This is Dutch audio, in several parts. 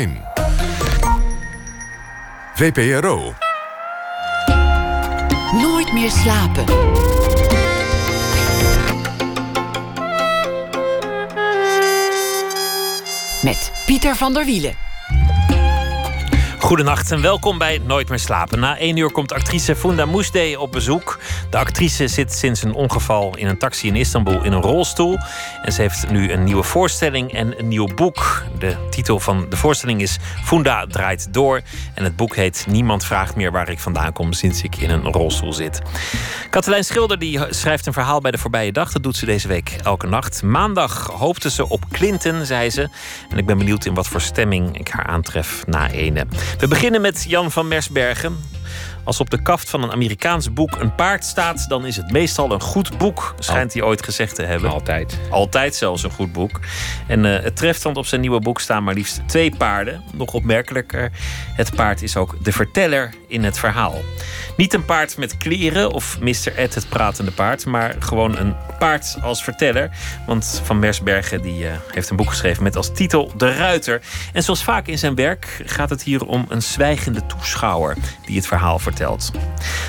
1. VPRO. Nooit meer slapen. Met Pieter van der Wielen. Goedenacht en welkom bij Nooit meer slapen. Na één uur komt actrice Funda Moesde op bezoek. De actrice zit sinds een ongeval in een taxi in Istanbul in een rolstoel. En ze heeft nu een nieuwe voorstelling en een nieuw boek. De titel van de voorstelling is Funda draait door. En het boek heet Niemand vraagt meer waar ik vandaan kom sinds ik in een rolstoel zit. Katelijn Schilder die schrijft een verhaal bij de voorbije dag. Dat doet ze deze week elke nacht. Maandag hoopte ze op Clinton, zei ze. En ik ben benieuwd in wat voor stemming ik haar aantref na ene. We beginnen met Jan van Mersbergen. Als op de kaft van een Amerikaans boek een paard staat, dan is het meestal een goed boek, schijnt hij ooit gezegd te hebben. Altijd. Altijd zelfs een goed boek. En uh, het treft, want op zijn nieuwe boek staan maar liefst twee paarden. Nog opmerkelijker, het paard is ook de verteller in het verhaal. Niet een paard met kleren of Mr. Ed het pratende paard, maar gewoon een paard als verteller. Want Van Mersbergen die, uh, heeft een boek geschreven met als titel De Ruiter. En zoals vaak in zijn werk gaat het hier om een zwijgende toeschouwer die het verhaal vertelt.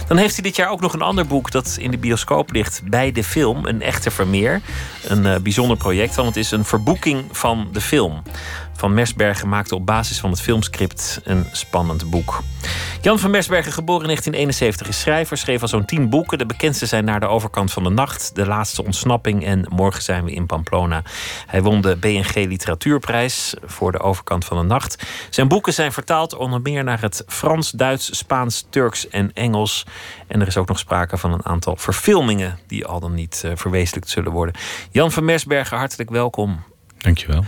Dan heeft hij dit jaar ook nog een ander boek dat in de bioscoop ligt bij de film. Een echte Vermeer. Een uh, bijzonder project, want het is een verboeking van de film. Van Mersbergen maakte op basis van het filmscript een spannend boek. Jan van Mersbergen, geboren in 1971, is schrijver. Schreef al zo'n tien boeken. De bekendste zijn Naar de overkant van de nacht, De laatste ontsnapping en Morgen zijn we in Pamplona. Hij won de BNG Literatuurprijs voor De overkant van de nacht. Zijn boeken zijn vertaald onder meer naar het Frans, Duits, Spaans, Turks en Engels. En er is ook nog sprake van een aantal verfilmingen die al dan niet uh, verwezenlijkt zullen worden. Jan van Mersbergen, hartelijk welkom. Dankjewel.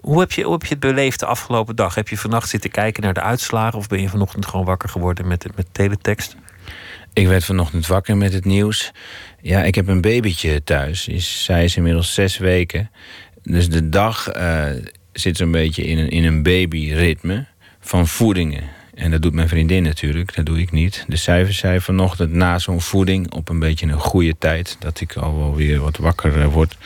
Hoe heb, je, hoe heb je het beleefd de afgelopen dag? Heb je vannacht zitten kijken naar de uitslagen of ben je vanochtend gewoon wakker geworden met, met teletext? Ik werd vanochtend wakker met het nieuws. Ja, ik heb een babytje thuis. Is, zij is inmiddels zes weken. Dus de dag uh, zit zo'n beetje in een, in een babyritme van voedingen. En dat doet mijn vriendin natuurlijk, dat doe ik niet. Dus zij zei vanochtend na zo'n voeding op een beetje een goede tijd... dat ik al wel weer wat wakker uh, word...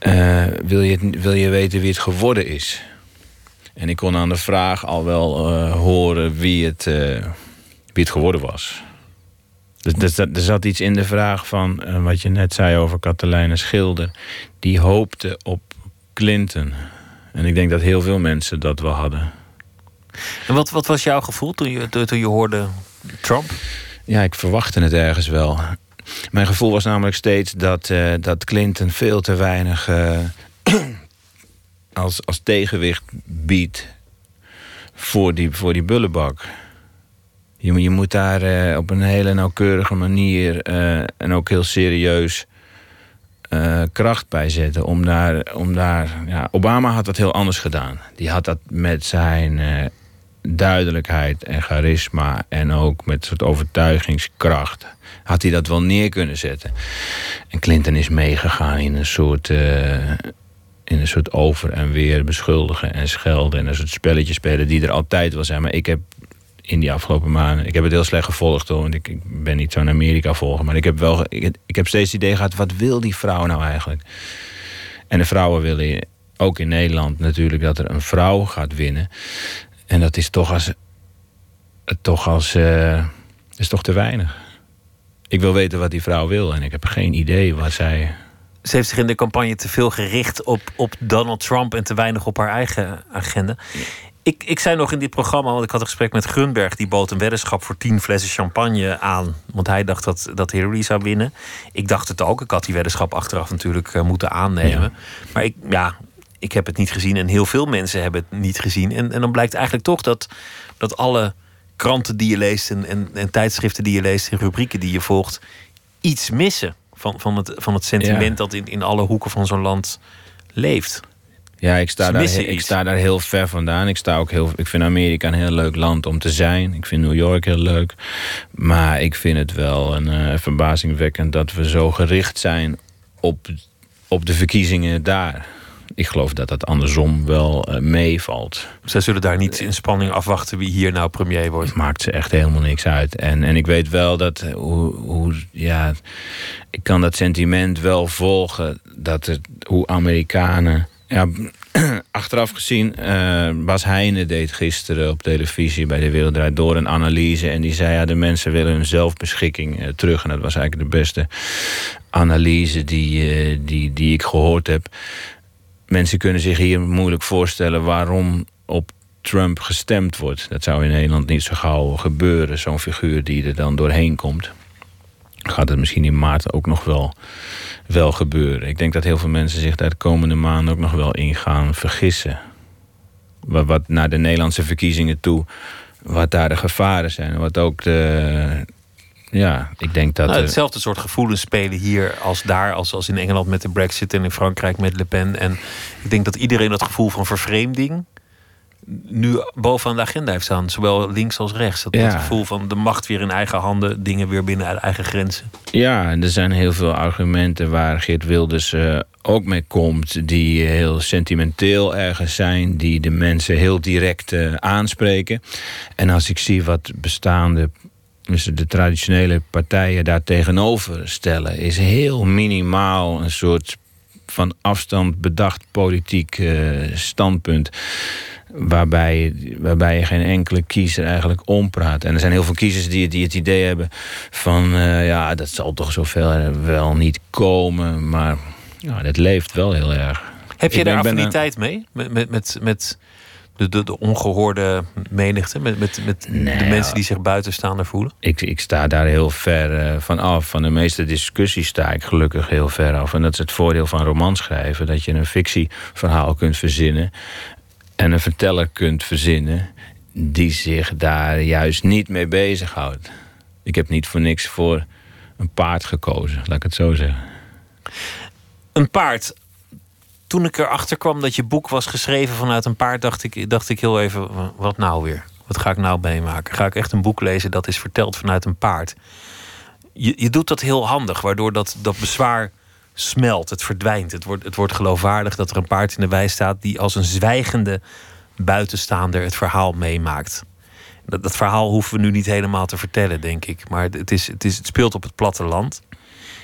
Uh, wil, je, wil je weten wie het geworden is? En ik kon aan de vraag al wel uh, horen wie het, uh, wie het geworden was. Dus er zat iets in de vraag van wat je net zei over Katelijne Schilder. Die hoopte op Clinton. En ik denk dat heel veel mensen dat wel hadden. En wat, wat was jouw gevoel toen je, toen je hoorde Trump? Ja, ik verwachtte het ergens wel. Mijn gevoel was namelijk steeds dat, uh, dat Clinton veel te weinig uh, als, als tegenwicht biedt voor die, voor die bullebak. Je, je moet daar uh, op een hele nauwkeurige manier en ook heel serieus kracht bij zetten. Om daar, om daar, ja, Obama had dat heel anders gedaan. Die had dat met zijn duidelijkheid en charisma en ook met soort overtuigingskracht had hij dat wel neer kunnen zetten. En Clinton is meegegaan in een soort, uh, in een soort over en weer beschuldigen en schelden en een soort spelletje spelen die er altijd wel zijn. Maar ik heb in die afgelopen maanden, ik heb het heel slecht gevolgd hoor, want ik, ik ben niet zo'n Amerika volger, maar ik heb wel, ik, heb steeds het idee gehad, wat wil die vrouw nou eigenlijk? En de vrouwen willen ook in Nederland natuurlijk dat er een vrouw gaat winnen. En dat is toch als. Toch als. Uh, is toch te weinig. Ik wil weten wat die vrouw wil en ik heb geen idee wat zij. Ze heeft zich in de campagne te veel gericht op, op Donald Trump en te weinig op haar eigen agenda. Ik, ik zei nog in dit programma, want ik had een gesprek met Grunberg, die bood een weddenschap voor tien flessen champagne aan. Want hij dacht dat, dat Hillary zou winnen. Ik dacht het ook. Ik had die weddenschap achteraf natuurlijk uh, moeten aannemen. Ja. Maar ik, ja, ik heb het niet gezien en heel veel mensen hebben het niet gezien. En, en dan blijkt eigenlijk toch dat, dat alle kranten die je leest en, en, en, tijdschriften die je leest en rubrieken die je volgt, iets missen van, van, het, van het sentiment ja. dat in, in alle hoeken van zo'n land leeft. Ja, ik sta, daar, ik sta daar heel ver vandaan. Ik, sta ook heel, ik vind Amerika een heel leuk land om te zijn. Ik vind New York heel leuk. Maar ik vind het wel een uh, verbazingwekkend dat we zo gericht zijn op, op de verkiezingen daar ik geloof dat dat andersom wel uh, meevalt. Zij zullen daar niet in spanning afwachten wie hier nou premier wordt. Maakt ze echt helemaal niks uit. En, en ik weet wel dat hoe, hoe ja, ik kan dat sentiment wel volgen dat het, hoe Amerikanen. Ja, achteraf gezien, uh, Bas Heijnen deed gisteren op televisie bij de Wereld Door een analyse. En die zei, ja, de mensen willen hun zelfbeschikking uh, terug. En dat was eigenlijk de beste analyse die, uh, die, die ik gehoord heb. Mensen kunnen zich hier moeilijk voorstellen waarom op Trump gestemd wordt. Dat zou in Nederland niet zo gauw gebeuren, zo'n figuur die er dan doorheen komt. Gaat het misschien in maart ook nog wel wel gebeuren. Ik denk dat heel veel mensen zich daar de komende maanden ook nog wel in gaan vergissen. Wat, wat naar de Nederlandse verkiezingen toe, wat daar de gevaren zijn. Wat ook de. Ja, ik denk dat. Nou, hetzelfde soort gevoelens spelen hier als daar, als, als in Engeland met de Brexit en in Frankrijk met Le Pen. En ik denk dat iedereen dat gevoel van vervreemding nu bovenaan de agenda heeft staan. Zowel links als rechts. Dat, ja. gevoel van de macht weer in eigen handen, dingen weer binnen eigen grenzen. Ja, en er zijn heel veel argumenten waar Geert Wilders uh, ook mee komt, die heel sentimenteel ergens zijn, die de mensen heel direct uh, aanspreken. En als ik zie wat bestaande de traditionele partijen daar tegenover stellen, is heel minimaal een soort van afstand bedacht politiek uh, standpunt waarbij, waarbij je geen enkele kiezer eigenlijk ompraat. En er zijn heel veel kiezers die, die het idee hebben van... Uh, ja, dat zal toch zoveel wel niet komen. Maar ja, dat leeft wel heel erg. Heb je daar affiniteit mee? Met, met, met, met de, de, de, ongehoorde menigte? Met, met, met de mensen die zich buitenstaander voelen? Ik, ik sta daar heel ver uh, van af. Van de meeste discussies sta ik gelukkig heel ver af. En dat is het voordeel van romanschrijven. Dat je een fictieverhaal kunt verzinnen en een verteller kunt verzinnen die zich daar juist niet mee bezighoudt. Ik heb niet voor niks voor een paard gekozen, laat ik het zo zeggen. Een paard. Toen ik erachter kwam dat je boek was geschreven vanuit een paard, dacht ik, dacht ik heel even: wat nou weer? Wat ga ik nou meemaken? Ga ik echt een boek lezen dat is verteld vanuit een paard? Je, je doet dat heel handig, waardoor dat, dat bezwaar smelt, het verdwijnt. Het wordt, het wordt geloofwaardig dat er een paard in de wei staat die als een zwijgende buitenstaander het verhaal meemaakt. Dat, dat verhaal hoeven we nu niet helemaal te vertellen, denk ik. Maar het, is, het, is, het speelt op het platteland.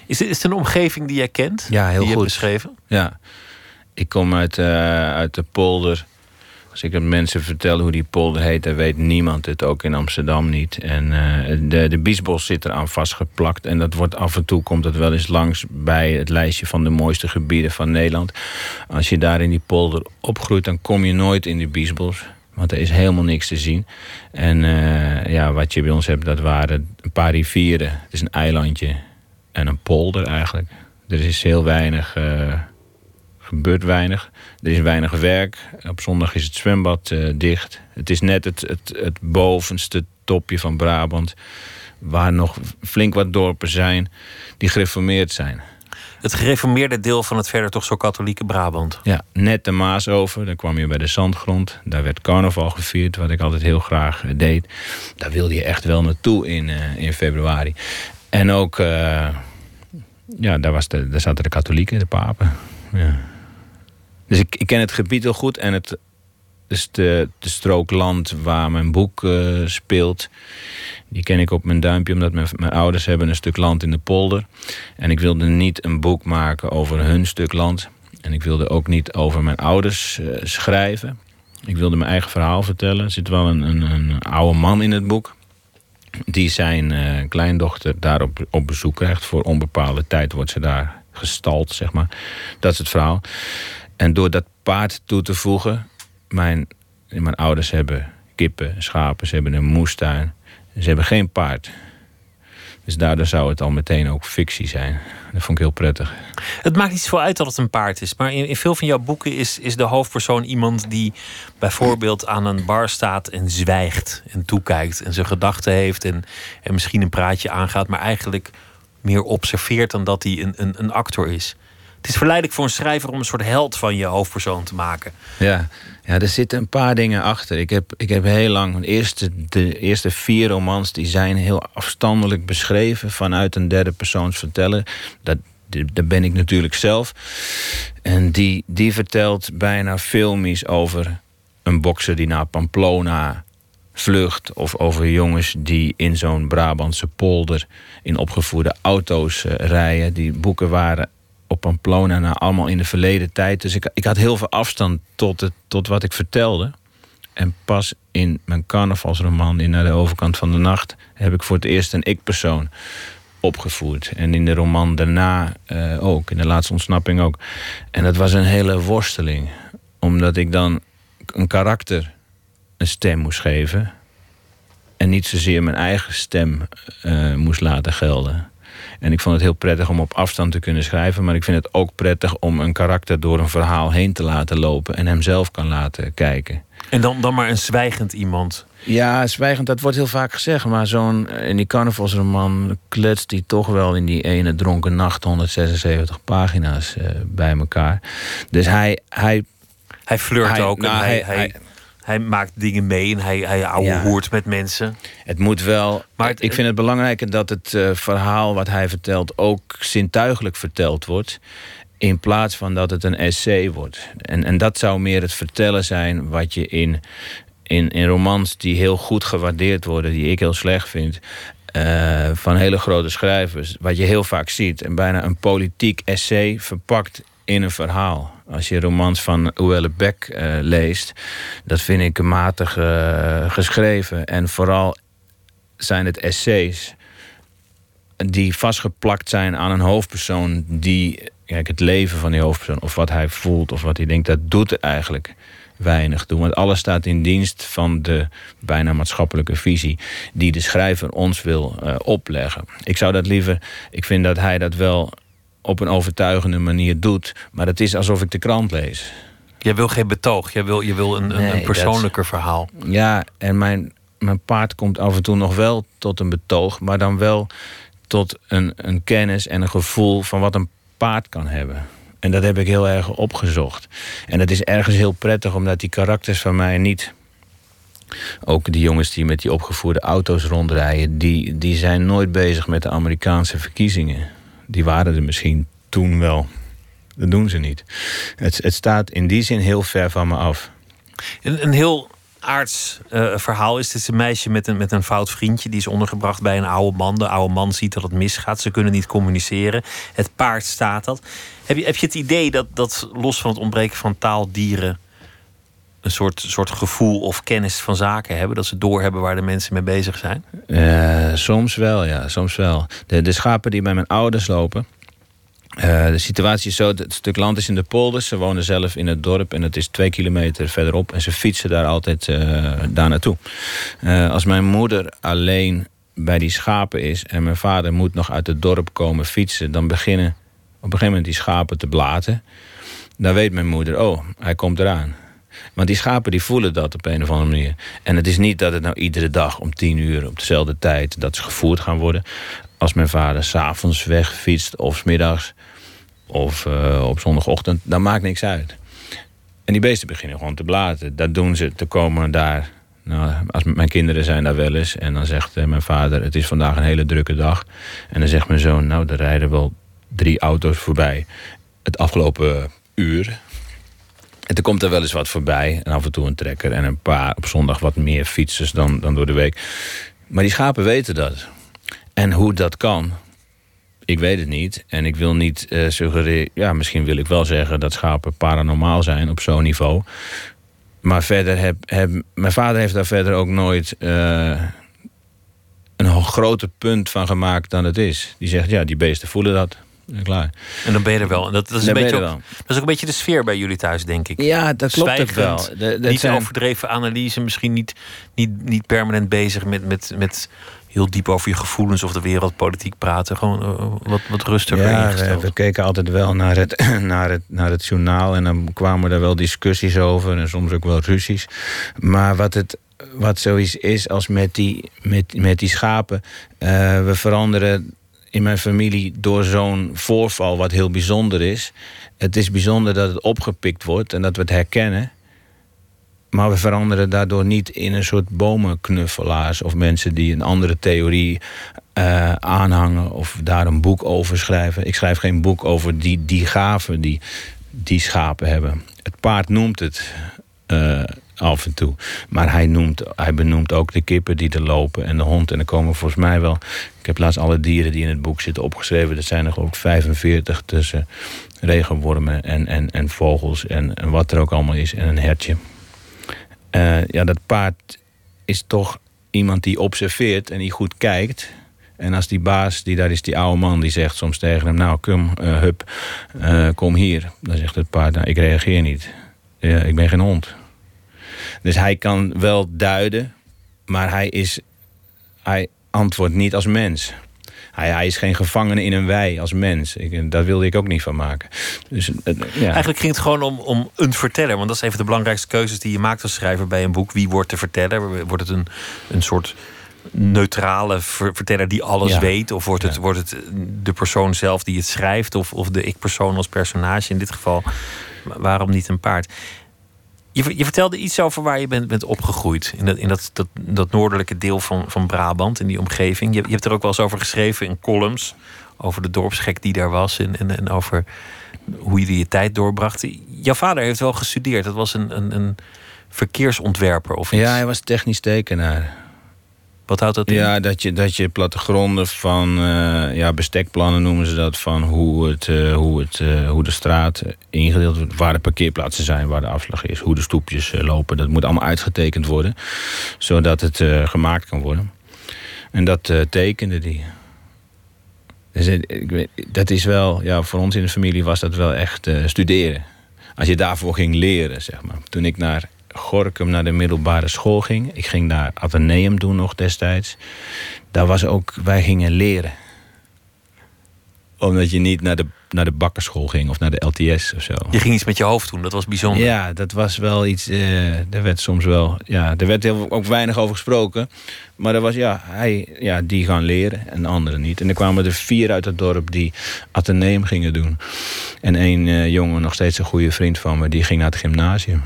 Is het, is het een omgeving die jij kent? Ja, heel die goed. Je beschreven? Ja, ik kom uit, uh, uit de polder als ik aan mensen vertel hoe die polder heet, dan weet niemand het, ook in Amsterdam niet. En uh, de, de biesbos zit eraan vastgeplakt. En dat wordt af en toe komt het wel eens langs bij het lijstje van de mooiste gebieden van Nederland. Als je daar in die polder opgroeit, dan kom je nooit in die biesbos. Want er is helemaal niks te zien. En uh, ja, wat je bij ons hebt, dat waren een paar rivieren. Het is een eilandje en een polder eigenlijk. Er is heel weinig... gebeurt weinig. Er is weinig werk. Op zondag is het zwembad uh, dicht. Het is net het, het, het bovenste topje van Brabant. Waar nog flink wat dorpen zijn die gereformeerd zijn. Het gereformeerde deel van het verder toch zo katholieke Brabant. Ja, net de Maas over. Dan kwam je bij de Zandgrond. Daar werd carnaval gevierd, wat ik altijd heel graag uh, deed. Daar wilde je echt wel naartoe in, uh, in februari. En ook, ja, daar, was de, daar zaten de katholieken, de papen. Ja. Dus ik, ken het gebied heel goed en het dus de, de strook land waar mijn boek uh, speelt. Die ken ik op mijn duimpje, omdat mijn, ouders hebben een stuk land in de polder. En ik wilde niet een boek maken over hun stuk land. En ik wilde ook niet over mijn ouders uh, schrijven. Ik wilde mijn eigen verhaal vertellen. Er zit wel een, een, een oude man in het boek. Die zijn uh, kleindochter daar op, op bezoek krijgt. Voor onbepaalde tijd wordt ze daar gestald, zeg maar. Dat is het verhaal. En door dat paard toe te voegen, mijn, mijn ouders hebben kippen, schapen, ze hebben een moestuin. Ze hebben geen paard. Dus daardoor zou het al meteen ook fictie zijn. Dat vond ik heel prettig. Het maakt niet zoveel uit dat het een paard is. Maar in, in veel van jouw boeken is, is de hoofdpersoon iemand die bijvoorbeeld aan een bar staat en zwijgt en toekijkt. En zijn gedachten heeft en, en misschien een praatje aangaat. Maar eigenlijk meer observeert dan dat hij een, een, een actor is. Het is verleidelijk voor een schrijver om een soort held van je hoofdpersoon te maken. Ja, ja er zitten een paar dingen achter. Ik heb, ik heb heel lang, de eerste, de eerste vier romans, die zijn heel afstandelijk beschreven vanuit een derde persoons verteller. Dat, dat ben ik natuurlijk zelf. En die, die vertelt bijna filmisch over een bokser die naar Pamplona vlucht. Of over jongens die in zo'n Brabantse polder in opgevoerde auto's uh, rijden. Die boeken waren op Pamplona, nou, allemaal in de verleden tijd. Dus ik, ik had heel veel afstand tot, het, tot wat ik vertelde. En pas in mijn carnavalsroman, in Naar de overkant van de nacht, heb ik voor het eerst een ik-persoon opgevoerd. En in de roman daarna uh, ook, in de laatste ontsnapping ook. En dat was een hele worsteling. Omdat ik dan een karakter een stem moest geven. En niet zozeer mijn eigen stem uh, moest laten gelden. En ik vond het heel prettig om op afstand te kunnen schrijven. Maar ik vind het ook prettig om een karakter door een verhaal heen te laten lopen. En hem zelf kan laten kijken. En dan, dan maar een zwijgend iemand. Ja, zwijgend, dat wordt heel vaak gezegd. Maar zo'n, in die carnavalsroman kletst die toch wel in die ene dronken nacht 176 pagina's uh, bij elkaar. Dus hij. Hij, hij flirt hij, ook. Nou, hij, hij, hij, maakt dingen mee en hij, hij ouwe hoort met mensen. Het moet wel. Maar ik vind het belangrijk dat het uh, verhaal wat hij vertelt ook zintuigelijk verteld wordt. In plaats van dat het een essay wordt. En, en dat zou meer het vertellen zijn wat je in, in, in romans die heel goed gewaardeerd worden, die ik heel slecht vind. Uh, van hele grote schrijvers. Wat je heel vaak ziet. En bijna een politiek essay verpakt in een verhaal. Als je romans van Uelle Beck uh, leest, dat vind ik matig uh, geschreven. En vooral zijn het essays die vastgeplakt zijn aan een hoofdpersoon die kijk, het leven van die hoofdpersoon of wat hij voelt of wat hij denkt, dat doet eigenlijk weinig toe. Want alles staat in dienst van de bijna maatschappelijke visie die de schrijver ons wil uh, opleggen. Ik zou dat liever, ik vind dat hij dat wel op een overtuigende manier doet, maar het is alsof ik de krant lees. Jij wil geen betoog, jij wil, je wil een, nee, een persoonlijker verhaal. Ja, en mijn, mijn paard komt af en toe nog wel tot een betoog, maar dan wel tot een, een kennis en een gevoel van wat een paard kan hebben. En dat heb ik heel erg opgezocht. En dat is ergens heel prettig, omdat die karakters van mij niet. Ook die jongens die met die opgevoerde auto's rondrijden, die, die zijn nooit bezig met de Amerikaanse verkiezingen. Die waren er misschien toen wel. Dat doen ze niet. Het, het staat in die zin heel ver van me af. Een, een heel aards uh, verhaal is. Het is een meisje met een, met een fout vriendje. Die is ondergebracht bij een oude man. De oude man ziet dat het misgaat. Ze kunnen niet communiceren. Het paard staat dat. Heb je, heb je het idee dat, dat los van het ontbreken van taaldieren... een soort, soort gevoel of kennis van zaken hebben? Dat ze doorhebben waar de mensen mee bezig zijn? Uh, soms wel, ja. Soms wel. De, de schapen die bij mijn ouders lopen... Uh, de situatie is zo, het stuk land is in de polders. Ze wonen zelf in het dorp en het is twee kilometer verderop. En ze fietsen daar altijd uh, daar naartoe. Als mijn moeder alleen bij die schapen is... en mijn vader moet nog uit het dorp komen fietsen... dan beginnen op een gegeven moment die schapen te blaten. Dan weet mijn moeder, oh, hij komt eraan. Want die schapen die voelen dat op een of andere manier. En het is niet dat het nou iedere dag om tien uur op dezelfde tijd... dat ze gevoerd gaan worden. Als mijn vader s'avonds wegfietst of s middags of uh, op zondagochtend, dan maakt niks uit. En die beesten beginnen gewoon te blaten. Dat doen ze te komen daar. Nou, als mijn kinderen zijn daar wel eens. En dan zegt uh, mijn vader: Het is vandaag een hele drukke dag. En dan zegt mijn zoon: Nou, er rijden wel drie auto's voorbij. Het afgelopen uur. En er komt er wel eens wat voorbij. En af en toe een trekker. En een paar op zondag wat meer fietsers dan, dan door de week. Maar die schapen weten dat. En hoe dat kan, ik weet het niet. En ik wil niet uh, suggereren... Ja, misschien wil ik wel zeggen dat schapen paranormaal zijn op zo'n niveau. Maar verder heb, heb... Mijn vader heeft daar verder ook nooit... Uh, een groter punt van gemaakt dan het is. Die zegt, ja, die beesten voelen dat. Klaar. En dan ben je er wel. En dat, dat, is, een beetje ook, dat is ook een beetje de sfeer bij jullie thuis, denk ik. Ja, dat klopt ook wel. De, niet zijn... overdreven analyse, misschien niet, niet, niet permanent bezig met, met, met heel diep over je gevoelens of de wereldpolitiek praten. Gewoon uh, wat, wat rustiger ja, we, we, keken altijd wel naar het, naar, het, naar het journaal... en dan kwamen er wel discussies over en soms ook wel ruzies. Maar wat het wat zoiets is als met die, met, met die schapen... Uh, we veranderen in mijn familie door zo'n voorval wat heel bijzonder is. Het is bijzonder dat het opgepikt wordt en dat we het herkennen... Maar we veranderen daardoor niet in een soort bomenknuffelaars... of mensen die een andere theorie uh, aanhangen of daar een boek over schrijven. Ik schrijf geen boek over die, die gaven die die schapen hebben. Het paard noemt het. Uh, af en toe. Maar hij, noemt, hij benoemt ook de kippen die er lopen en de hond. En er komen volgens mij wel... Ik heb laatst alle dieren die in het boek zitten opgeschreven. Dat zijn er geloof ik 45 tussen regenwormen en, en, en vogels en, en wat er ook allemaal is. En een hertje. Uh, ja, dat paard is toch iemand die observeert en die goed kijkt. En als die baas, die daar is die oude man, die zegt soms tegen hem... nou, kom, uh, hup, uh, kom hier. Dan zegt het paard, nou, ik reageer niet. Ik ben geen hond. Dus hij kan wel duiden, maar hij, is, hij antwoordt niet als mens. Hij, hij, is geen gevangene in een wei als mens. Ik, daar wilde ik ook niet van maken. Dus, ja. Eigenlijk ging het gewoon om, om een verteller. Want dat is even de belangrijkste keuzes die je maakt als schrijver bij een boek. Wie wordt de verteller? Wordt het een, een soort neutrale verteller die alles weet? Of wordt het, wordt het de persoon zelf die het schrijft? Of, of de ik-persoon als personage? In dit geval, waarom niet een paard? Je, je, vertelde iets over waar je bent, bent opgegroeid. In, dat, in dat, dat, dat noordelijke deel van, van Brabant, in die omgeving. Je, je hebt er ook wel eens over geschreven in columns. Over de dorpsgek die daar was. En, en, en over hoe je je tijd doorbracht. Jouw vader heeft wel gestudeerd. Dat was een, een, een verkeersontwerper of iets. Ja, hij was technisch tekenaar. Wat houdt dat in? Ja, dat je, dat je plattegronden van uh, ja, bestekplannen noemen ze dat. Van hoe, het, uh, hoe, het, uh, hoe de straat ingedeeld wordt. Waar de parkeerplaatsen zijn, waar de afslag is. Hoe de stoepjes lopen. Dat moet allemaal uitgetekend worden. Zodat het gemaakt kan worden. En dat tekende die. Dus, dat is wel, ja, voor ons in de familie was dat wel echt studeren. Als je daarvoor ging leren, zeg maar. Toen ik naar Gorkum naar de middelbare school ging. Ik ging naar Atheneum doen nog destijds. Daar was ook, wij gingen leren. Omdat je niet naar de, naar de bakkerschool ging of naar de LTS of zo. Je ging iets met je hoofd doen, dat was bijzonder. Ja, dat was wel iets, uh, er werd soms wel, ja, er werd heel, ook weinig over gesproken. Maar er was, ja, hij, ja, die gaan leren en anderen niet. En er kwamen er vier uit het dorp die Atheneum gingen doen. En één uh, jongen, nog steeds een goede vriend van me, die ging naar het gymnasium.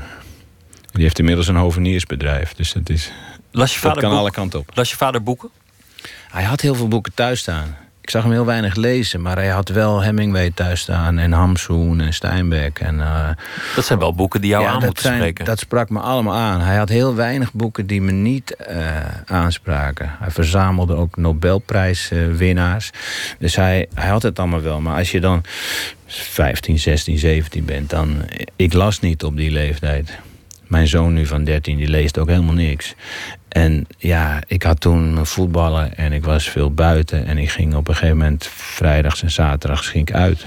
Die heeft inmiddels een hoveniersbedrijf. Dus dat, is, Las je vader dat kan alle kanten op. Las je vader boeken? Hij had heel veel boeken thuis staan. Ik zag hem heel weinig lezen, maar hij had wel Hemingway thuis staan... en Hamsoen en Steinbeck. En, uh, dat zijn wel boeken die jou aan moeten zijn, spreken. Dat sprak me allemaal aan. Hij had heel weinig boeken die me niet uh, aanspraken. Hij verzamelde ook Nobelprijswinnaars. dus hij, hij had het allemaal wel. Maar als je dan 15, 16, 17 bent... dan... Ik las niet op die leeftijd. Mijn zoon nu van 13, die leest ook helemaal niks. En ja, ik had toen voetballen en ik was veel buiten. En ik ging op een gegeven moment vrijdags en zaterdags ging ik uit.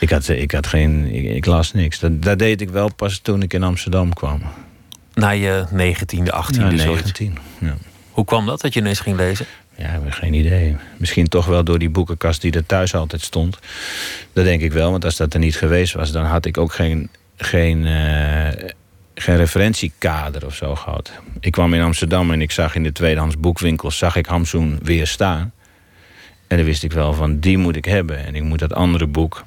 Ik, had, ik, had geen, ik, las niks. Dat, dat deed ik wel pas toen ik in Amsterdam kwam. Na je 19e, 18e? Ja, 19. Ja. Hoe kwam dat, dat je ineens ging lezen? Ja, ik heb geen idee. Misschien toch wel door die boekenkast die er thuis altijd stond. Dat denk ik wel, want als dat er niet geweest was... dan had ik ook geen, geen uh, geen referentiekader of zo gehad. Ik kwam in Amsterdam en ik zag in de tweedehands boekwinkel... zag ik Hamsoen weer staan. En dan wist ik wel van, die moet ik hebben. En ik moet dat andere boek...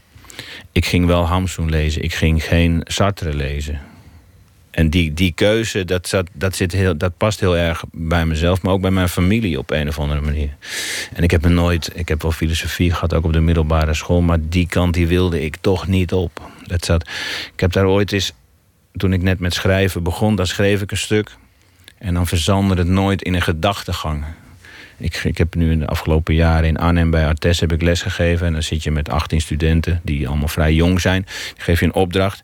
Ik ging wel Hamsoen lezen. Ik ging geen Sartre lezen. En die, die keuze, dat, zat, dat, zit heel, dat past heel erg bij mezelf... maar ook bij mijn familie op een of andere manier. En ik heb me nooit... Ik heb wel filosofie gehad, ook op de middelbare school... maar die kant die wilde ik toch niet op. Dat zat, ik heb daar ooit eens toen ik net met schrijven begon, dan schreef ik een stuk. En dan verzandde het nooit in een gedachtegang. Ik, ik heb nu in de afgelopen jaren in Arnhem bij Artes heb ik lesgegeven. En dan zit je met 18 studenten die allemaal vrij jong zijn. Die geef je een opdracht.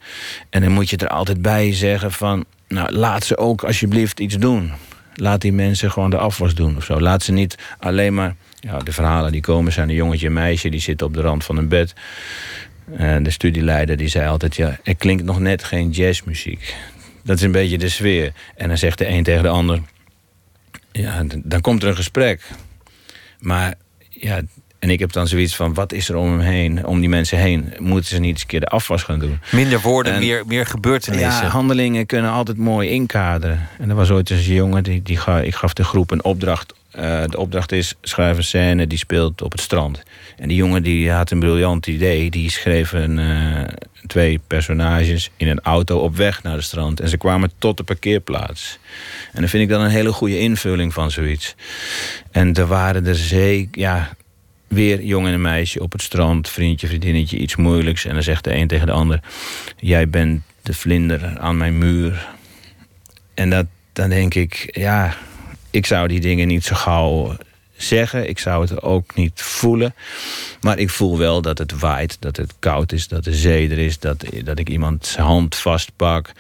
En dan moet je er altijd bij zeggen van... Nou, laat ze ook alsjeblieft iets doen. Laat die mensen gewoon de afwas doen of zo. Laat ze niet alleen maar... Ja, de verhalen die komen zijn een jongetje meisje... die zitten op de rand van een bed. Uh, de studieleider die zei altijd... ja, er klinkt nog net geen jazzmuziek. Dat is een beetje de sfeer. En dan zegt de een tegen de ander... ja, dan komt er een gesprek. Maar ja, en ik heb dan zoiets van, wat is er om hem heen, om die mensen heen? Moeten ze niet eens een keer de afwas gaan doen? Minder woorden, meer, meer gebeurtenissen. Ja, handelingen kunnen altijd mooi inkaderen. En er was ooit eens een jongen, die, die ik gaf de groep een opdracht. Uh, de opdracht is, schrijf een scène die speelt op het strand. En die jongen die had een briljant idee. Die schreef een, uh, twee personages in een auto op weg naar het strand. En ze kwamen tot de parkeerplaats. En dan vind ik dan een hele goede invulling van zoiets. En er waren er zeker... Ja, weer jong en meisje op het strand. Vriendje, vriendinnetje, iets moeilijks. En dan zegt de een tegen de ander... Jij bent de vlinder aan mijn muur. en dat, dan denk ik, ja, ik zou die dingen niet zo gauw zeggen. Ik zou het ook niet voelen. Maar ik voel wel dat het waait, dat het koud is, dat de zee er is, dat, dat ik iemands hand vastpak.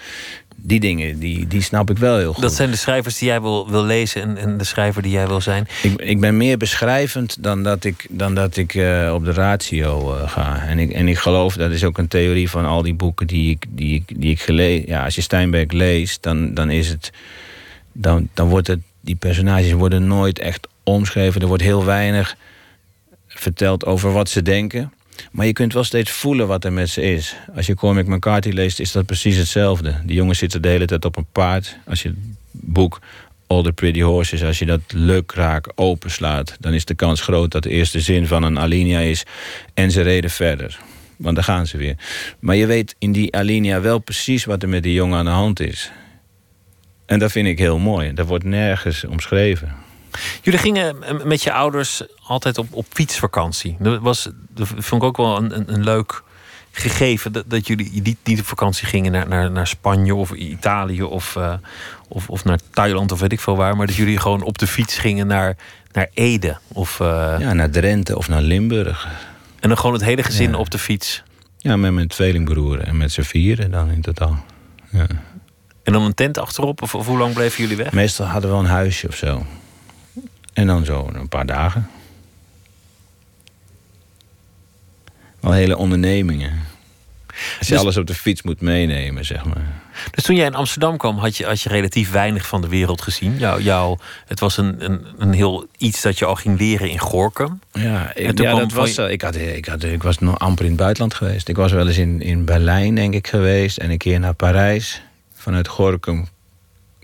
Die dingen, die, die snap ik wel heel goed. Dat zijn de schrijvers die jij wil, wil lezen en, en de schrijver die jij wil zijn. Ik, ik ben meer beschrijvend dan dat ik, dan dat ik uh, op de ratio uh, ga. En ik, en ik geloof, dat is ook een theorie van al die boeken die ik, die ik, die ik gelezen... Ja, als je Steinbeck leest, dan, dan is het... Dan, dan wordt het... Die personages worden nooit echt omschreven. Er wordt heel weinig verteld over wat ze denken. Maar je kunt wel steeds voelen wat er met ze is. Als je Cormac McCarthy leest, is dat precies hetzelfde. Die jongen zit de hele tijd op een paard. Als je het boek All the Pretty Horses, als je dat lukraak openslaat... dan is de kans groot dat de eerste zin van een alinea is... en ze reden verder. Want dan gaan ze weer. Maar je weet in die alinea wel precies wat er met die jongen aan de hand is. En dat vind ik heel mooi. Dat wordt nergens omschreven. Jullie gingen met je ouders altijd op, op fietsvakantie. Dat, was, dat vond ik ook wel een, een, leuk gegeven. Dat, dat jullie niet, niet op vakantie gingen naar, naar, naar Spanje of Italië of, uh, of, of naar Thailand of weet ik veel waar. Maar dat jullie gewoon op de fiets gingen naar, naar Ede. Of, uh, ja, naar Drenthe of naar Limburg. En dan gewoon het hele gezin op de fiets. Ja, met mijn tweelingbroer en met z'n vieren dan in totaal. Ja. En dan een tent achterop? Of, of hoe lang bleven jullie weg? Meestal hadden we een huisje of zo. En dan zo een paar dagen. Al hele ondernemingen. Als je dus- alles op de fiets moet meenemen, zeg maar. Dus toen jij in Amsterdam kwam, had je, had je relatief weinig van de wereld gezien. Jou, jou, het was een, een, een heel iets dat je al ging leren in Gorkum. Ja, ik, ja dat was, je... ik, had, ik, had, ik was nog amper in het buitenland geweest. Ik was wel eens in, in Berlijn, denk ik, geweest. En een keer naar Parijs. Vanuit Gorkum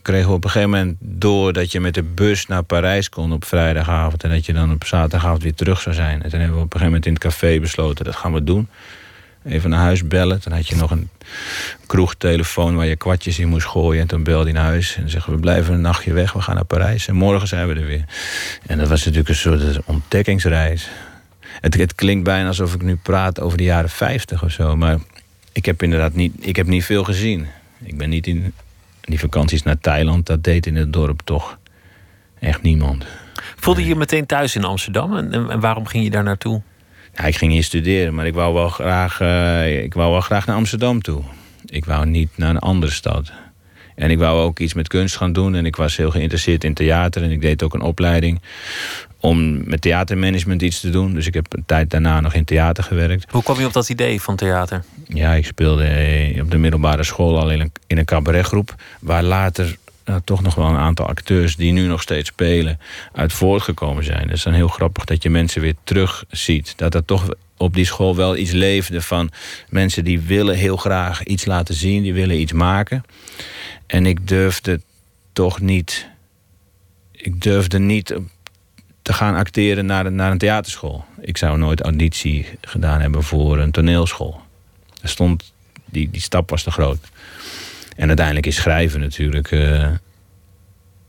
kregen we op een gegeven moment door dat je met de bus naar Parijs kon op vrijdagavond. En dat je dan op zaterdagavond weer terug zou zijn. En toen hebben we op een gegeven moment in het café besloten, dat gaan we doen. Even naar huis bellen. Dan had je nog een kroegtelefoon waar je kwartjes in moest gooien. En toen belde hij naar huis en zeggen we blijven een nachtje weg. We gaan naar Parijs en morgen zijn we er weer. En dat was natuurlijk een soort ontdekkingsreis. Het, het klinkt bijna alsof ik nu praat over de jaren 50 of zo. Maar ik heb inderdaad niet, ik heb niet veel gezien. Ik ben niet in die vakanties naar Thailand, dat deed in het dorp toch echt niemand. Voelde je je meteen thuis in Amsterdam? En, en waarom ging je daar naartoe? Ja, ik ging hier studeren, maar ik wou wel graag, uh, ik wou wel graag naar Amsterdam toe. Ik wou niet naar een andere stad. En ik wou ook iets met kunst gaan doen. En ik was heel geïnteresseerd in theater. En ik deed ook een opleiding om met theatermanagement iets te doen. Dus ik heb een tijd daarna nog in theater gewerkt. Hoe kwam je op dat idee van theater? Ja, ik speelde eh, op de middelbare school al in een, cabaretgroep. Waar later nou, toch nog wel een aantal acteurs die nu nog steeds spelen uit voortgekomen zijn. Het is dan heel grappig dat je mensen weer terug ziet. Dat er toch op die school wel iets leefde van mensen die willen heel graag iets laten zien, die willen iets maken. En ik durfde toch niet. Ik durfde niet te gaan acteren naar, naar een theaterschool. Ik zou nooit auditie gedaan hebben voor een toneelschool. Er stond, die, die stap was te groot. En uiteindelijk is schrijven natuurlijk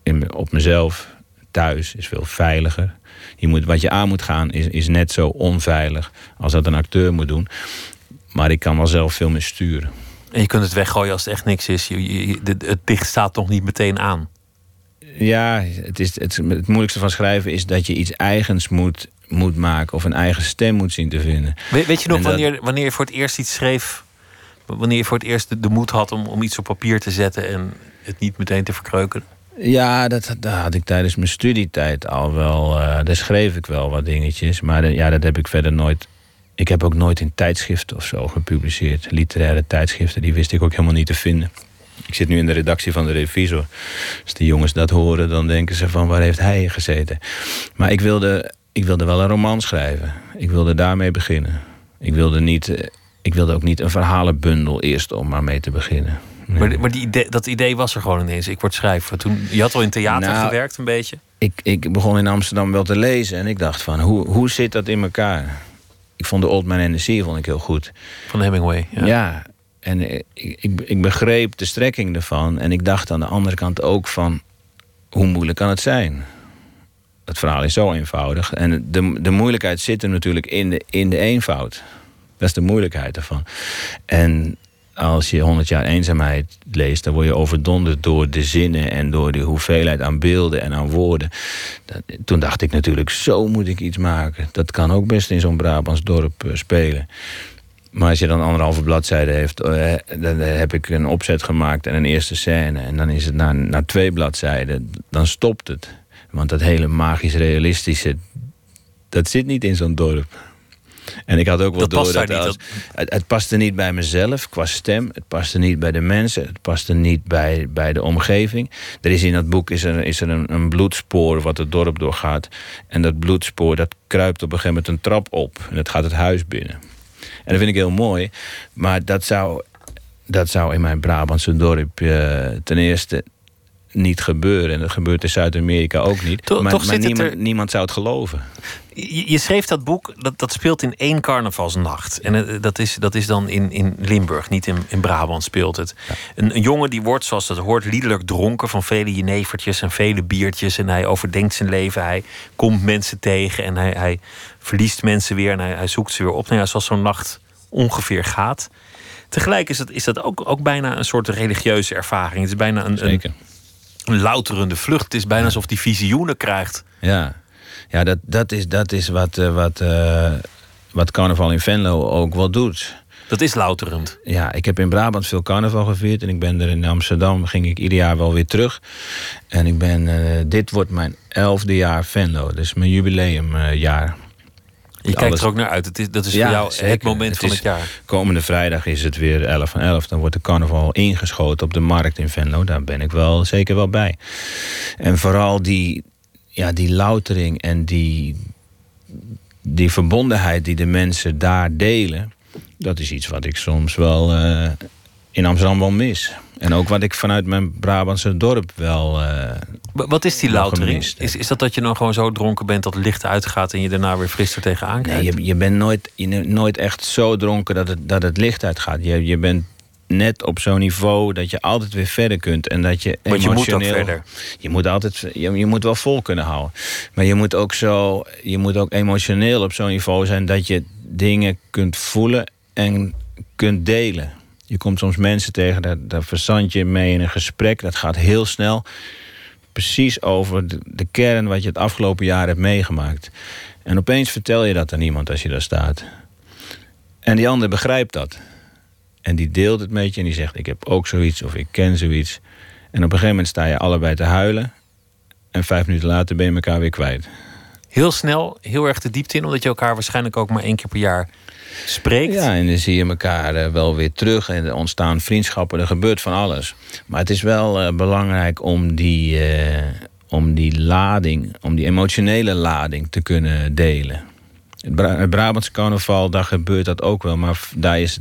in, op mezelf thuis is veel veiliger. Je moet, wat je aan moet gaan is, is net zo onveilig als dat een acteur moet doen. Maar ik kan wel zelf veel meer sturen. En je kunt het weggooien als het echt niks is. Je, je, het dicht staat nog niet meteen aan. Ja, het, is, het, het moeilijkste van schrijven is dat je iets eigens moet, moet maken. Of een eigen stem moet zien te vinden. weet, weet je nog wanneer, wanneer je voor het eerst iets schreef? Wanneer je voor het eerst de, moed had om, om iets op papier te zetten en het niet meteen te verkreuken? Ja, dat, dat had ik tijdens mijn studietijd al wel. Uh, daar schreef ik wel wat dingetjes. Maar ja, dat heb ik verder nooit ik heb ook nooit in tijdschriften of zo gepubliceerd. Literaire tijdschriften, die wist ik ook helemaal niet te vinden. Ik zit nu in de redactie van de Revisor. Als de jongens dat horen, dan denken ze van waar heeft hij gezeten. Maar ik wilde, ik wilde wel een roman schrijven. Ik wilde daarmee beginnen. Ik wilde, niet, eh, ik wilde ook niet een verhalenbundel eerst om maar mee te beginnen. Maar, maar die idee, dat idee was er gewoon ineens. Ik word schrijver. Toen, je had al in theater nou, gewerkt een beetje? Ik, ik begon in Amsterdam wel te lezen. En ik dacht van, hoe, hoe zit dat in elkaar? Ik vond de Old Man and the Sea vond ik heel goed. Van Hemingway, ja. ja en ik, ik, ik begreep de strekking ervan. En ik dacht aan de andere kant ook van... hoe moeilijk kan het zijn? Het verhaal is zo eenvoudig. En de, de moeilijkheid zit er natuurlijk in de, in de eenvoud. Dat is de moeilijkheid ervan. En als je 100 jaar eenzaamheid leest, dan word je overdonderd door de zinnen en door de hoeveelheid aan beelden en aan woorden. Dat, toen dacht ik natuurlijk, zo moet ik iets maken. Dat kan ook best in zo'n Brabants dorp eh, spelen. Maar als je dan anderhalve bladzijde heeft, eh, dan heb ik een opzet gemaakt en een eerste scène. En dan is het na, twee bladzijden, dan stopt het. Want dat hele magisch-realistische, dat zit niet in zo'n dorp. En ik had ook wel door dat, als, het, het, paste niet bij mezelf qua stem. Het paste niet bij de mensen. Het paste niet bij, bij de omgeving. Er is in dat boek is er, is er een, een bloedspoor wat het dorp doorgaat. En dat bloedspoor dat kruipt op een gegeven moment een trap op. En dat gaat het huis binnen. En dat vind ik heel mooi. Maar dat zou, dat zou in mijn Brabantse dorp uh, ten eerste niet gebeuren. En dat gebeurt in Zuid-Amerika ook niet. Toch, maar, toch maar niemand, niemand, zou het geloven. Je, je, schreef dat boek, dat, dat speelt in één carnavalsnacht. En uh, dat, is, dat is dan in, in Limburg, niet in, in Brabant speelt het. Ja. Een, een, jongen die wordt, zoals dat hoort, liederlijk dronken... van vele jenevertjes en vele biertjes. En hij overdenkt zijn leven. Hij komt mensen tegen en hij, hij verliest mensen weer... en hij, hij zoekt ze weer op. Nou ja, zoals zo'n nacht ongeveer gaat. Tegelijk is dat, is dat ook, ook bijna een soort religieuze ervaring. Het is bijna een, een een louterende vlucht. Het is bijna alsof die visioenen krijgt. Ja, ja dat, dat, is, dat is wat, uh, wat, uh, wat carnaval in Venlo ook wel doet. Dat is louterend. Ja, ik heb in Brabant veel carnaval gevierd. En ik ben er in Amsterdam, ging ik ieder jaar wel weer terug. En ik ben, uh, dit wordt mijn elfde jaar Venlo. Dus mijn jubileumjaar. Je kijkt alles. er ook naar uit. Het is, dat is ja, voor jou zeker. het moment het van het jaar. Komende vrijdag is het weer 11 van 11. Dan wordt de carnaval ingeschoten op de markt in Venlo. Daar ben ik wel zeker wel bij. En vooral die, ja, die loutering en die, die verbondenheid die de mensen daar delen. Dat is iets wat ik soms wel uh, in Amsterdam wel mis. En ook wat ik vanuit mijn Brabantse dorp wel. Uh, wat is die loutering? Is, is dat dat je dan gewoon zo dronken bent dat het licht uitgaat en je daarna weer fris er tegenaan kijkt? Nee, je, je bent nooit, je, nooit echt zo dronken dat het, dat het licht uitgaat. Je, je bent net op zo'n niveau dat je altijd weer verder kunt. En dat je Want emotioneel, je moet ook verder. Je moet, altijd, je, je moet wel vol kunnen houden. Maar je moet ook, zo, je moet ook emotioneel op zo'n niveau zijn dat je dingen kunt voelen en kunt delen. Je komt soms mensen tegen, daar, daar verzand je mee in een gesprek. Dat gaat heel snel. Precies over de, de, kern wat je het afgelopen jaar hebt meegemaakt. En opeens vertel je dat aan iemand als je daar staat. En die ander begrijpt dat. En die deelt het met je en die zegt: Ik heb ook zoiets of ik ken zoiets. En op een gegeven moment sta je allebei te huilen. En vijf minuten later ben je elkaar weer kwijt. Heel snel, heel erg de diepte in, omdat je elkaar waarschijnlijk ook maar één keer per jaar spreekt. Ja, en dan zie je elkaar uh, wel weer terug en er ontstaan vriendschappen, er gebeurt van alles. Maar het is wel uh, belangrijk om die, uh, om die lading, om die emotionele lading te kunnen delen. Het, Bra Brabantse carnaval, daar gebeurt dat ook wel, maar daar is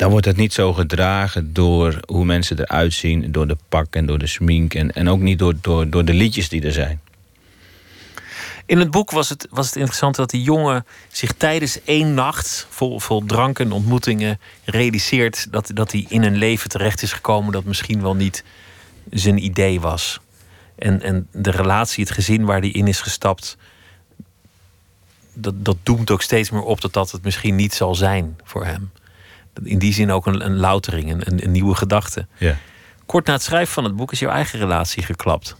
daar wordt het niet zo gedragen door hoe mensen eruit zien, door de pak en door de smink en, en ook niet door, door, door de liedjes die er zijn. In het boek was het, was het interessant dat die jongen zich tijdens één nacht vol, vol drank en ontmoetingen realiseert dat, dat hij in een leven terecht is gekomen dat misschien wel niet zijn idee was. En, en de relatie, het gezin waar hij in is gestapt, dat, dat doemt ook steeds meer op dat dat het misschien niet zal zijn voor hem. In die zin ook een, een loutering, een, een nieuwe gedachte. Ja. Kort na het schrijven van het boek is jouw eigen relatie geklapt.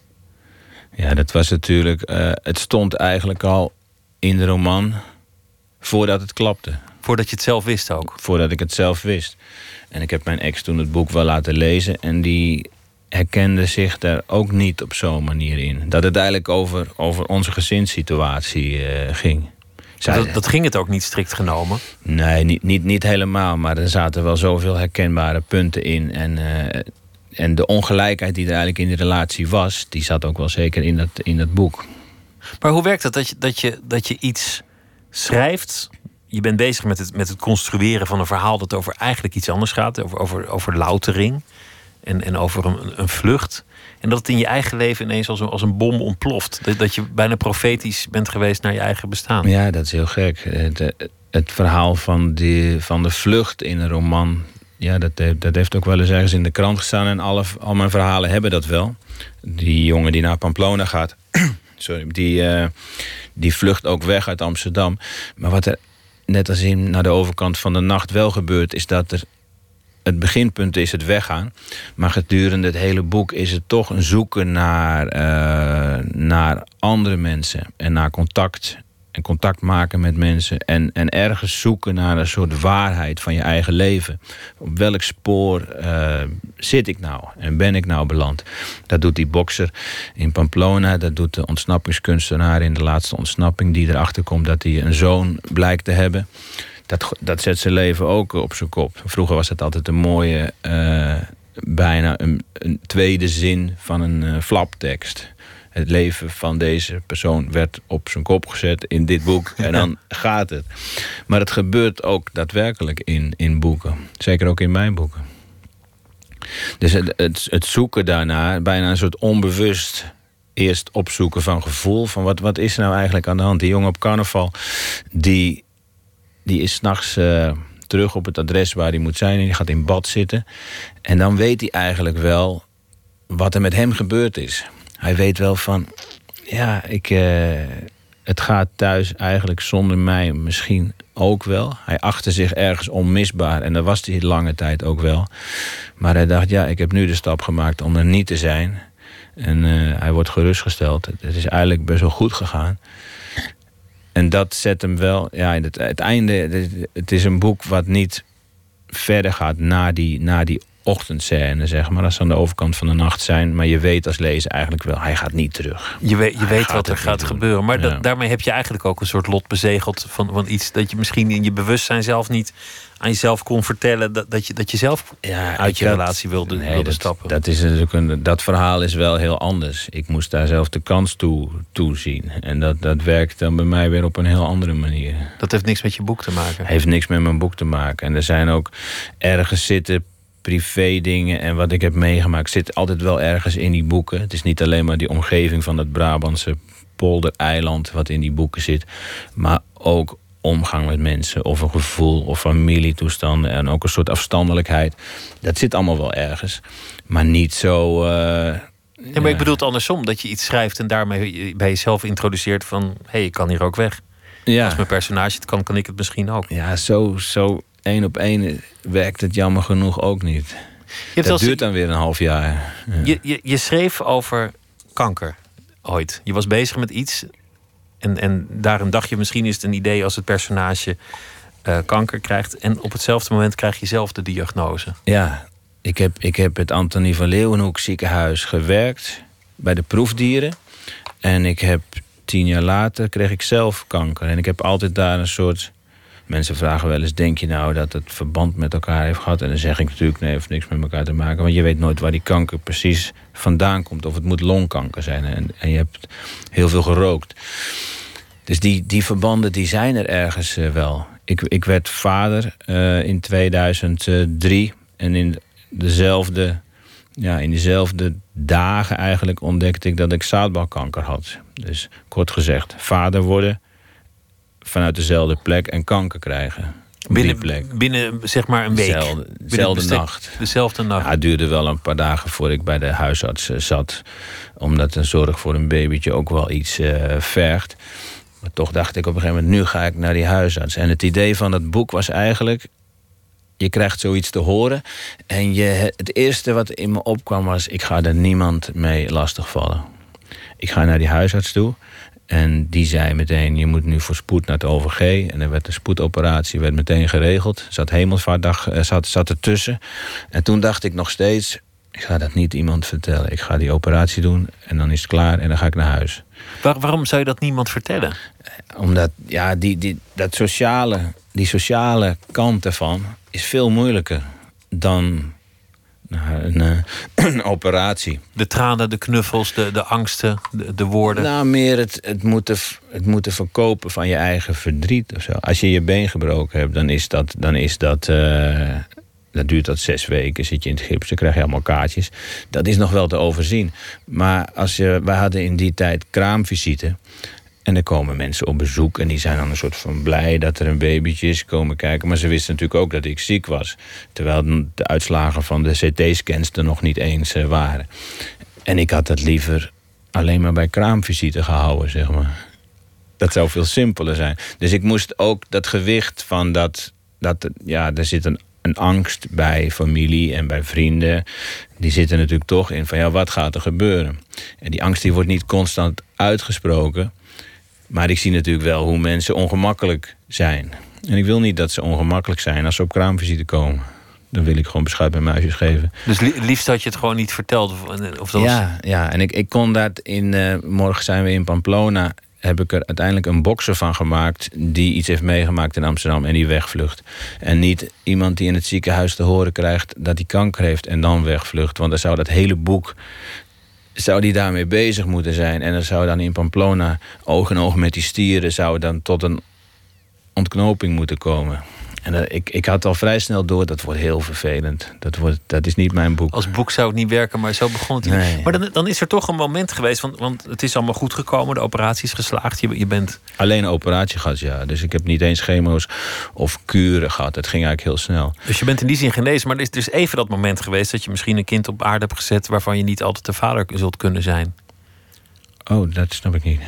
Ja, dat was natuurlijk. Uh, het stond eigenlijk al in de roman voordat het klapte. Voordat je het zelf wist ook? Voordat ik het zelf wist. En ik heb mijn ex toen het boek wel laten lezen. En die herkende zich daar ook niet op zo'n manier in. Dat het eigenlijk over, over onze gezinssituatie uh, ging. Zij, dat, dat, ging het ook niet strikt genomen? Nee, niet, niet, niet helemaal. Maar er zaten wel zoveel herkenbare punten in. En uh, en de ongelijkheid die er eigenlijk in de relatie was, die zat ook wel zeker in dat, in dat boek. Maar hoe werkt dat? Dat je, dat, je, dat je iets schrijft. Je bent bezig met het, met het construeren van een verhaal dat over eigenlijk iets anders gaat. Over, over, over loutering en, en over een, een vlucht. En dat het in je eigen leven ineens als een, als een bom ontploft. Dat, dat je bijna profetisch bent geweest naar je eigen bestaan. Ja, dat is heel gek. Het, het verhaal van, die, van de vlucht in een roman ja, dat, dat heeft ook wel eens ergens in de krant gestaan. En alle, al mijn verhalen hebben dat wel. Die jongen die naar Pamplona gaat, sorry, die, uh, die vlucht ook weg uit Amsterdam. Maar wat er net als in naar de overkant van de nacht wel gebeurt, is dat er het beginpunt is het weggaan. Maar gedurende het hele boek is het toch een zoeken naar, uh, naar andere mensen. En naar contact. En contact maken met mensen. En, en ergens zoeken naar een soort waarheid van je eigen leven. Op welk spoor uh, zit ik nou? En ben ik nou beland? Dat doet die bokser in Pamplona. Dat doet de ontsnappingskunstenaar in de laatste ontsnapping. Die erachter komt dat hij een zoon blijkt te hebben dat, dat zet zijn leven ook op zijn kop. Vroeger was het altijd een mooie, uh, bijna een, een, tweede zin van een uh, flaptekst. Het leven van deze persoon werd op zijn kop gezet in dit boek. En dan gaat het. Maar het gebeurt ook daadwerkelijk in, in boeken. Zeker ook in mijn boeken. Dus het, het, het zoeken daarna, bijna een soort onbewust eerst opzoeken van gevoel. Van wat, wat is er nou eigenlijk aan de hand? Die jongen op carnaval, die die is s'nachts uh, terug op het adres waar hij moet zijn. En die gaat in bad zitten. En dan weet hij eigenlijk wel wat er met hem gebeurd is. Hij weet wel van, ja, ik, uh, het gaat thuis eigenlijk zonder mij misschien ook wel. Hij achtte zich ergens onmisbaar en dat was hij lange tijd ook wel. Maar hij dacht, ja, ik heb nu de stap gemaakt om er niet te zijn. En uh, hij wordt gerustgesteld. Het is eigenlijk best wel goed gegaan. En dat zet hem wel. Ja, het, het einde. Het is een boek wat niet verder gaat na die, na die ochtendscène, zeg maar. Als ze aan de overkant van de nacht zijn. Maar je weet als lezer eigenlijk wel, hij gaat niet terug. Je weet, je weet wat er gaat gebeuren. Maar daarmee heb je eigenlijk ook een soort lot bezegeld van, van iets dat je misschien in je bewustzijn zelf niet aan jezelf kon vertellen dat, dat, je, dat je zelf ja, uit je relatie wilde, nee, wilde dat, stappen. Dat, is een, dat verhaal is wel heel anders. Ik moest daar zelf de kans toe, toe zien. En dat, dat werkt dan bij mij weer op een heel andere manier. Dat heeft niks met je boek te maken? Heeft niks met mijn boek te maken. En er zijn ook ergens zitten privé dingen en wat ik heb meegemaakt... zit altijd wel ergens in die boeken. Het is niet alleen maar die omgeving van het Brabantse poldereiland... wat in die boeken zit, maar ook omgang met mensen of een gevoel of familietoestanden en ook een soort afstandelijkheid. Dat zit allemaal wel ergens, maar niet zo. Uh, ja, maar ik bedoel het andersom, dat je iets schrijft en daarmee bij jezelf introduceert van hé, hey, ik kan hier ook weg. Ja. Als mijn personage het kan, kan ik het misschien ook. Ja, zo, zo één op één werkt het jammer genoeg ook niet. Dat duurt dan weer een half jaar. Je, je, je schreef over kanker ooit. Je was bezig met iets en, en daarin dacht je, misschien is het een idee als het personage uh, kanker krijgt. En op hetzelfde moment krijg je zelf de diagnose. Ja, ik heb, ik heb het Antonie van Leeuwenhoek ziekenhuis gewerkt bij de proefdieren. En ik heb tien jaar later kreeg ik zelf kanker. En ik heb altijd daar een soort. Mensen vragen wel eens: denk je nou dat het verband met elkaar heeft gehad? En dan zeg ik natuurlijk: nee, heeft niks met elkaar te maken. Want je weet nooit waar die kanker precies vandaan komt. Of het moet longkanker zijn. En, en je hebt heel veel gerookt. Dus die, die verbanden die zijn er ergens uh, wel. Ik, ik werd vader uh, in 2003. En in dezelfde, ja, in dezelfde dagen eigenlijk ontdekte ik dat ik zaadbalkanker had. Dus kort gezegd, vader worden vanuit dezelfde plek en kanker krijgen. Binnen, plek. binnen zeg maar een week. Dezelfde nacht. Dezelfde nacht. Ja, het duurde wel een paar dagen voordat ik bij de huisarts uh, zat. Omdat een zorg voor een babytje ook wel iets uh, vergt. Maar toch dacht ik op een gegeven moment, nu ga ik naar die huisarts. En het idee van het boek was eigenlijk... je krijgt zoiets te horen... en je, het eerste wat in me opkwam was... ik ga er niemand mee lastigvallen. Ik ga naar die huisarts toe... En die zei meteen, je moet nu voor spoed naar het OVG. En er werd een spoedoperatie werd meteen geregeld. Zat hemelvaartdag eh, zat, zat ertussen. En toen dacht ik nog steeds, ik ga dat niet iemand vertellen. Ik ga die operatie doen en dan is het klaar en dan ga ik naar huis. waarom zou je dat niemand vertellen? Omdat ja, die, die, dat sociale, die sociale kant ervan is veel moeilijker dan een, eh, een, operatie. De tranen, de knuffels, de, de angsten, de, de woorden? Nou, meer het, het, moeten, het moeten verkopen van je eigen verdriet of zo. Als je je been gebroken hebt, dan is dat, dan is dat uh, dat duurt dat zes weken, zit je in het gips, dan krijg je allemaal kaartjes. Dat is nog wel te overzien. Maar als je, wij hadden in die tijd kraamvisite. En er komen mensen op bezoek en die zijn dan een soort van blij dat er een babytje is komen kijken. Maar ze wisten natuurlijk ook dat ik ziek was. Terwijl de uitslagen van de CT-scans er nog niet eens eh, waren. En ik had dat liever alleen maar bij kraamvisite gehouden, zeg maar. Dat zou veel simpeler zijn. Dus ik moest ook dat gewicht van dat. dat ja, er zit een een angst bij familie en bij vrienden. Die zitten natuurlijk toch in van ja, wat gaat er gebeuren? En die angst die wordt niet constant uitgesproken. Maar ik zie natuurlijk wel hoe mensen ongemakkelijk zijn. En ik wil niet dat ze ongemakkelijk zijn als ze op kraamvisite komen. Dan wil ik gewoon beschuit bij muisjes geven. Dus liefst had je het gewoon niet verteld? Of, of dat ja, was... ja, en ik, ik kon dat in... Uh, morgen zijn we in Pamplona heb ik er uiteindelijk een bokser van gemaakt... die iets heeft meegemaakt in Amsterdam en die wegvlucht. En niet iemand die in het ziekenhuis te horen krijgt... dat hij kanker heeft en dan wegvlucht. Want dan zou dat hele boek zou die daarmee bezig moeten zijn. En dan zou dan in Pamplona oog in oog met die stieren... zou dan tot een ontknoping moeten komen. En uh, ik, ik had al vrij snel door, dat wordt heel vervelend. Dat, wordt, dat is niet mijn boek. Als boek zou het niet werken, maar zo begon het. Nee. Maar dan, dan is er toch een moment geweest, want, want het is allemaal goed gekomen. De operatie is geslaagd, je, je bent... Alleen een operatie gehad, ja. Dus ik heb niet eens chemo's of kuren gehad. Het ging eigenlijk heel snel. Dus je bent in die zin genezen, maar er is dus even dat moment geweest... dat je misschien een kind op aarde hebt gezet... waarvan je niet altijd de vader zult kunnen zijn. Oh, dat snap ik niet.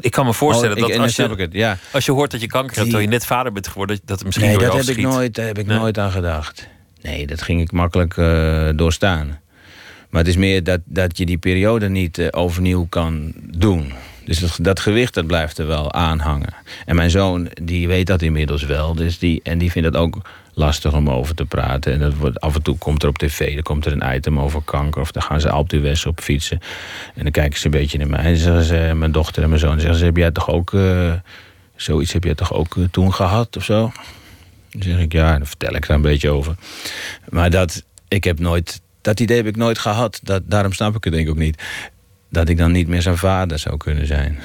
Ik kan me voorstellen oh, dat als je, het, ja. als je hoort dat je kanker hebt, terwijl je net vader bent geworden, dat het misschien nee, door dat heb ik nooit, daar heb ik nooit aan gedacht. Nee, dat ging ik makkelijk uh, doorstaan. Maar het is meer dat, dat je die periode niet uh, overnieuw kan doen. Dus dat, dat, gewicht dat blijft er wel aan hangen. En mijn zoon die weet dat inmiddels wel. Dus die, en die vindt dat ook lastig om over te praten. En dat wordt, af en toe komt er op tv er komt er een item over kanker. Of dan gaan ze Alp West op fietsen. En dan kijken ze een beetje naar mij. En zeggen ze, mijn dochter en mijn zoon zeggen ze... heb jij toch ook... Uh, zoiets heb jij toch ook uh, toen gehad of zo? Dan zeg ik, ja, dan vertel ik daar een beetje over. Maar dat, ik heb nooit... Dat idee heb ik nooit gehad. Dat, daarom snap ik het denk ik ook niet. Dat ik dan niet meer zijn vader zou kunnen zijn.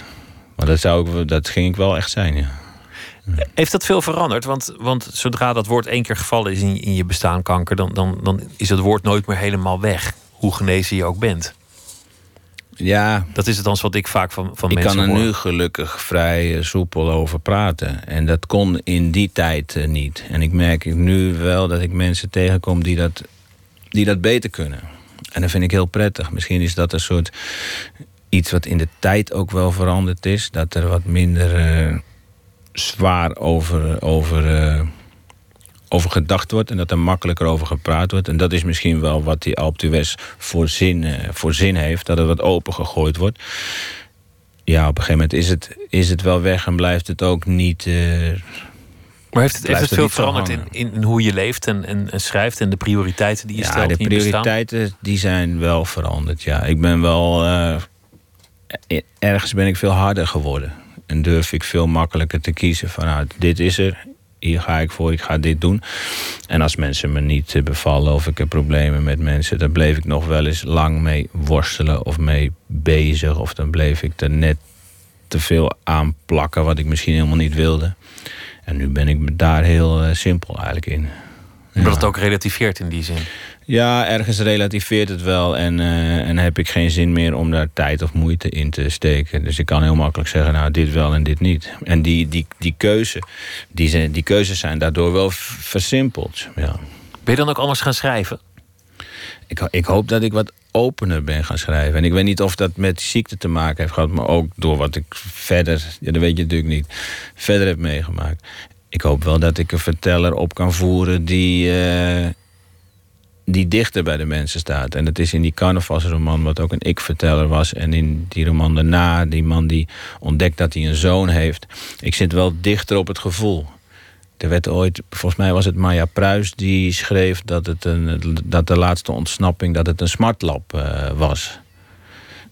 Maar dat, zou ik, dat ging ik wel echt zijn, ja. Heeft dat veel veranderd? Want, want zodra dat woord één keer gevallen is in, in je bestaan kanker, dan, dan, dan is het woord nooit meer helemaal weg. Hoe genezen je ook bent. Ja. Dat is het dan wat ik vaak van, van ik mensen Ik kan er nu gelukkig vrij eh, soepel over praten. En dat kon in die tijd eh, niet. En ik merk nu wel dat ik mensen tegenkom die dat, die dat beter kunnen. En dat vind ik heel prettig. Misschien is dat een soort iets wat in de tijd ook wel veranderd is. Dat er wat minder... Uh, zwaar over, over, uh, over gedacht wordt en dat er makkelijker over gepraat wordt. En dat is misschien wel wat die Alptues voor zin, uh, voor zin heeft, dat het wat open gegooid wordt. Ja, op een gegeven moment is het, is het wel weg en blijft het ook niet. Uh, maar heeft het, heeft het veel veranderd in, in, hoe je leeft en, en, en, schrijft en de prioriteiten die je ja, stelt? Ja, de prioriteiten die zijn wel veranderd. Ja, ik ben wel. ergens ben ik veel harder geworden. En durf ik veel makkelijker te kiezen van nou, dit is er, hier ga ik voor, ik ga dit doen. En als mensen me niet bevallen of ik heb problemen met mensen, dan bleef ik nog wel eens lang mee worstelen of mee bezig. Of dan bleef ik er net te veel aan plakken wat ik misschien helemaal niet wilde. En nu ben ik daar heel uh, simpel eigenlijk in. Ja. Dat het ook relativeert in die zin. Ja, ergens relativeert het wel. En, uh, en heb ik geen zin meer om daar tijd of moeite in te steken. Dus ik kan heel makkelijk zeggen, nou, dit wel en dit niet. En die, die, die, keuze, die, zijn, die keuzes zijn daardoor wel versimpeld. Ja. Ben je dan ook anders gaan schrijven? Ik, ik hoop dat ik wat opener ben gaan schrijven. En ik weet niet of dat met ziekte te maken heeft gehad... maar ook door wat ik verder, ja, dat weet je natuurlijk niet... verder heb meegemaakt. Ik hoop wel dat ik een verteller op kan voeren die... Uh, die dichter bij de mensen staat. En dat is in die carnavalsroman, wat ook een ik-verteller was. En in die roman daarna, die man die ontdekt dat hij een zoon heeft. Ik zit wel dichter op het gevoel. Er werd ooit, volgens mij was het Maya Pruis, die schreef dat, het een, dat de laatste ontsnapping dat het een smartlap uh, was.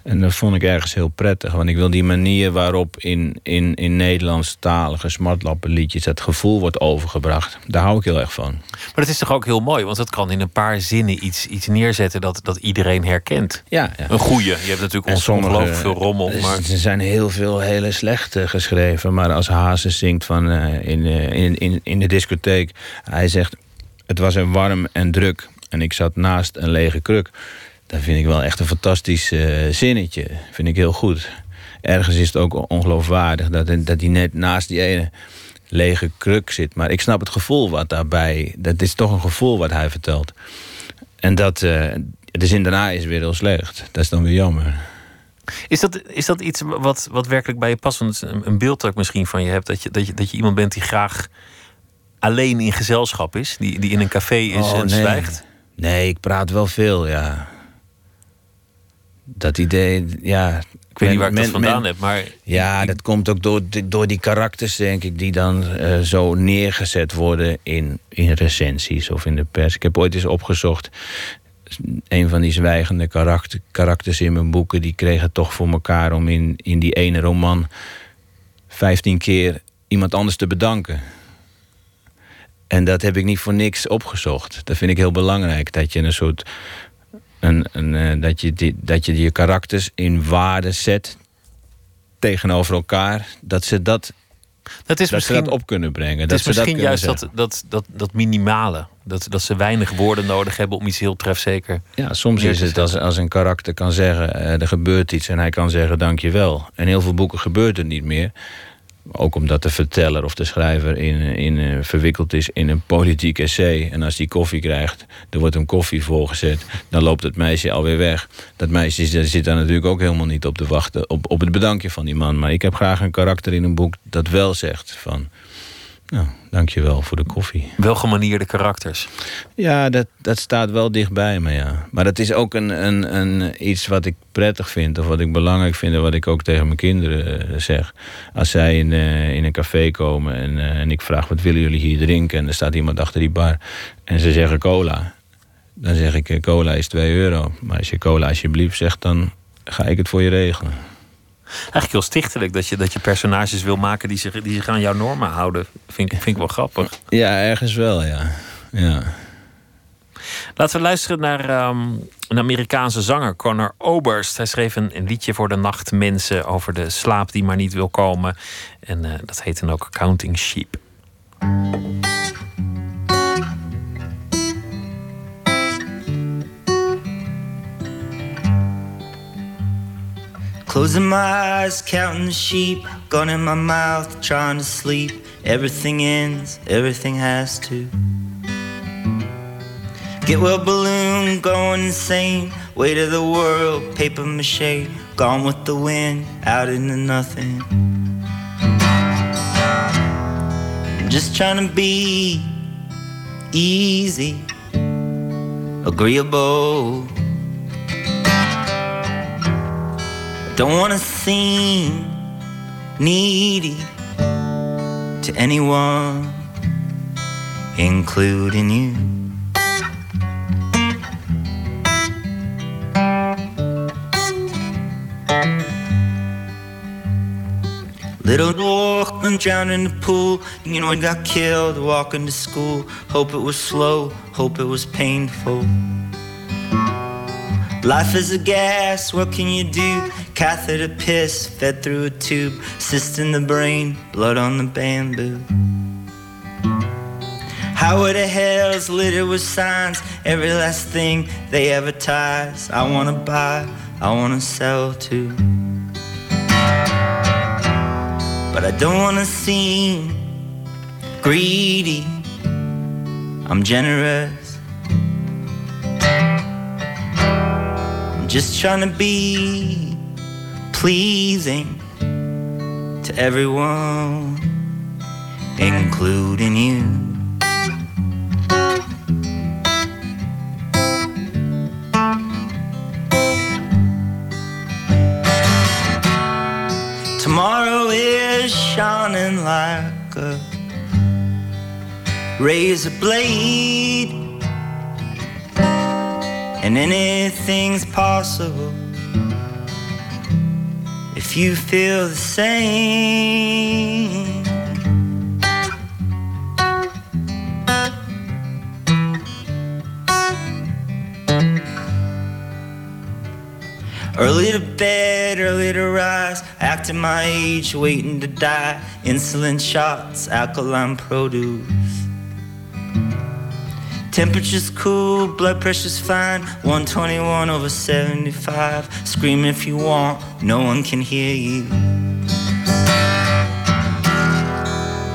En dat vond ik ergens heel prettig. Want ik wil die manier waarop in, in, in Nederlandstalige smartlappenliedjes... het gevoel wordt overgebracht. Daar hou ik heel erg van. Maar dat is toch ook heel mooi? Want het kan in een paar zinnen iets, iets neerzetten dat, dat iedereen herkent. Ja, ja. Een goede. Je hebt natuurlijk ongelooflijk veel rommel. Maar... Er zijn heel veel hele slechte geschreven. Maar als Hazes zingt van, uh, in, uh, in, in, in de discotheek... hij zegt, het was een warm en druk... en ik zat naast een lege kruk... Dat vind ik wel echt een fantastisch uh, zinnetje. Vind ik heel goed. Ergens is het ook ongeloofwaardig dat, dat hij net naast die ene lege kruk zit. Maar ik snap het gevoel wat daarbij... Dat is toch een gevoel wat hij vertelt. En dat... Uh, de zin daarna is weer heel slecht. Dat is dan weer jammer. Is dat, is dat iets wat, wat werkelijk bij je past? Want een, een beeld dat ik misschien van je heb... Dat je, dat, je, dat je iemand bent die graag alleen in gezelschap is, die, die in een café is Oh, en nee. zwijgt? Nee, ik praat wel veel, ja. Dat idee, ja. Ik weet niet waar ik dat vandaan heb, maar Ja, dat komt ook door, die- door die karakters, denk ik, die dan eh, zo neergezet worden in, in recensies of in de pers. Ik heb ooit eens opgezocht. Een van die zwijgende karakter, karakters in mijn boeken, die kregen toch voor elkaar om in, in die ene roman 15 keer iemand anders te bedanken. En dat heb ik niet voor niks opgezocht. Dat vind ik heel belangrijk. Dat je een soort. Een, een, eh, dat, je die, dat je je karakters in waarde zet tegenover elkaar. Dat ze dat, dat is dat, ze dat op kunnen brengen. het dat is ze dat misschien juist dat, dat, dat, dat minimale. Dat, dat ze weinig woorden nodig hebben om iets heel trefzeker. Ja, soms is het als, als een karakter kan zeggen: eh, er gebeurt iets en hij kan zeggen dankjewel. En heel veel boeken gebeurt het niet meer. Ook omdat de verteller of de schrijver in, in, eh, verwikkeld is in een politiek essay. En als die koffie krijgt, er wordt een koffie voorgezet. Dan loopt het meisje alweer weg. Dat meisje zit daar natuurlijk ook helemaal niet op te wachten. Op, op het bedankje van die man. Maar ik heb graag een karakter in een boek dat wel zegt van... Nou, dankjewel voor de koffie. Welgemanierde karakters. Ja, dat, dat staat wel dichtbij me, ja. Maar dat is ook een, een, een, iets wat ik prettig vind... of wat ik belangrijk vind en wat ik ook tegen mijn kinderen eh, zeg. Als zij in, eh, in een café komen en, eh, en ik vraag... wat willen jullie hier drinken? En er staat iemand achter die bar en ze zeggen cola. Dan zeg ik, cola is 2 euro. Maar als je cola alsjeblieft zegt, dan ga ik het voor je regelen. Eigenlijk heel stichtelijk dat je, dat je personages wil maken die zich, die zich aan jouw normen houden. Vind ik, vind ik wel grappig. Ja, ergens wel, ja. ja. Laten we luisteren naar ehm, een Amerikaanse zanger, Conor Oberst. Hij schreef een, een liedje voor de nachtmensen over de slaap die maar niet wil komen. En eh, dat heet dan ook Counting Sheep. Closing my eyes, counting the sheep, gun in my mouth, trying to sleep. Everything ends, everything has to. Get well balloon, going insane. Weight of the world, paper mache, gone with the wind, out into nothing. I'm just trying to be easy, agreeable. Don't wanna seem needy to anyone, including you. Little Orphan drowned in the pool. You know, he got killed walking to school. Hope it was slow, hope it was painful. Life is a gas, what can you do? Catheter piss fed through a tube, cyst in the brain, blood on the bamboo. How are the hells littered with signs? Every last thing they advertise. I wanna buy, I wanna sell too. But I don't wanna seem greedy. I'm generous. I'm just trying to be pleasing to everyone, including you. Tomorrow is shining like a razor blade, and anything's possible if you feel the same. Early to bed, early to rise, acting my age, waiting to die. Insulin shots, alkaline produce. Temperature's cool, blood pressure's fine. 121 over 75. Scream if you want, no one can hear you.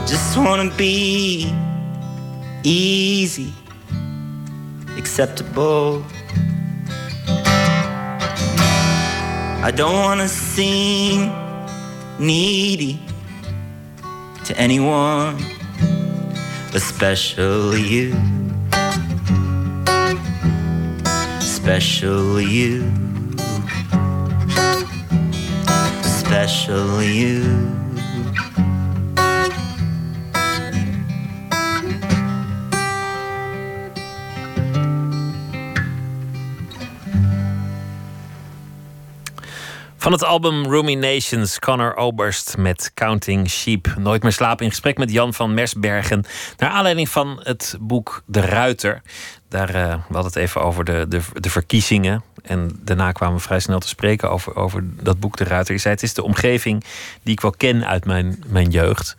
Just wanna be easy, acceptable. I don't wanna seem needy to anyone. especially you, especially you, especially you. Van het album Ruminations, Connor Oberst met Counting Sheep. Nooit meer slapen in gesprek met Jan van Mersbergen. Naar aanleiding van het boek De Ruiter. Daar uh, we hadden het even over de, de, de verkiezingen. En daarna kwamen we vrij snel te spreken over, over dat boek De Ruiter. Je zei, het is de omgeving die ik wel ken uit mijn, mijn jeugd.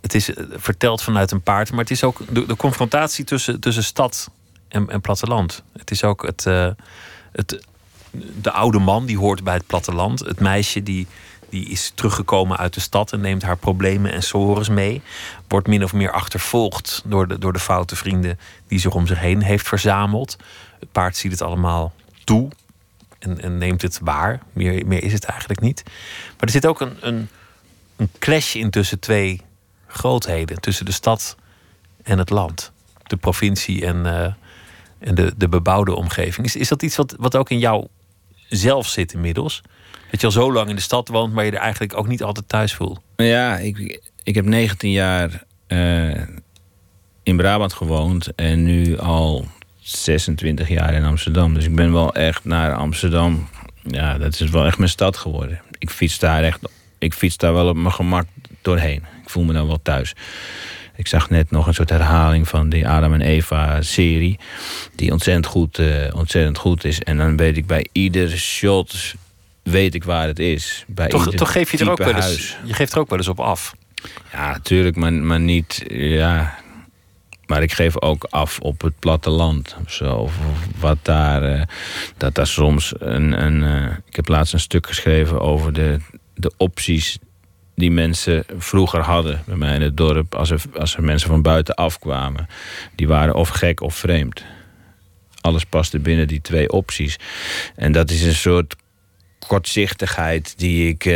Het is uh, verteld vanuit een paard, maar het is ook de, confrontatie tussen, tussen stad en, en platteland. Het is ook het, uh, het de oude man die hoort bij het platteland. Het meisje die, die is teruggekomen uit de stad en neemt haar problemen en sores mee. Wordt min of meer achtervolgd door de, door de foute vrienden die zich om zich heen heeft verzameld. Het paard ziet het allemaal toe en, en neemt het waar. Meer, meer is het eigenlijk niet. Maar er zit ook een, een, een clash in tussen twee grootheden. Tussen de stad en het land. De provincie en, uh, en de, de bebouwde omgeving. Is, is dat iets wat, wat ook in jou zelf zit inmiddels. Dat je al zo lang in de stad woont, maar je er eigenlijk ook niet altijd thuis voelt. Ja, ik, ik heb 19 jaar uh, in Brabant gewoond en nu al 26 jaar in Amsterdam. Dus ik ben wel echt naar Amsterdam. Ja, dat is wel echt mijn stad geworden. Ik fiets daar echt. Ik fiets daar wel op mijn gemak doorheen. Ik voel me dan wel thuis. Ik zag net nog een soort herhaling van die Adam en Eva serie. Die ontzettend goed, uh, ontzettend goed is. En dan weet ik bij ieder shot weet ik waar het is. Bij toch, toch geef je er ook wel eens. Je geeft er ook wel eens op af. Ja, natuurlijk, maar, maar niet. Ja, maar ik geef ook af op het platteland. Of zo. Of wat daar. Uh, dat daar soms een. een uh, ik heb laatst een stuk geschreven over de, de opties die mensen vroeger hadden bij mij in het dorp. Als er, als er mensen van buiten afkwamen. Die waren of gek of vreemd. Alles paste binnen die twee opties. En dat is een soort kortzichtigheid die ik. Uh,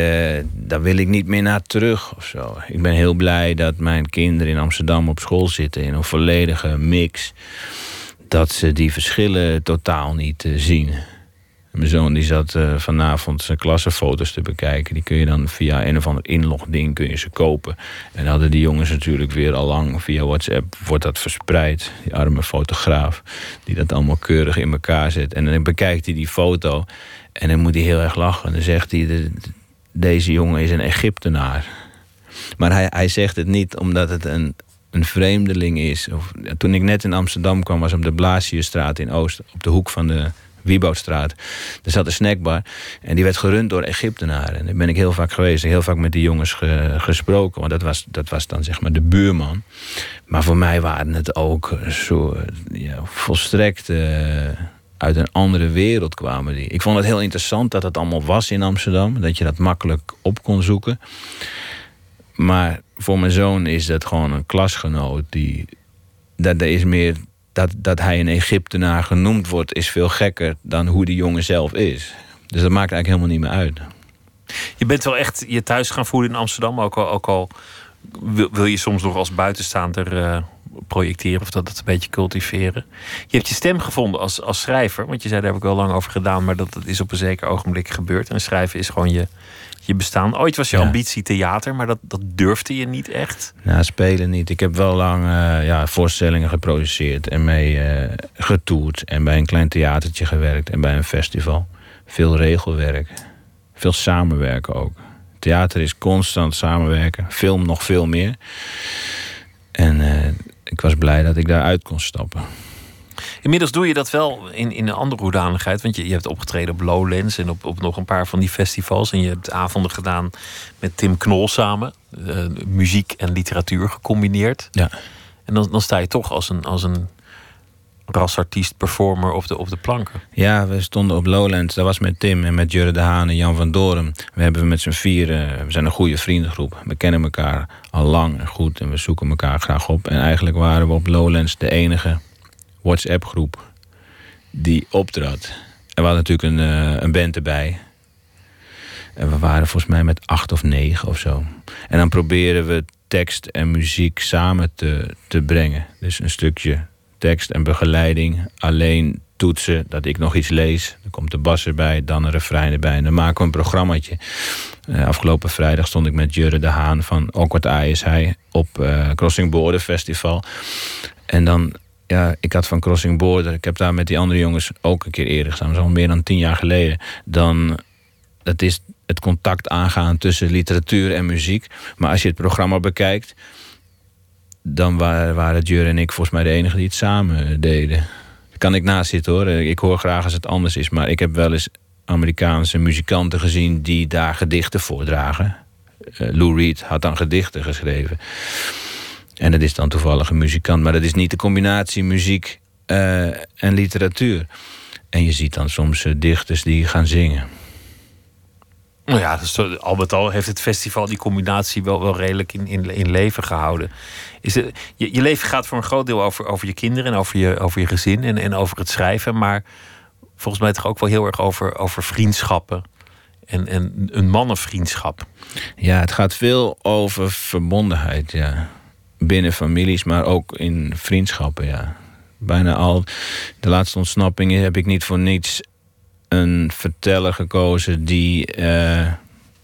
daar wil ik niet meer naar terug of zo. Ik ben heel blij dat mijn kinderen in Amsterdam op school zitten in een volledige mix. Dat ze die verschillen totaal niet uh, zien. Mijn zoon die zat uh, vanavond zijn klassenfoto's te bekijken. Die kun je dan via een of ander inlogding kun je ze kopen. En hadden die jongens natuurlijk weer al lang via WhatsApp wordt dat verspreid. Die arme fotograaf die dat allemaal keurig in elkaar zet. En dan bekijkt hij die foto en dan moet hij heel erg lachen. En dan zegt hij, de, deze jongen is een Egyptenaar. Maar hij, hij zegt het niet omdat het een, een vreemdeling is. Of, toen ik net in Amsterdam kwam, was op de Blasiusstraat in Oost, op de hoek van de Wieboudstraat. Er zat een snackbar en die werd gerund door Egyptenaren. En daar ben ik heel vaak geweest, heel vaak met die jongens ge, gesproken. Want dat was, dat was dan zeg maar de buurman. Maar voor mij waren het ook zo ja, volstrekt... Uh, uit een andere wereld kwamen die. Ik vond het heel interessant dat het allemaal was in Amsterdam. Dat je dat makkelijk op kon zoeken. Maar voor mijn zoon is dat gewoon een klasgenoot. Die, dat, is meer dat, dat hij een Egyptenaar genoemd wordt, is veel gekker dan hoe die jongen zelf is. Dus dat maakt eigenlijk helemaal niet meer uit. Je bent wel echt je thuis gaan voelen in Amsterdam, ook al, ook al wil, je soms nog als buitenstaander uh, projecteren of dat, dat een beetje cultiveren. Je hebt je stem gevonden als, als schrijver, want je zei daar heb ik wel lang over gedaan, maar dat, dat is op een zeker ogenblik gebeurd. En schrijven is gewoon je, je bestaan. Ooit was je ja. ambitie theater, maar dat, dat durfde je niet echt? Nou, spelen niet. Ik heb wel lang uh, ja, voorstellingen geproduceerd en mee uh, getoerd. En bij een klein theatertje gewerkt en bij een festival. Veel regelwerk. Veel samenwerken ook. Theater is constant samenwerken. Film nog veel meer. En uh, ik was blij dat ik daaruit kon stappen. Inmiddels doe je dat wel in, in een andere hoedanigheid. Want je, je hebt opgetreden op Lowlands en op, op nog een paar van die festivals. En je hebt avonden gedaan met Tim Knol samen. Uh, muziek en literatuur gecombineerd. Ja. En dan, dan sta je toch als een, als een rasartiest, performer op de, op de planken. Ja, we stonden op Lowlands. Dat was met Tim en met Jurre de Haan en Jan van Doren. We hebben met z'n vieren, we zijn een goede vriendengroep. We kennen elkaar al lang en goed en we zoeken elkaar graag op. En eigenlijk waren we op Lowlands de enige WhatsApp-groep die optrad. Er was natuurlijk een, uh, een band erbij. En we waren volgens mij met acht of negen of zo. En dan proberen we tekst en muziek samen te, te brengen. Dus een stukje tekst en begeleiding. Alleen toetsen, dat ik nog iets lees. Dan komt de bas erbij, dan een refrein erbij. En dan maken we een programmaatje. Uh, afgelopen vrijdag stond ik met Jurre de Haan van Awkward Eye is hij op uh, Crossing Border Festival. En dan, ja, ik had van Crossing Border, ik heb daar met die andere jongens ook een keer eerder gestaan, zo meer dan tien jaar geleden. Dan, dat is het contact aangaan tussen literatuur en muziek. Maar als je het programma bekijkt, dan waren, Jur en ik volgens mij de enige die het samen deden. Daar kan ik naast zitten hoor. Ik hoor graag als het anders is. Maar ik heb wel eens Amerikaanse muzikanten gezien die daar gedichten voordragen. Uh, Lou Reed had dan gedichten geschreven. En dat is dan toevallig een muzikant. Maar dat is niet de combinatie muziek uh, en literatuur. En je ziet dan soms uh, dichters die gaan zingen. Nou ja, dus al met al heeft het festival die combinatie wel, wel redelijk in, in, in leven gehouden. Is het, je, je leven gaat voor een groot deel over, over je kinderen en over je, over je gezin en, en over het schrijven. Maar volgens mij toch ook wel heel erg over, over vriendschappen. En, en een mannenvriendschap. Ja, het gaat veel over verbondenheid, ja. Binnen families, maar ook in vriendschappen, ja. Bijna al de laatste ontsnappingen heb ik niet voor niets een verteller gekozen die. Uh,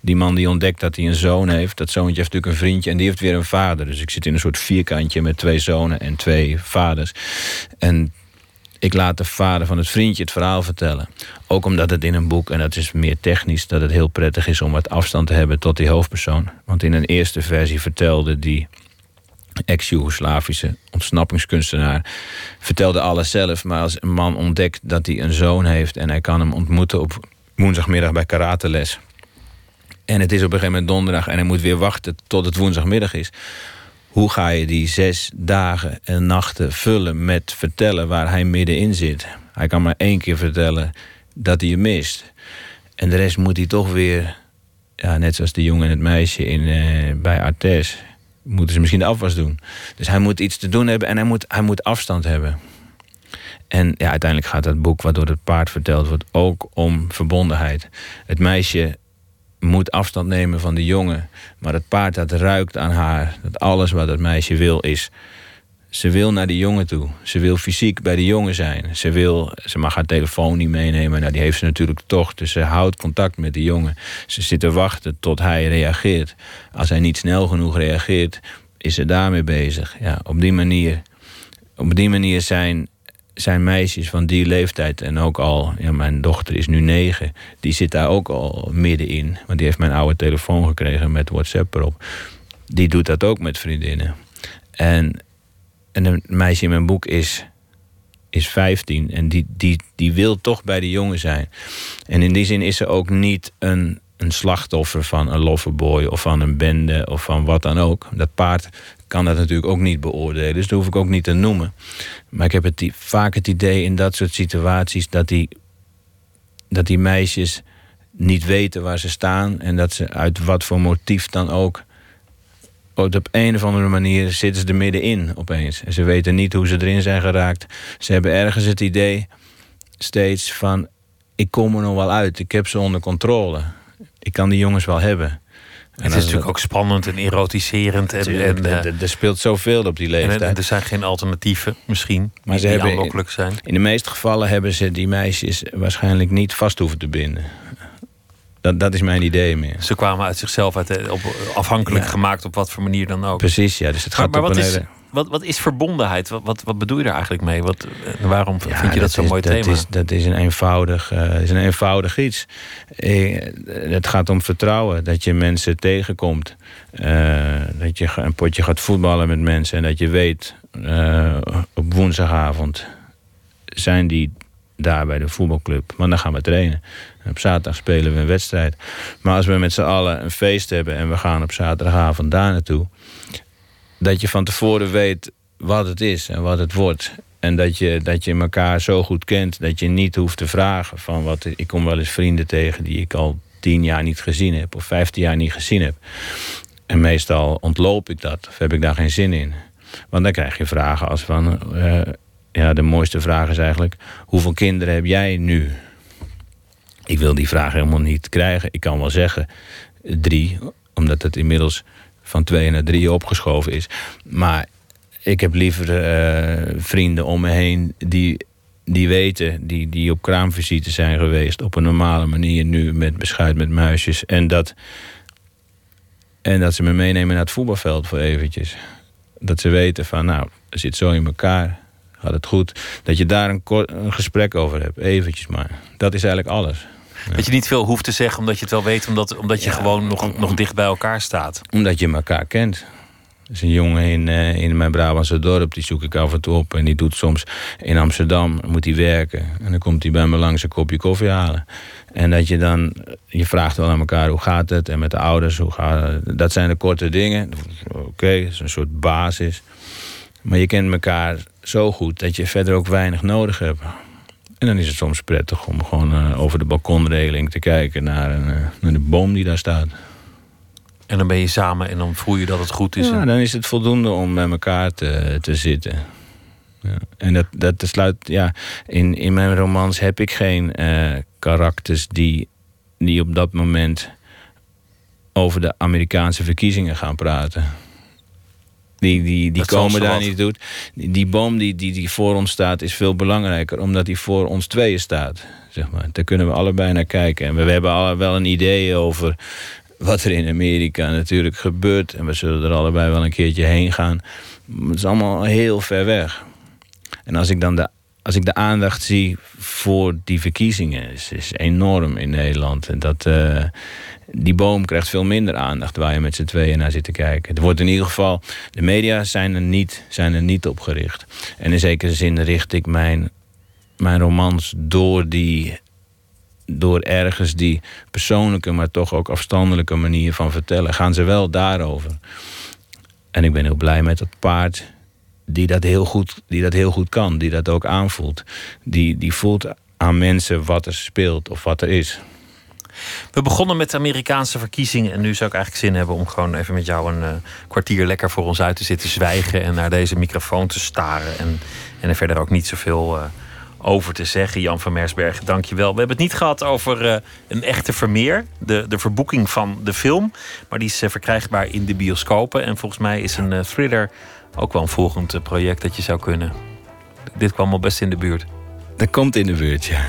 die man die ontdekt dat hij een zoon heeft. Dat zoontje heeft natuurlijk een vriendje en die heeft weer een vader. Dus ik zit in een soort vierkantje met twee zonen en twee vaders. En ik laat de vader van het vriendje het verhaal vertellen. Ook omdat het in een boek, en dat is meer technisch, dat het heel prettig is om wat afstand te hebben tot die hoofdpersoon. Want in een eerste versie vertelde die ex-Jugoslavische ontsnappingskunstenaar vertelde alles zelf. Maar als een man ontdekt dat hij een zoon heeft en hij kan hem ontmoeten op woensdagmiddag bij karateles. En het is op een gegeven moment donderdag en hij moet weer wachten tot het woensdagmiddag is. Hoe ga je die zes dagen en nachten vullen met vertellen waar hij middenin zit? Hij kan maar één keer vertellen dat hij je mist. En de rest moet hij toch weer, ja, net zoals de jongen en het meisje in, uh, bij Artes moeten ze misschien de afwas doen. Dus hij moet iets te doen hebben en hij moet, hij moet afstand hebben. En ja, uiteindelijk gaat dat boek, waardoor het paard verteld wordt, ook om verbondenheid. Het meisje moet afstand nemen van de jongen, maar het paard dat ruikt aan haar. Dat alles wat het meisje wil is ze wil naar die jongen toe. Ze wil fysiek bij de jongen zijn. Ze, wil, ze mag haar telefoon niet meenemen. Nou, die heeft ze natuurlijk toch. Dus ze houdt contact met de jongen. Ze zit te wachten tot hij reageert. Als hij niet snel genoeg reageert, is ze daarmee bezig. Ja, op die manier, op die manier zijn, zijn meisjes van die leeftijd... en ook al, ja, mijn dochter is nu negen... die zit daar ook al middenin. Want die heeft mijn oude telefoon gekregen met WhatsApp erop. Die doet dat ook met vriendinnen. En en een meisje in mijn boek is, is 15 en die, die, die wil toch bij de jongen zijn. En in die zin is ze ook niet een, een slachtoffer van een loverboy of van een bende of van wat dan ook. Dat paard kan dat natuurlijk ook niet beoordelen, dus dat hoef ik ook niet te noemen. Maar ik heb het, vaak het idee in dat soort situaties dat die, dat die meisjes niet weten waar ze staan en dat ze uit wat voor motief dan ook op een of andere manier zitten ze er middenin opeens. En ze weten niet hoe ze erin zijn geraakt. Ze hebben ergens het idee steeds van... ik kom er nog wel uit, ik heb ze onder controle. Ik kan die jongens wel hebben. En het is natuurlijk ook spannend en erotiserend. En, en, eh, er speelt zoveel op die leeftijd. En, er zijn geen alternatieven, misschien, maar ze die hebben, aanlokkelijk zijn. In de meeste gevallen hebben ze die meisjes waarschijnlijk niet vast hoeven te binden. Dat, dat is mijn idee meer. Ze kwamen uit zichzelf uit, eh, op, afhankelijk gemaakt op wat voor manier dan ook. Precies, ja. Dus het gaat maar, maar wat, is, wat, wat is verbondenheid? Wat, wat, wat bedoel je daar eigenlijk mee? Wat, eh, waarom vind je dat, zo'n mooi dat thema? Is, dat is een eenvoudig, uh, is een eenvoudig iets. het gaat om vertrouwen. Dat je mensen tegenkomt. dat je een potje gaat voetballen met mensen. En dat je weet, op woensdagavond zijn die daar bij de voetbalclub. Want dan gaan we trainen. Op zaterdag spelen we een wedstrijd. Maar als we met z'n allen een feest hebben en we gaan op zaterdagavond daar naartoe. Dat je van tevoren weet wat het is en wat het wordt. En dat je, dat je elkaar zo goed kent dat je niet hoeft te vragen van wat. Ik kom wel eens vrienden tegen die ik al tien jaar niet gezien heb of vijftien jaar niet gezien heb. En meestal ontloop ik dat of heb ik daar geen zin in. Want dan krijg je vragen als van. Uh, ja, de mooiste vraag is eigenlijk: hoeveel kinderen heb jij nu? Ik wil die vraag helemaal niet krijgen. Ik kan wel zeggen drie, omdat het inmiddels van twee naar drie opgeschoven is. Maar ik heb liever eh, vrienden om me heen die, die weten, die, die op kraamvisite zijn geweest op een normale manier nu met beschuit met muisjes. En dat, en dat ze me meenemen naar het voetbalveld voor eventjes. Dat ze weten van nou, het zit zo in elkaar. Gaat het goed. Dat je daar een, een gesprek over hebt. Eventjes maar. Dat is eigenlijk alles. Dat je niet veel hoeft te zeggen omdat je het wel weet, omdat, omdat je gewoon nog, nog dicht bij elkaar staat. Omdat je elkaar kent. Er is een jongen in, uh, in mijn Brabantse dorp, die zoek ik af en toe op. En die doet soms in Amsterdam, moet hij werken. En dan komt hij bij me langs een kopje koffie halen. En dat je dan, je vraagt wel aan elkaar hoe gaat het. En met de ouders, hoe gaat het. Dat zijn de korte dingen. Oké, dat is een soort basis. Maar je kent elkaar zo goed dat je verder ook weinig nodig hebt. En dan is het soms prettig om gewoon uh, over de balkonregeling te kijken naar, een, uh, naar de boom die daar staat. En dan ben je samen en dan voel je dat het goed is. Ja, dan is het voldoende om bij elkaar te, te zitten. Ja. En dat, dat sluit, ja, in, in mijn romans heb ik geen uh, karakters die, die op dat moment over de Amerikaanse verkiezingen gaan praten. Die, die, die komen daar niet toe. Die, die boom die, die, die voor ons staat is veel belangrijker, omdat die voor ons tweeën staat. Zeg maar. Daar kunnen we allebei naar kijken. En we, we hebben alle wel een idee over wat er in Amerika natuurlijk gebeurt. En we zullen er allebei wel een keertje heen gaan. Het is allemaal heel ver weg. En als ik dan de, als ik de aandacht zie voor die verkiezingen, is, is enorm in Nederland. En dat, uh, die boom krijgt veel minder aandacht waar je met z'n tweeën naar zit te kijken. Er wordt in ieder geval, de media zijn er niet, zijn er niet op gericht. En in zekere zin richt ik mijn, mijn romans door die door ergens die persoonlijke, maar toch ook afstandelijke manier van vertellen, gaan ze wel daarover. En ik ben heel blij met dat paard die dat heel goed, die dat heel goed kan, die dat ook aanvoelt. Die, die voelt aan mensen wat er speelt of wat er is. We begonnen met de Amerikaanse verkiezingen. En nu zou ik eigenlijk zin hebben om gewoon even met jou een uh, kwartier lekker voor ons uit te zitten zwijgen. En naar deze microfoon te staren. En, en er verder ook niet zoveel uh, over te zeggen. Jan van Mersberg, dank je wel. We hebben het niet gehad over uh, een echte Vermeer. De, de verboeking van de film. Maar die is verkrijgbaar in de bioscopen. En volgens mij is een thriller ook wel een volgend project dat je zou kunnen. Dit kwam al best in de buurt. Dat komt in de buurt, ja.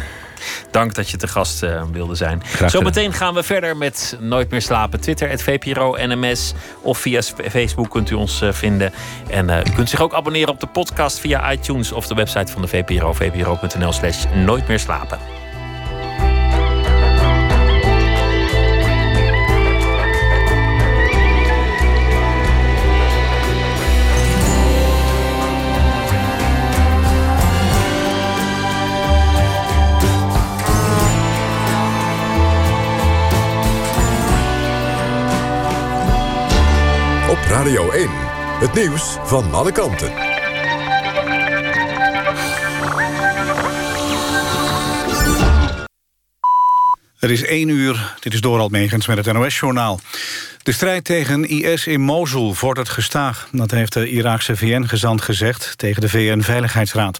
Dank dat je te gast uh, wilde zijn. Zometeen gaan we verder met Nooit meer slapen. Twitter, het VPRO NMS. Of via Facebook kunt u ons uh, vinden. En uh, u kunt zich ook abonneren op de podcast via iTunes of de website van de VPRO. vpro.nl slash nooit meer slapen. Radio 1. Het nieuws van alle kanten. Het is 1 uur, dit is Dorald Megens met het NOS-journaal. De strijd tegen IS in Mosul vordert gestaag. Dat heeft de Iraakse VN-gezant gezegd tegen de VN-veiligheidsraad.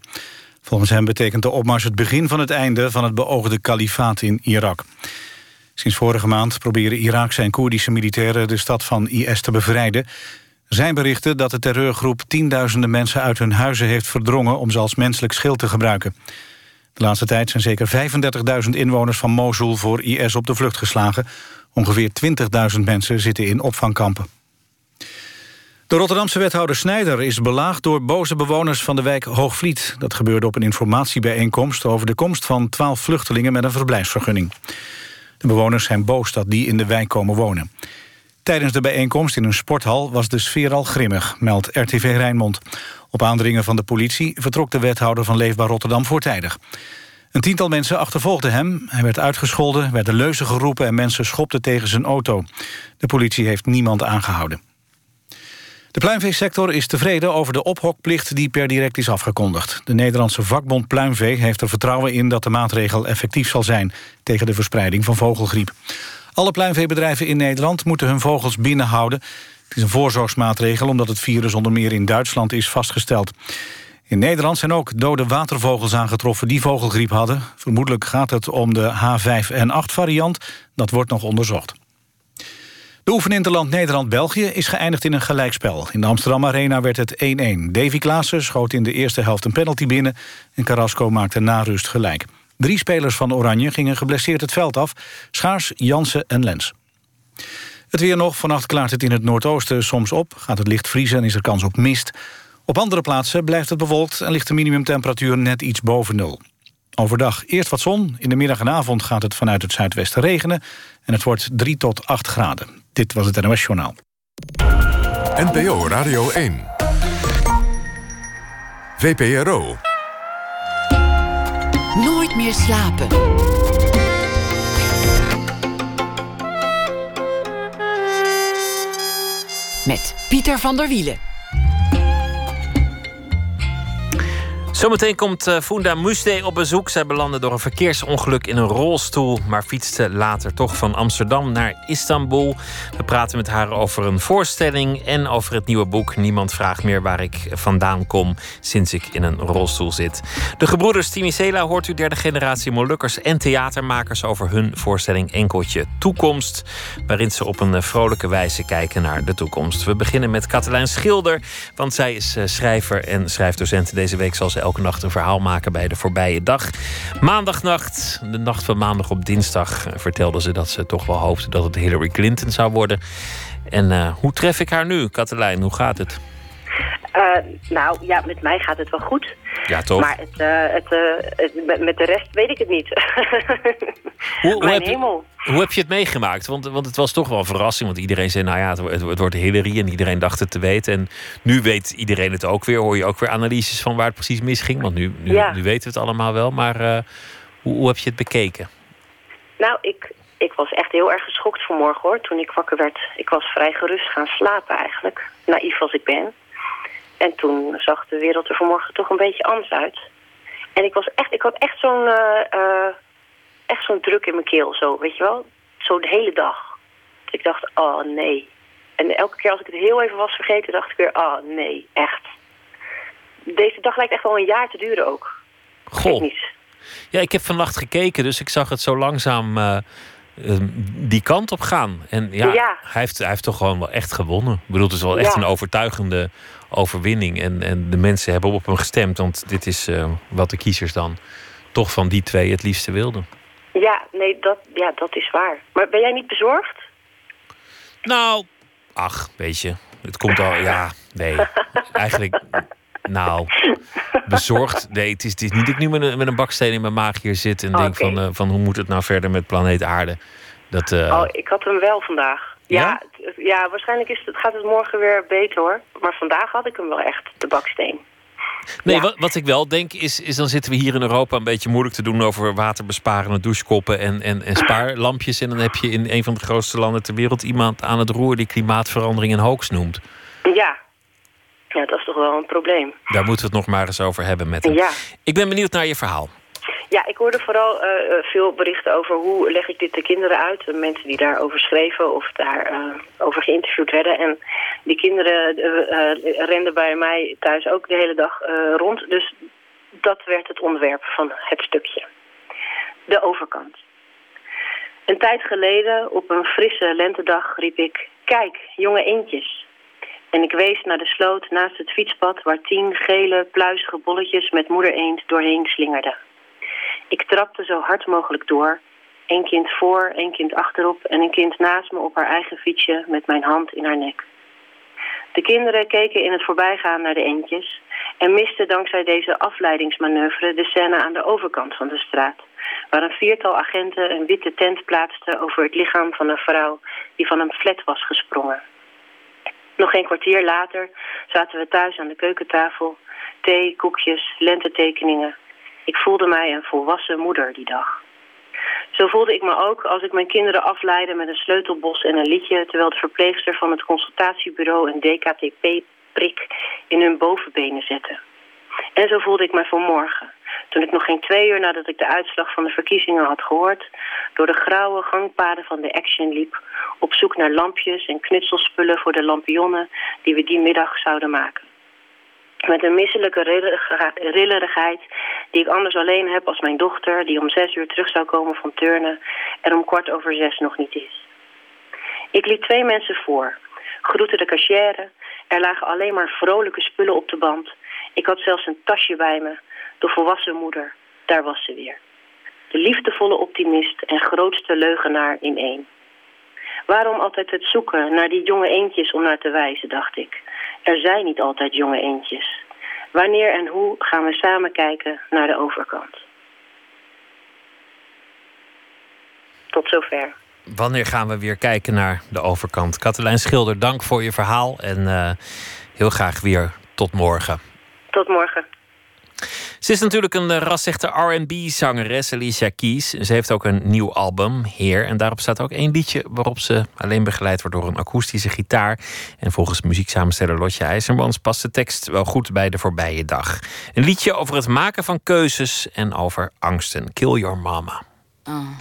Volgens hem betekent de opmars het begin van het einde... van het beoogde kalifaat in Irak. Sinds vorige maand proberen Iraakse en Koerdische militairen... de stad van IS te bevrijden. Er zijn berichten dat de terreurgroep tienduizenden mensen uit hun huizen heeft verdrongen... om ze als menselijk schild te gebruiken. De laatste tijd zijn zeker 35.000 inwoners van Mosul voor IS op de vlucht geslagen. Ongeveer 20.000 mensen zitten in opvangkampen. De Rotterdamse wethouder Snijder is belaagd door boze bewoners van de wijk Hoogvliet. Dat gebeurde op een informatiebijeenkomst over de komst van 12 vluchtelingen met een verblijfsvergunning. De bewoners zijn boos dat die in de wijk komen wonen. Tijdens de bijeenkomst in een sporthal was de sfeer al grimmig, meldt RTV Rijnmond. Op aandringen van de politie vertrok de wethouder van Leefbaar Rotterdam voortijdig. Een tiental mensen achtervolgden hem. Hij werd uitgescholden, werden leuzen geroepen... en mensen schopten tegen zijn auto. De politie heeft niemand aangehouden. De pluimveesector is tevreden over de ophokplicht die per direct is afgekondigd. De Nederlandse vakbond Pluimvee heeft er vertrouwen in dat de maatregel effectief zal zijn tegen de verspreiding van vogelgriep. Alle pluimveebedrijven in Nederland moeten hun vogels binnenhouden. Het is een voorzorgsmaatregel omdat het virus onder meer in Duitsland is vastgesteld. In Nederland zijn ook dode watervogels aangetroffen die vogelgriep hadden. Vermoedelijk gaat het om de H5N8 variant. Dat wordt nog onderzocht. De oefeninterland Nederland-België is geëindigd in een gelijkspel. In de Amsterdam Arena werd het 1-1. Davy Klaassen schoot in de eerste helft een penalty binnen... en Carrasco maakte na rust gelijk. Drie spelers van Oranje gingen geblesseerd het veld af. Schaars, Jansen en Lens. Het weer nog. Vannacht klaart het in het noordoosten soms op. Gaat het licht vriezen en is er kans op mist. Op andere plaatsen blijft het bewolkt... en ligt de minimumtemperatuur net iets boven nul. Overdag eerst wat zon. In de middag en avond gaat het vanuit het zuidwesten regenen. En het wordt 3 tot 8 graden. Dit was het NOS Journaal. NPO Radio 1. VPRO. Nooit meer slapen. Met Pieter van der Wielen. Zometeen komt uh, Funda Musde op bezoek. Zij belandde door een verkeersongeluk in een rolstoel, maar fietste later toch van Amsterdam naar Istanbul. We praten met haar over een voorstelling en over het nieuwe boek Niemand vraagt meer waar ik vandaan kom sinds ik in een rolstoel zit. De gebroeders Timisela hoort u derde generatie Molukkers en theatermakers over hun voorstelling Enkeltje Toekomst, waarin ze op een vrolijke wijze kijken naar de toekomst. We beginnen met Katelijn Schilder, want zij is uh, schrijver en schrijfdocent. Deze week zal ze elke nacht een verhaal maken bij de voorbije dag. Maandagnacht, de nacht van maandag op dinsdag, vertelde ze dat ze toch wel hoopte dat het Hillary Clinton zou worden. En uh, hoe tref ik haar nu, Katelijn? Hoe gaat het? Uh, nou ja, met mij gaat het wel goed. Ja, toch? Maar het, uh, het, het, met de rest weet ik het niet. hoe, hoe, heb je, hoe heb je het meegemaakt? Want, want het was toch wel een verrassing. Want iedereen zei, nou ja, het, wordt- het wordt Hillary. En iedereen dacht het te weten. En nu weet iedereen het ook weer. Hoor je ook weer analyses van waar het precies misging. Want nu, nu, Ja. nu weten we het allemaal wel. Maar eh, hoe, hoe heb je het bekeken? Nou, ik, ik was echt heel erg geschokt vanmorgen hoor, toen ik wakker werd. Ik was vrij gerust gaan slapen eigenlijk, naïef als ik ben. En toen zag de wereld er vanmorgen toch een beetje anders uit. En ik was echt, ik had echt zo'n eh, eh, echt zo'n druk in mijn keel, zo, weet je wel? Zo de hele dag. Dus ik dacht, oh nee. En elke keer als ik het heel even was vergeten, dacht ik weer, oh nee, echt. Deze dag lijkt echt wel een jaar te duren ook. Goh. Ja, ik heb vannacht gekeken. Dus ik zag het zo langzaam eh, die kant op gaan. En ja, Ja. Hij, heeft, hij heeft toch gewoon wel echt gewonnen. Ik bedoel, het is wel echt Ja. een overtuigende overwinning. En, en de mensen hebben op hem gestemd. Want dit is eh, wat de kiezers dan toch van die twee het liefste wilden. Ja, nee, dat, ja, dat is waar. Maar ben jij niet bezorgd? Nou, ach, weet je. Het komt al, ja, nee. Eigenlijk, nou, bezorgd. Nee, het is, het is niet dat ik nu met een, met een baksteen in mijn maag hier zit en denk van, eh, van hoe moet het nou verder met planeet Aarde. Dat, eh, Oh, ik had hem wel vandaag. Ja, Ja? Ja waarschijnlijk is het, gaat het morgen weer beter hoor. Maar vandaag had ik hem wel echt, de baksteen. Nee, Ja. wat, wat ik wel denk is, is dan zitten we hier in Europa een beetje moeilijk te doen over waterbesparende douchekoppen en, en, en spaarlampjes. En dan heb je in een van de grootste landen ter wereld iemand aan het roer die klimaatverandering een hoax noemt. Ja. Ja, dat is toch wel een probleem. Daar moeten we het nog maar eens over hebben met hem. Ja. Ik ben benieuwd naar je verhaal. Ja, ik hoorde vooral eh, eh, veel berichten over hoe leg ik dit de kinderen uit. De mensen die daarover schreven of daarover over geïnterviewd werden. En die kinderen eh, eh, renden bij mij thuis ook de hele dag eh, rond. Dus dat werd het onderwerp van het stukje. De overkant. Een tijd geleden, op een frisse lentedag, riep ik... Kijk, jonge eendjes. En ik wees naar de sloot naast het fietspad... waar tien gele, pluizige bolletjes met moeder eend doorheen slingerden. Ik trapte zo hard mogelijk door. Eén kind voor, één kind achterop en een kind naast me op haar eigen fietsje met mijn hand in haar nek. De kinderen keken in het voorbijgaan naar de eendjes en misten dankzij deze afleidingsmanoeuvre de scène aan de overkant van de straat, waar een viertal agenten een witte tent plaatsten over het lichaam van een vrouw die van een flat was gesprongen. Nog een kwartier later zaten we thuis aan de keukentafel. Thee, koekjes, lentetekeningen. Ik voelde mij een volwassen moeder die dag. Zo voelde ik me ook als ik mijn kinderen afleidde met een sleutelbos en een liedje... terwijl de verpleegster van het consultatiebureau een DKTP-prik in hun bovenbenen zette. En zo voelde ik mij vanmorgen, toen ik nog geen twee uur nadat ik de uitslag van de verkiezingen had gehoord... door de grauwe gangpaden van de Action liep... op zoek naar lampjes en knutselspullen voor de lampionnen die we die middag zouden maken. Met een misselijke rillerigheid die ik anders alleen heb als mijn dochter... die om zes uur terug zou komen van turnen en om kwart over zes nog niet is. Ik liet twee mensen voor, groette de cachère. Er lagen alleen maar vrolijke spullen op de band. Ik had zelfs een tasje bij me. De volwassen moeder, daar was ze weer. De liefdevolle optimist en grootste leugenaar in één. Waarom altijd het zoeken naar die jonge eendjes om naar te wijzen, dacht ik. Er zijn niet altijd jonge eendjes. Wanneer en hoe gaan we samen kijken naar de overkant? Tot zover. Wanneer gaan we weer kijken naar de overkant? Katelijn Schilder, dank voor je verhaal en eh, heel graag weer tot morgen. Tot morgen. Ze is natuurlijk een eh, rasechte R&B-zangeres, Alicia Keys. Ze heeft ook een nieuw album, Heer. En daarop staat ook één liedje waarop ze alleen begeleid wordt door een akoestische gitaar. En volgens muzieksamensteller Lotje IJzermans past de tekst wel goed bij de voorbije dag. Een liedje over het maken van keuzes en over angsten. Kill Your Mama. On.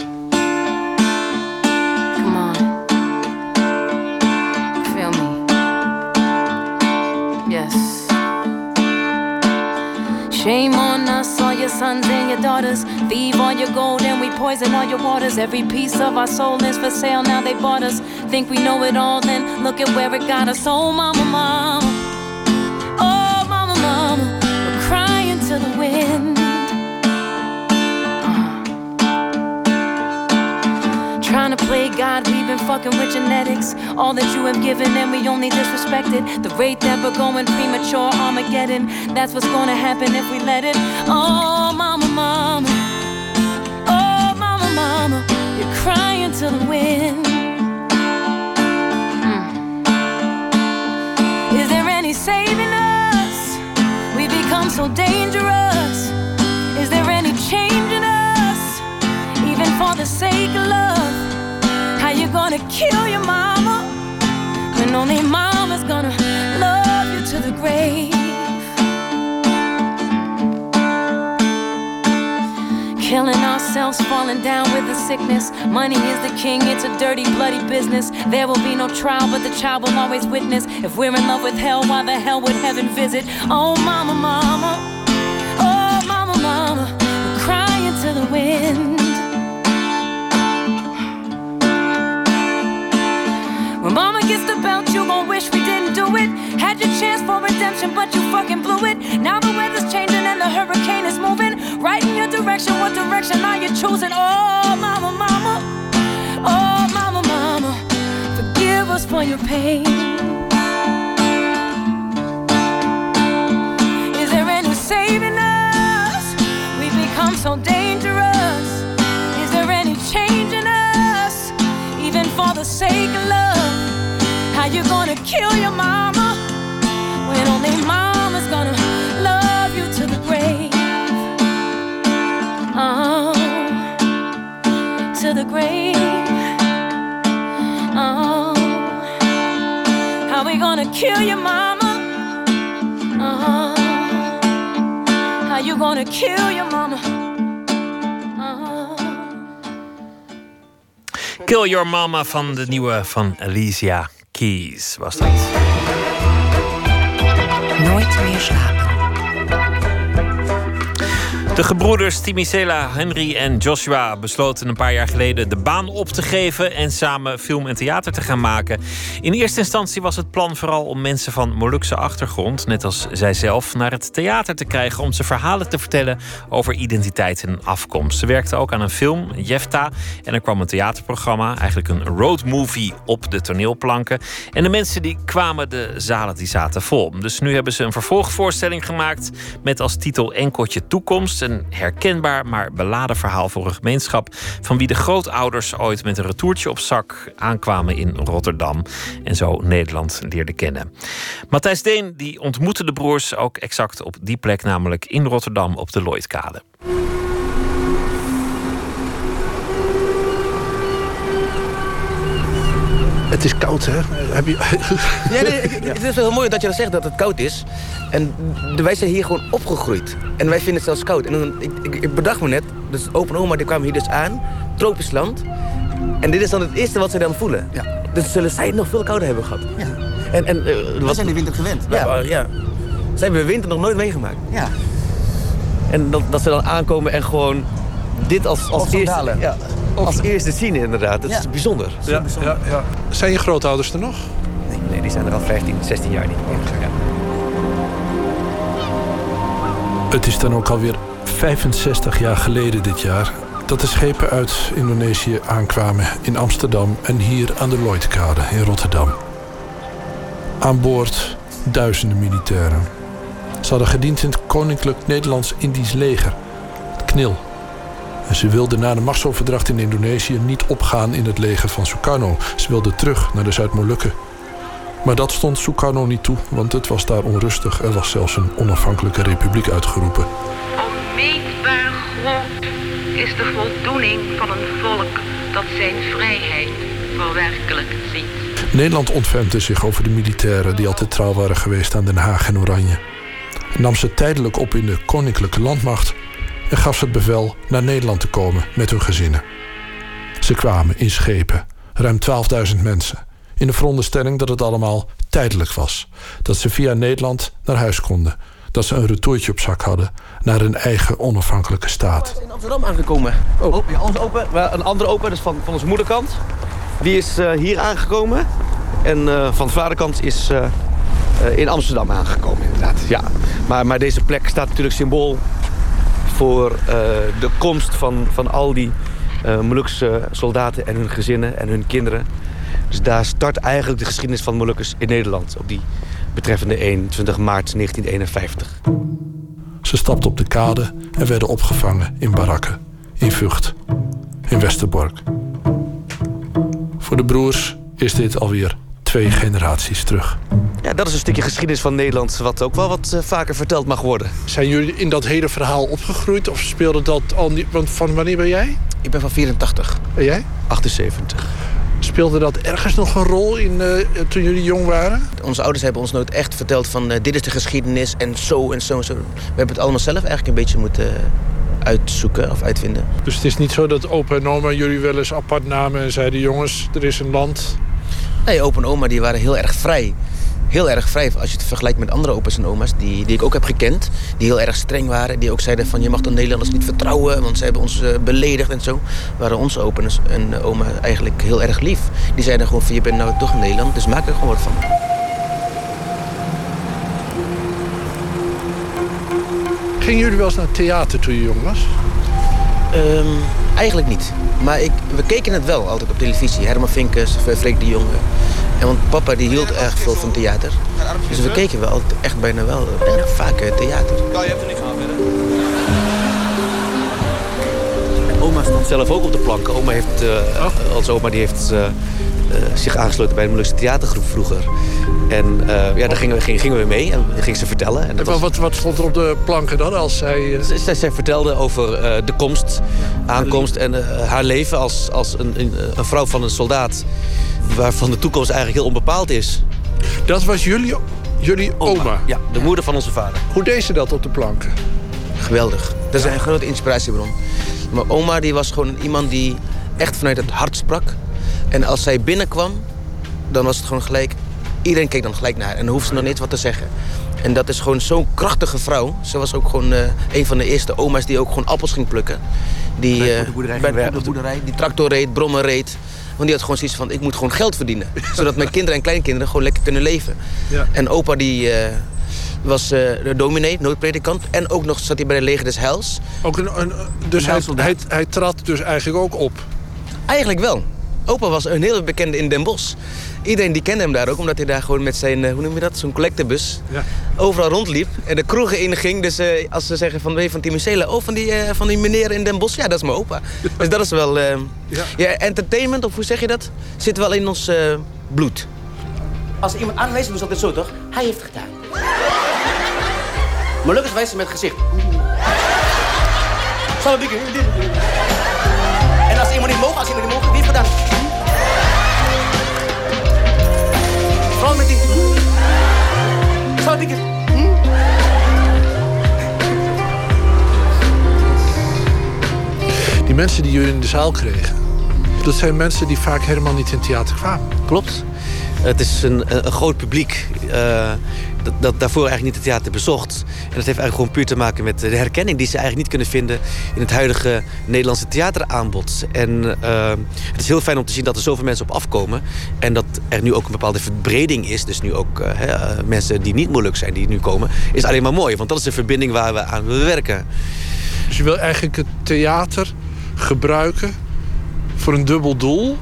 Feel me. Yes. Shame on your sons and your daughters. Thieve all your gold and we poison all your waters. Every piece of our soul is for sale, now they bought us. Think we know it all, then look at where it got us. Oh, mama, mama. Oh, mama, mama. We're crying to the wind. Uh. Trying to play God, been fucking with genetics. All that you have given, and we only disrespected. The rate that we're going premature Armageddon. That's what's gonna happen if we let it. Oh, mama, mama. Oh, mama, mama. You're crying to the wind. Mm. Is there any saving us? We become so dangerous. Gonna kill your mama when only mama's gonna love you to the grave? Killing ourselves, falling down with the sickness. Money is the king, it's a dirty, bloody business. There will be no trial, but the child will always witness. If we're in love with hell, why the hell would heaven visit? Oh, mama, mama. Oh, mama, mama. We're crying to the wind. When mama gets the belt, you gon' wish we didn't do it. Had your chance for redemption, but you fucking blew it. Now the weather's changing and the hurricane is moving. Right in your direction, what direction are you choosing? Oh, mama, mama. Oh, mama, mama. Forgive us for your pain. Is there any saving us? We've become so dangerous. Is there any changing us? Even for the sake of love. How you gonna kill your mama when only mama's gonna love you to the grave? Oh, to the grave. Oh, how we gonna kill your mama? Oh, how you gonna kill your mama? Kill Your Mama van de nieuwe van Alicia Keys was dat. Nooit meer slapen. De gebroeders Timicela, Henry en Joshua besloten een paar jaar geleden de baan op te geven en samen film en theater te gaan maken. In eerste instantie was het plan vooral om mensen van Molukse achtergrond, net als zijzelf, naar het theater te krijgen om ze verhalen te vertellen over identiteit en afkomst. Ze werkten ook aan een film, Jefta, en er kwam een theaterprogramma, eigenlijk een roadmovie op de toneelplanken. En de mensen die kwamen, de zalen die zaten vol. Dus nu hebben ze een vervolgvoorstelling gemaakt met als titel Enkeltje Toekomst. Een herkenbaar, maar beladen verhaal voor een gemeenschap van wie de grootouders ooit met een retourtje op zak aankwamen in Rotterdam en zo Nederland leerden kennen. Matthijs Deen die ontmoette de broers ook exact op die plek, namelijk in Rotterdam op de Lloydkade. Het is koud, hè? Heb je... Ja, nee, het is wel heel mooi dat je dan zegt dat het koud is. En de- wij zijn hier gewoon opgegroeid. En wij vinden het zelfs koud. En dan, ik, ik, ik bedacht me net, dus open oma die kwamen hier dus aan. Tropisch land. En dit is dan het eerste wat zij dan voelen. Ja. Dus zullen zij het nog veel kouder hebben gehad. Ja. En, en, eh, We wat, zijn de winter gewend. ja, ja. Zij hebben winter nog nooit meegemaakt. Ja. En dat, dat ze dan aankomen en gewoon dit als, als eerste... sandalen. Als eerste zien inderdaad. Dat Ja. is bijzonder. Ja, ja, ja. Zijn je grootouders er nog? Nee, nee, die zijn er al 15, 16 jaar niet meer. Ja. Het is dan ook alweer 65 jaar geleden dit jaar dat de schepen uit Indonesië aankwamen in Amsterdam en hier aan de Lloydkade in Rotterdam. Aan boord duizenden militairen. Ze hadden gediend in het Koninklijk Nederlands-Indisch leger, het KNIL. Ze wilden na de machtsoverdracht in Indonesië niet opgaan in het leger van Sukarno. Ze wilden terug naar de Zuid-Molukken. Maar dat stond Sukarno niet toe, want het was daar onrustig. Er was zelfs een onafhankelijke republiek uitgeroepen. Onmeetbaar groot is de voldoening van een volk dat zijn vrijheid verwerkelijk ziet. Nederland ontvemde zich over de militairen die altijd trouw waren geweest aan Den Haag en Oranje. Nam ze tijdelijk op in de koninklijke landmacht en gaf ze het bevel naar Nederland te komen met hun gezinnen. Ze kwamen in schepen, ruim 12.000 mensen, in de veronderstelling dat het allemaal tijdelijk was. Dat ze via Nederland naar huis konden. Dat ze een retourtje op zak hadden naar een eigen onafhankelijke staat. in Amsterdam aangekomen. Oh. ja, onze opa, wel, een andere opa, dus van, van onze moederkant. Die is eh, hier aangekomen. En eh, van de vaderkant is eh, eh, in Amsterdam aangekomen, inderdaad. Ja. Maar, maar deze plek staat natuurlijk symbool voor eh, de komst van, van al die eh Molukse soldaten en hun gezinnen en hun kinderen. Dus daar start eigenlijk de geschiedenis van Molukkers in Nederland. Op die betreffende 21 maart 1951. Ze stapten op de kade en werden opgevangen in barakken, in Vught, in Westerbork. Voor de broers is dit alweer twee generaties terug. Ja, dat is een stukje geschiedenis van Nederland... wat ook wel wat eh, vaker verteld mag worden. Zijn jullie in dat hele verhaal opgegroeid of speelde dat al niet? Want van wanneer ben jij? Ik ben van 84. En jij? 78. Speelde dat ergens nog een rol in eh, toen jullie jong waren? Onze ouders hebben ons nooit echt verteld van... eh, dit is de geschiedenis en zo en zo en zo. We hebben het allemaal zelf eigenlijk een beetje moeten uitzoeken of uitvinden. Dus het is niet zo dat opa en oma jullie wel eens apart namen en zeiden: jongens, er is een land. Nee, opa en oma die waren heel erg vrij. Heel erg vrij als je het vergelijkt met andere opa's en oma's die, die ik ook heb gekend. Die heel erg streng waren. Die ook zeiden van je mag de Nederlanders niet vertrouwen. Want ze hebben ons eh, beledigd en zo. Waren onze opa's en oma eigenlijk heel erg lief. Die zeiden gewoon van je bent nou toch een Nederland. Dus maak er gewoon wat van. Gingen jullie wel eens naar het theater toen je jong was? Ehm, eigenlijk niet. Maar ik, we keken het wel altijd op televisie. Herman Vinkers, Freek de Jonge. En want papa die hield erg veel van theater. Dus we keken wel altijd echt bijna wel erg vaak eh, theater. je hebt er niks aan verder. Oma stond zelf ook op de planken. Oma heeft, eh als oma die heeft eh, eh, zich aangesloten bij de Molukse theatergroep vroeger. En eh, ja, daar gingen we, gingen, gingen we mee en ging ze vertellen. En dat Maar was- wat, wat stond er op de planken dan als zij... eh, Zij, zij, zij vertelde over eh, de komst, aankomst en eh, haar leven als, als een, een, een vrouw van een soldaat. Waarvan de toekomst eigenlijk heel onbepaald is. Dat was jullie, jullie oma? Ja, de moeder van onze vader. Hoe deed ze dat op de planken? Geweldig. Dat is een grote inspiratiebron. Maar oma die was gewoon iemand die echt vanuit het hart sprak. En als zij binnenkwam, dan was het gewoon gelijk... Iedereen keek dan gelijk naar haar en dan hoefde ze nog niet wat te zeggen. En dat is gewoon zo'n krachtige vrouw. Ze was ook gewoon eh, een van de eerste oma's die ook gewoon appels ging plukken. Die, Bij- eh, de boerderij bij de boerderij, die tractor reed, brommen reed. Want die had gewoon zoiets van, ik moet gewoon geld verdienen. zodat mijn kinderen en kleinkinderen gewoon lekker kunnen leven. Ja. En opa die eh, was eh, de dominee, nooit predikant. En ook nog zat hij bij de leger des Heils. Ook een, een- dus Een hij, huissoldaat. hij, hij trad dus eigenlijk ook op. Eigenlijk wel. Opa was een hele bekende in Den Bosch. Iedereen die kende hem daar ook, omdat hij daar gewoon met zijn, eh, hoe noem je dat, zo'n collectebus Ja. overal rondliep en de kroegen inging. Dus eh, als ze zeggen van, je van Timocela? Oh, van die, eh, van die meneer in Den Bosch? Ja, dat is mijn opa. Dus dat is wel, eh, ja. entertainment, of hoe zeg je dat, zit wel in ons eh, bloed. Als iemand aanwijst, was altijd zo, toch? Hij heeft het gedaan. Maar lukkig wijzen met het gezicht. Zal ik? En als iemand niet mogen, als iemand niet mogen, wie heeft gedaan? Die mensen die jullie in de zaal kregen... dat zijn mensen die vaak helemaal niet in theater kwamen. Klopt. Het is een, een, groot publiek eh, dat, dat daarvoor eigenlijk niet het theater bezocht. En dat heeft eigenlijk gewoon puur te maken met de herkenning die ze eigenlijk niet kunnen vinden in het huidige Nederlandse theateraanbod. En eh, het is heel fijn om te zien dat er zoveel mensen op afkomen. En dat er nu ook een bepaalde verbreding is. Dus nu ook eh, mensen die niet moeilijk zijn, die nu komen. Is alleen maar mooi, want dat is de verbinding waar we aan willen werken. Dus je wil eigenlijk het theater gebruiken voor een dubbel doel.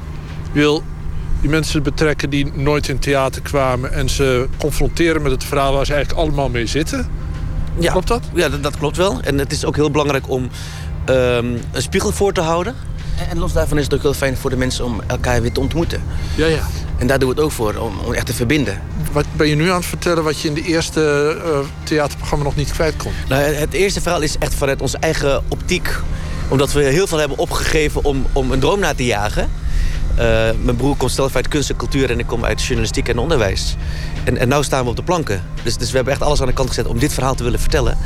Wil die mensen betrekken die nooit in theater kwamen... en ze confronteren met het verhaal waar ze eigenlijk allemaal mee zitten. Ja, Klopt dat? Ja, dat, dat klopt wel. En het is ook heel belangrijk om ehm, een spiegel voor te houden. En, en los daarvan is het ook heel fijn voor de mensen om elkaar weer te ontmoeten. Ja, ja. En daar doen we het ook voor, om, om echt te verbinden. Wat ben je nu aan het vertellen wat je in de eerste eh, theaterprogramma nog niet kwijt kon? Nou, het- het eerste verhaal is echt vanuit onze eigen optiek. Omdat we heel veel hebben opgegeven om, om een droom na te jagen. Eh, mijn broer komt zelf uit kunst en cultuur en ik kom uit journalistiek en onderwijs. En, en nu staan we op de planken. Dus, dus we hebben echt alles aan de kant gezet om dit verhaal te willen vertellen.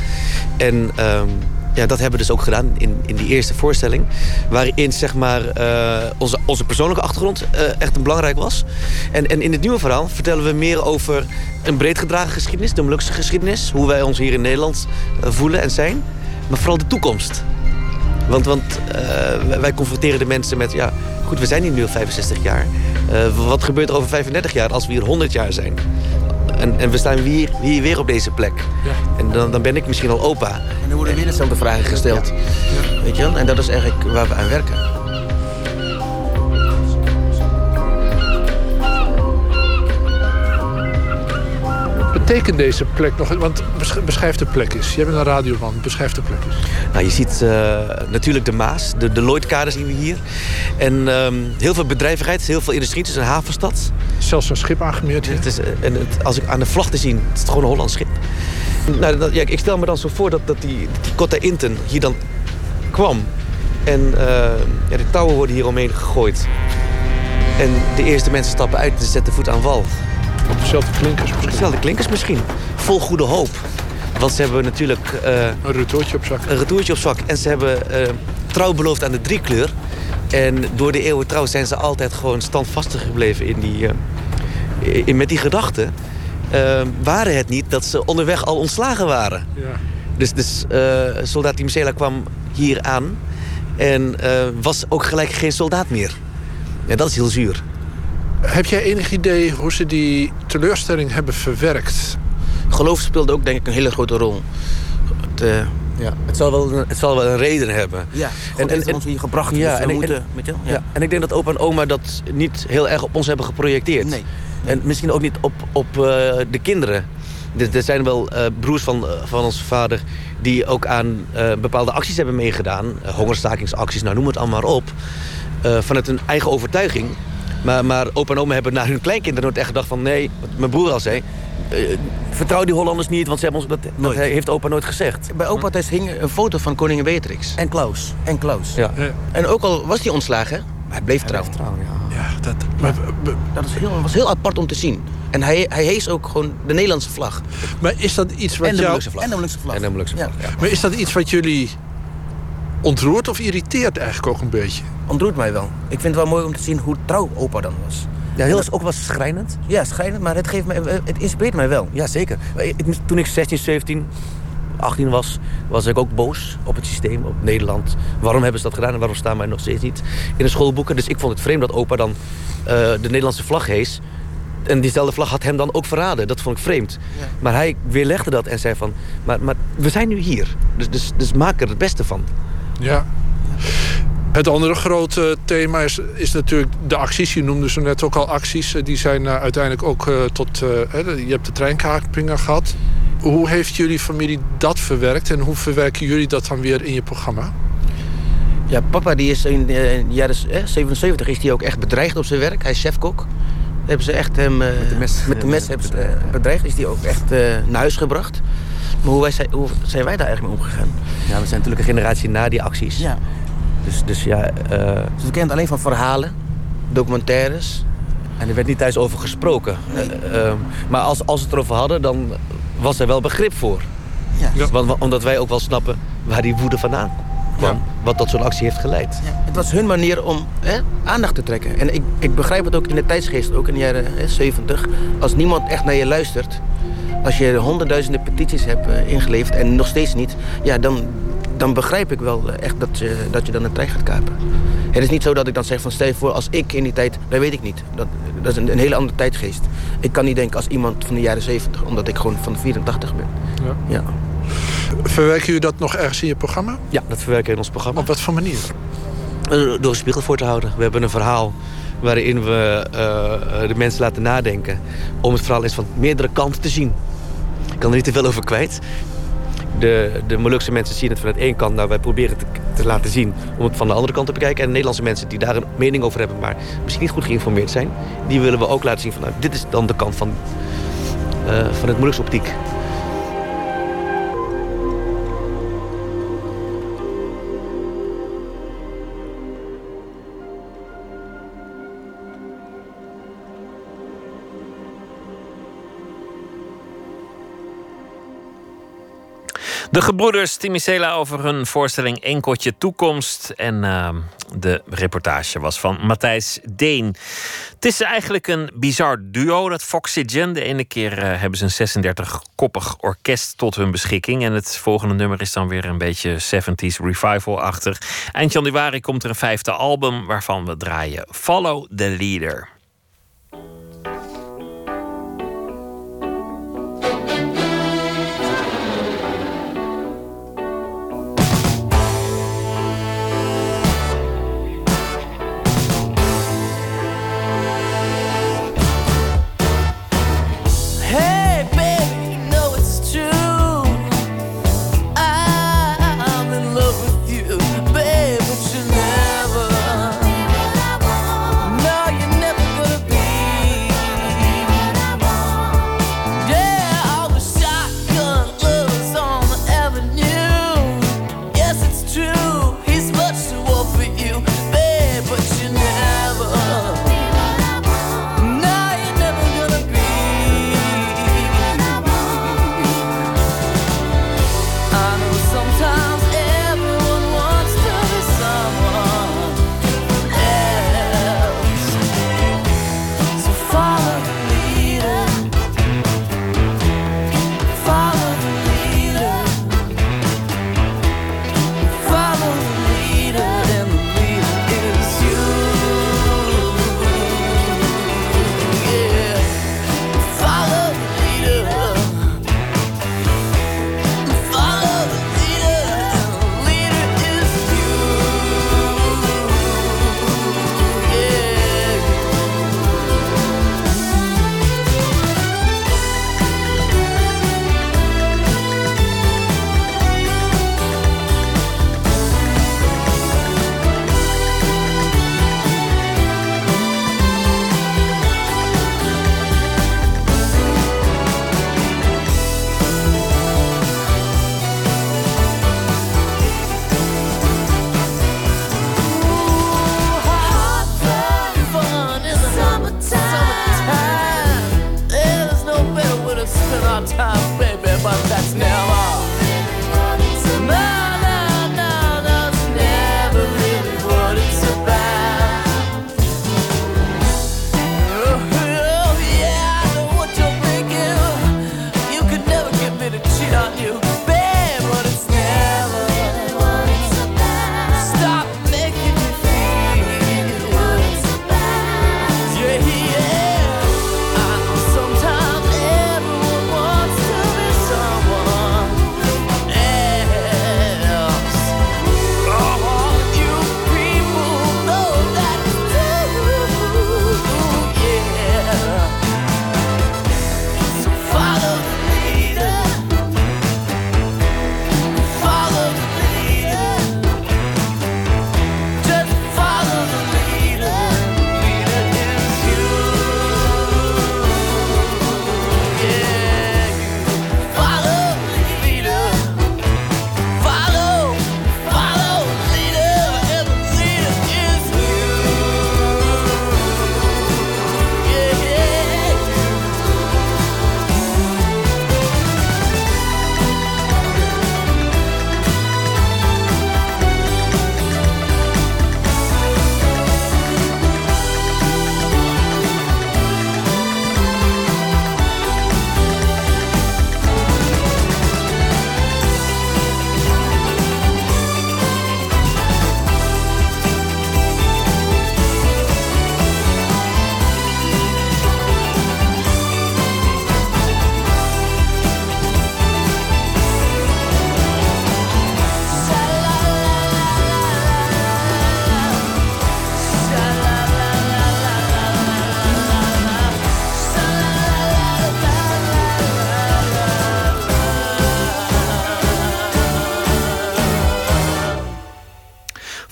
En ehm, ja, dat hebben we dus ook gedaan in, in die eerste voorstelling. Waarin zeg maar, eh, onze, onze persoonlijke achtergrond eh, echt een belangrijk was. En, en in het nieuwe verhaal vertellen we meer over een breed gedragen geschiedenis. De Molukse geschiedenis. Hoe wij ons hier in Nederland voelen en zijn. Maar vooral de toekomst. Want, want eh, wij confronteren de mensen met... ja, goed, we zijn hier nu al 65 jaar. Eh, wat gebeurt er over 35 jaar als we hier 100 jaar zijn? En, en we staan hier, hier weer op deze plek. En dan, dan ben ik misschien al opa. En dan worden weer dezelfde vragen gesteld. Weet je wel? En dat is eigenlijk waar we aan werken. Betekent deze plek nog... Want besch- beschrijf de plek eens. Jij bent een radioman. Beschrijf de plek eens. Nou, je ziet eh, natuurlijk de Maas, de, de Lloydkade zien we hier. En ehm, heel veel bedrijvigheid, heel veel industrie. Het is een havenstad. Zelfs een schip aangemeerd hier. Het is, eh, en het, als ik aan de vlag te zien, het is gewoon een Hollands schip. Nou, dat, ja, ik stel me dan zo voor dat, dat die, die Cotta Inten hier dan kwam. En eh, ja, de touwen worden hier omheen gegooid. En de eerste mensen stappen uit en zetten voet aan wal. Op dezelfde klinkers misschien. Dezelfde klinkers misschien. Vol goede hoop. Want ze hebben natuurlijk... eh, een retourtje op zak. Een retourtje op zak. En ze hebben eh, trouw beloofd aan de driekleur. En door de eeuwen trouw zijn ze altijd gewoon standvastig gebleven in die, eh, in, met die gedachten. Waren het niet dat ze onderweg al ontslagen waren. Ja. Dus, dus soldaat Timcela kwam hier aan en was ook gelijk geen soldaat meer. Ja, dat is heel zuur. Heb jij enig idee hoe ze die teleurstelling hebben verwerkt? Geloof speelde ook denk ik een hele grote rol. Het, eh, ja, het, zal wel, een- het zal wel een reden hebben. Ja, God heeft ons hier gebracht, dus we en, ik- moeten- en- weet je wel, ja. ja. en ik denk dat opa en oma dat niet heel erg op ons hebben geprojecteerd. Nee. En misschien ook niet op, op eh, de kinderen. Er, er zijn wel eh, broers van, van onze vader die ook aan eh, bepaalde acties hebben meegedaan. Uh, hongerstakingsacties, nou noem het allemaal maar op. Eh, vanuit hun eigen overtuiging. Maar, maar opa en oma hebben naar hun kleinkinderen nooit echt gedacht van... nee, wat mijn broer al zei... eh, vertrouw die Hollanders niet, want ze hebben ons, dat, dat heeft opa nooit gezegd. Bij opa thuis hing een foto van koningin Beatrix. En Klaus. En Klaus. Ja. En ook al was hij ontslagen, hij bleef trouw. Ja, dat, maar, dat is heel, was heel apart om te zien. En hij, hij hees ook gewoon de Nederlandse vlag. Maar is dat iets wat en de jou... Molukse vlag. En de Molukse vlag. En de Molukse vlag, ja. Maar is dat iets wat jullie ontroert of irriteert eigenlijk ook een beetje? Ontroert mij wel. Ik vind het wel mooi om te zien hoe trouw opa dan was. Ja, heel ook was schrijnend. Ja, schrijnend, maar het, geeft mij, het inspireert mij wel. Ja, zeker. Ik- Toen ik 16, 17, 18 was, was ik ook boos op het systeem, op Nederland. Waarom hebben ze dat gedaan en waarom staan wij nog steeds niet in de schoolboeken? Dus ik vond het vreemd dat opa dan eh, de Nederlandse vlag hees. En diezelfde vlag had hem dan ook verraden. Dat vond ik vreemd. Maar hij weerlegde dat en zei van... Maar, maar we zijn nu hier. Dus, dus, dus maak er het beste van. Ja. Het andere grote thema is, is natuurlijk de acties. Je noemde zo net ook al acties. Eh, Die zijn eh, uiteindelijk ook eh, tot... eh, hè, je hebt de treinkapingen gehad. Hoe heeft jullie familie dat verwerkt? En hoe verwerken jullie dat dan weer in je programma? Ja, papa die is in de jaren eh, 77 is hij ook echt bedreigd op zijn werk. Hij is chefkok. Hebben ze echt hem eh, met de mes, met de mes hebben ze, eh, bedreigd. Is hij ook echt eh, naar huis gebracht. Maar hoe, wij, zijn- hoe zijn wij daar eigenlijk mee omgegaan? Ja, we zijn natuurlijk een generatie na die acties. Ja. Dus, dus ja... eh, Dus we kennen het alleen van verhalen, documentaires. En er werd niet thuis over gesproken. Eh, ehm, maar als, als we het erover hadden, dan was er wel begrip voor. Ja. Want, want- omdat wij ook wel snappen waar die woede vandaan kwam... wat tot zo'n actie heeft geleid. Het was hun manier om hè, aandacht te trekken. En ik, ik begrijp het ook in de tijdsgeest, ook in de jaren hè, 70. Als niemand echt naar je luistert... als je honderdduizenden petities hebt eh, ingeleverd en nog steeds niet... ja, dan, dan begrijp ik wel eh, echt dat je, dat je dan een trein gaat kapen. Het is niet zo dat ik dan zeg van stel je voor als ik in die tijd... dat weet ik niet. Dat, dat is een, een hele andere tijdgeest. Ik kan niet denken als iemand van de jaren 70... omdat ik gewoon van de 84 ben. Ja. Ja. Verwerken jullie dat nog ergens in je programma? Ja, dat verwerken we in ons programma. Op wat voor manier? Eh, Door een spiegel voor te houden. We hebben een verhaal waarin we eh, de mensen laten nadenken... om het verhaal eens van meerdere kanten te zien. Ik kan er niet te veel over kwijt. De, de Molukse mensen zien het vanuit één kant. Nou, wij proberen het te, te laten zien om het van de andere kant te bekijken. En de Nederlandse mensen die daar een mening over hebben... maar misschien niet goed geïnformeerd zijn... die willen we ook laten zien van... Nou, dit is dan de kant van, eh, van het Molukse optiek. De gebroeders Timicela over hun voorstelling Enkotje Toekomst. En uh, de reportage was van Matthijs Deen. Het is eigenlijk een bizar duo, dat Foxygen. De ene keer uh, hebben ze een 36-koppig orkest tot hun beschikking. En het volgende nummer is dan weer een beetje 70s revival-achtig. Eind januari komt er een vijfde album waarvan we draaien Follow the Leader.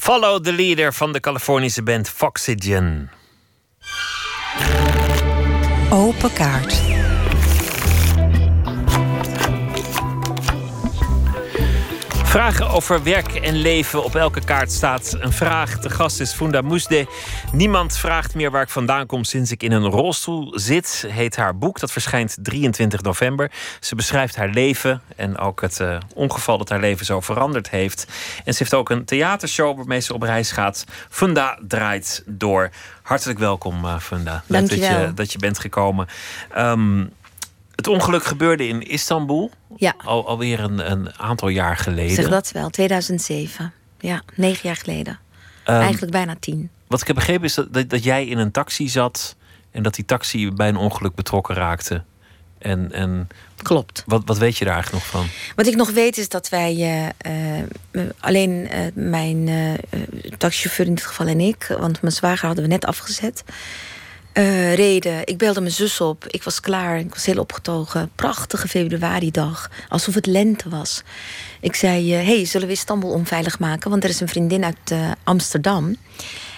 Follow the leader van de Californische band Foxygen. Open kaart. Vragen over werk en leven. Op elke kaart staat een vraag. De gast is Funda Moesde. Niemand vraagt meer waar ik vandaan kom sinds ik in een rolstoel zit. Heet haar boek. Dat verschijnt 23 november. Ze beschrijft haar leven en ook het uh, ongeval dat haar leven zo veranderd heeft. En ze heeft ook een theatershow waarmee ze op reis gaat. Funda draait door. Hartelijk welkom, uh, Funda. Dank dat je, dat je bent gekomen. Um, het ongeluk gebeurde in Istanbul. Ja. Al, alweer een, een aantal jaar geleden. Zeg dat wel, 2007. Ja, negen jaar geleden. Um, Eigenlijk bijna tien. Wat ik heb begrepen is dat, dat, dat, jij in een taxi zat... en dat die taxi bij een ongeluk betrokken raakte. En, en Klopt. Wat, wat weet je daar eigenlijk nog van? Wat ik nog weet is dat wij... Uh, uh, alleen uh, mijn taxichauffeur in dit geval en ik... want mijn zwager hadden we net afgezet... Uh, reden. Ik belde mijn zus op. Ik was klaar. Ik was heel opgetogen. Prachtige februaridag. Alsof het lente was. Ik zei: uh, hey, zullen we Istanbul onveilig maken? Want er is een vriendin uit uh, Amsterdam.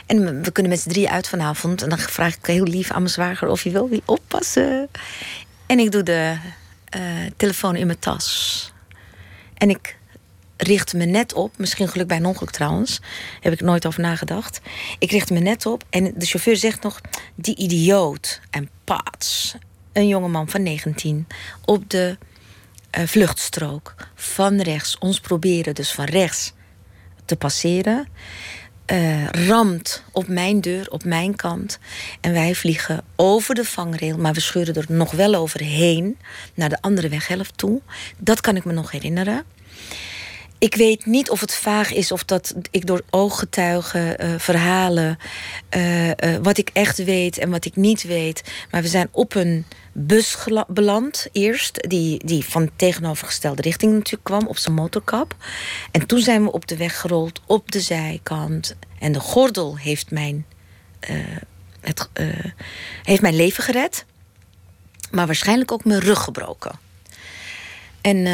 En we kunnen met z'n drie uit vanavond. En dan vraag ik heel lief aan mijn zwager of hij wil oppassen. En ik doe de telefoon in mijn tas. En ik richtte me net op, misschien geluk bij een ongeluk trouwens, heb ik nooit over nagedacht. Ik richtte me net op en de chauffeur zegt nog: die idioot. En pats, een jongeman van 19 op de uh, vluchtstrook van rechts, ons proberen dus van rechts te passeren. Uh, ramt op mijn deur, op mijn kant. En wij vliegen over de vangrail, maar we scheuren er nog wel overheen naar de andere weghelft toe. Dat kan ik me nog herinneren. Ik weet niet of het vaag is of dat ik door ooggetuigen, uh, verhalen, uh, uh, wat ik echt weet en wat ik niet weet. Maar we zijn op een bus beland eerst, die, die van tegenovergestelde richting natuurlijk kwam, op zijn motorkap. En toen zijn we op de weg gerold, op de zijkant. En de gordel heeft mijn, het, heeft mijn leven gered, maar waarschijnlijk ook mijn rug gebroken. En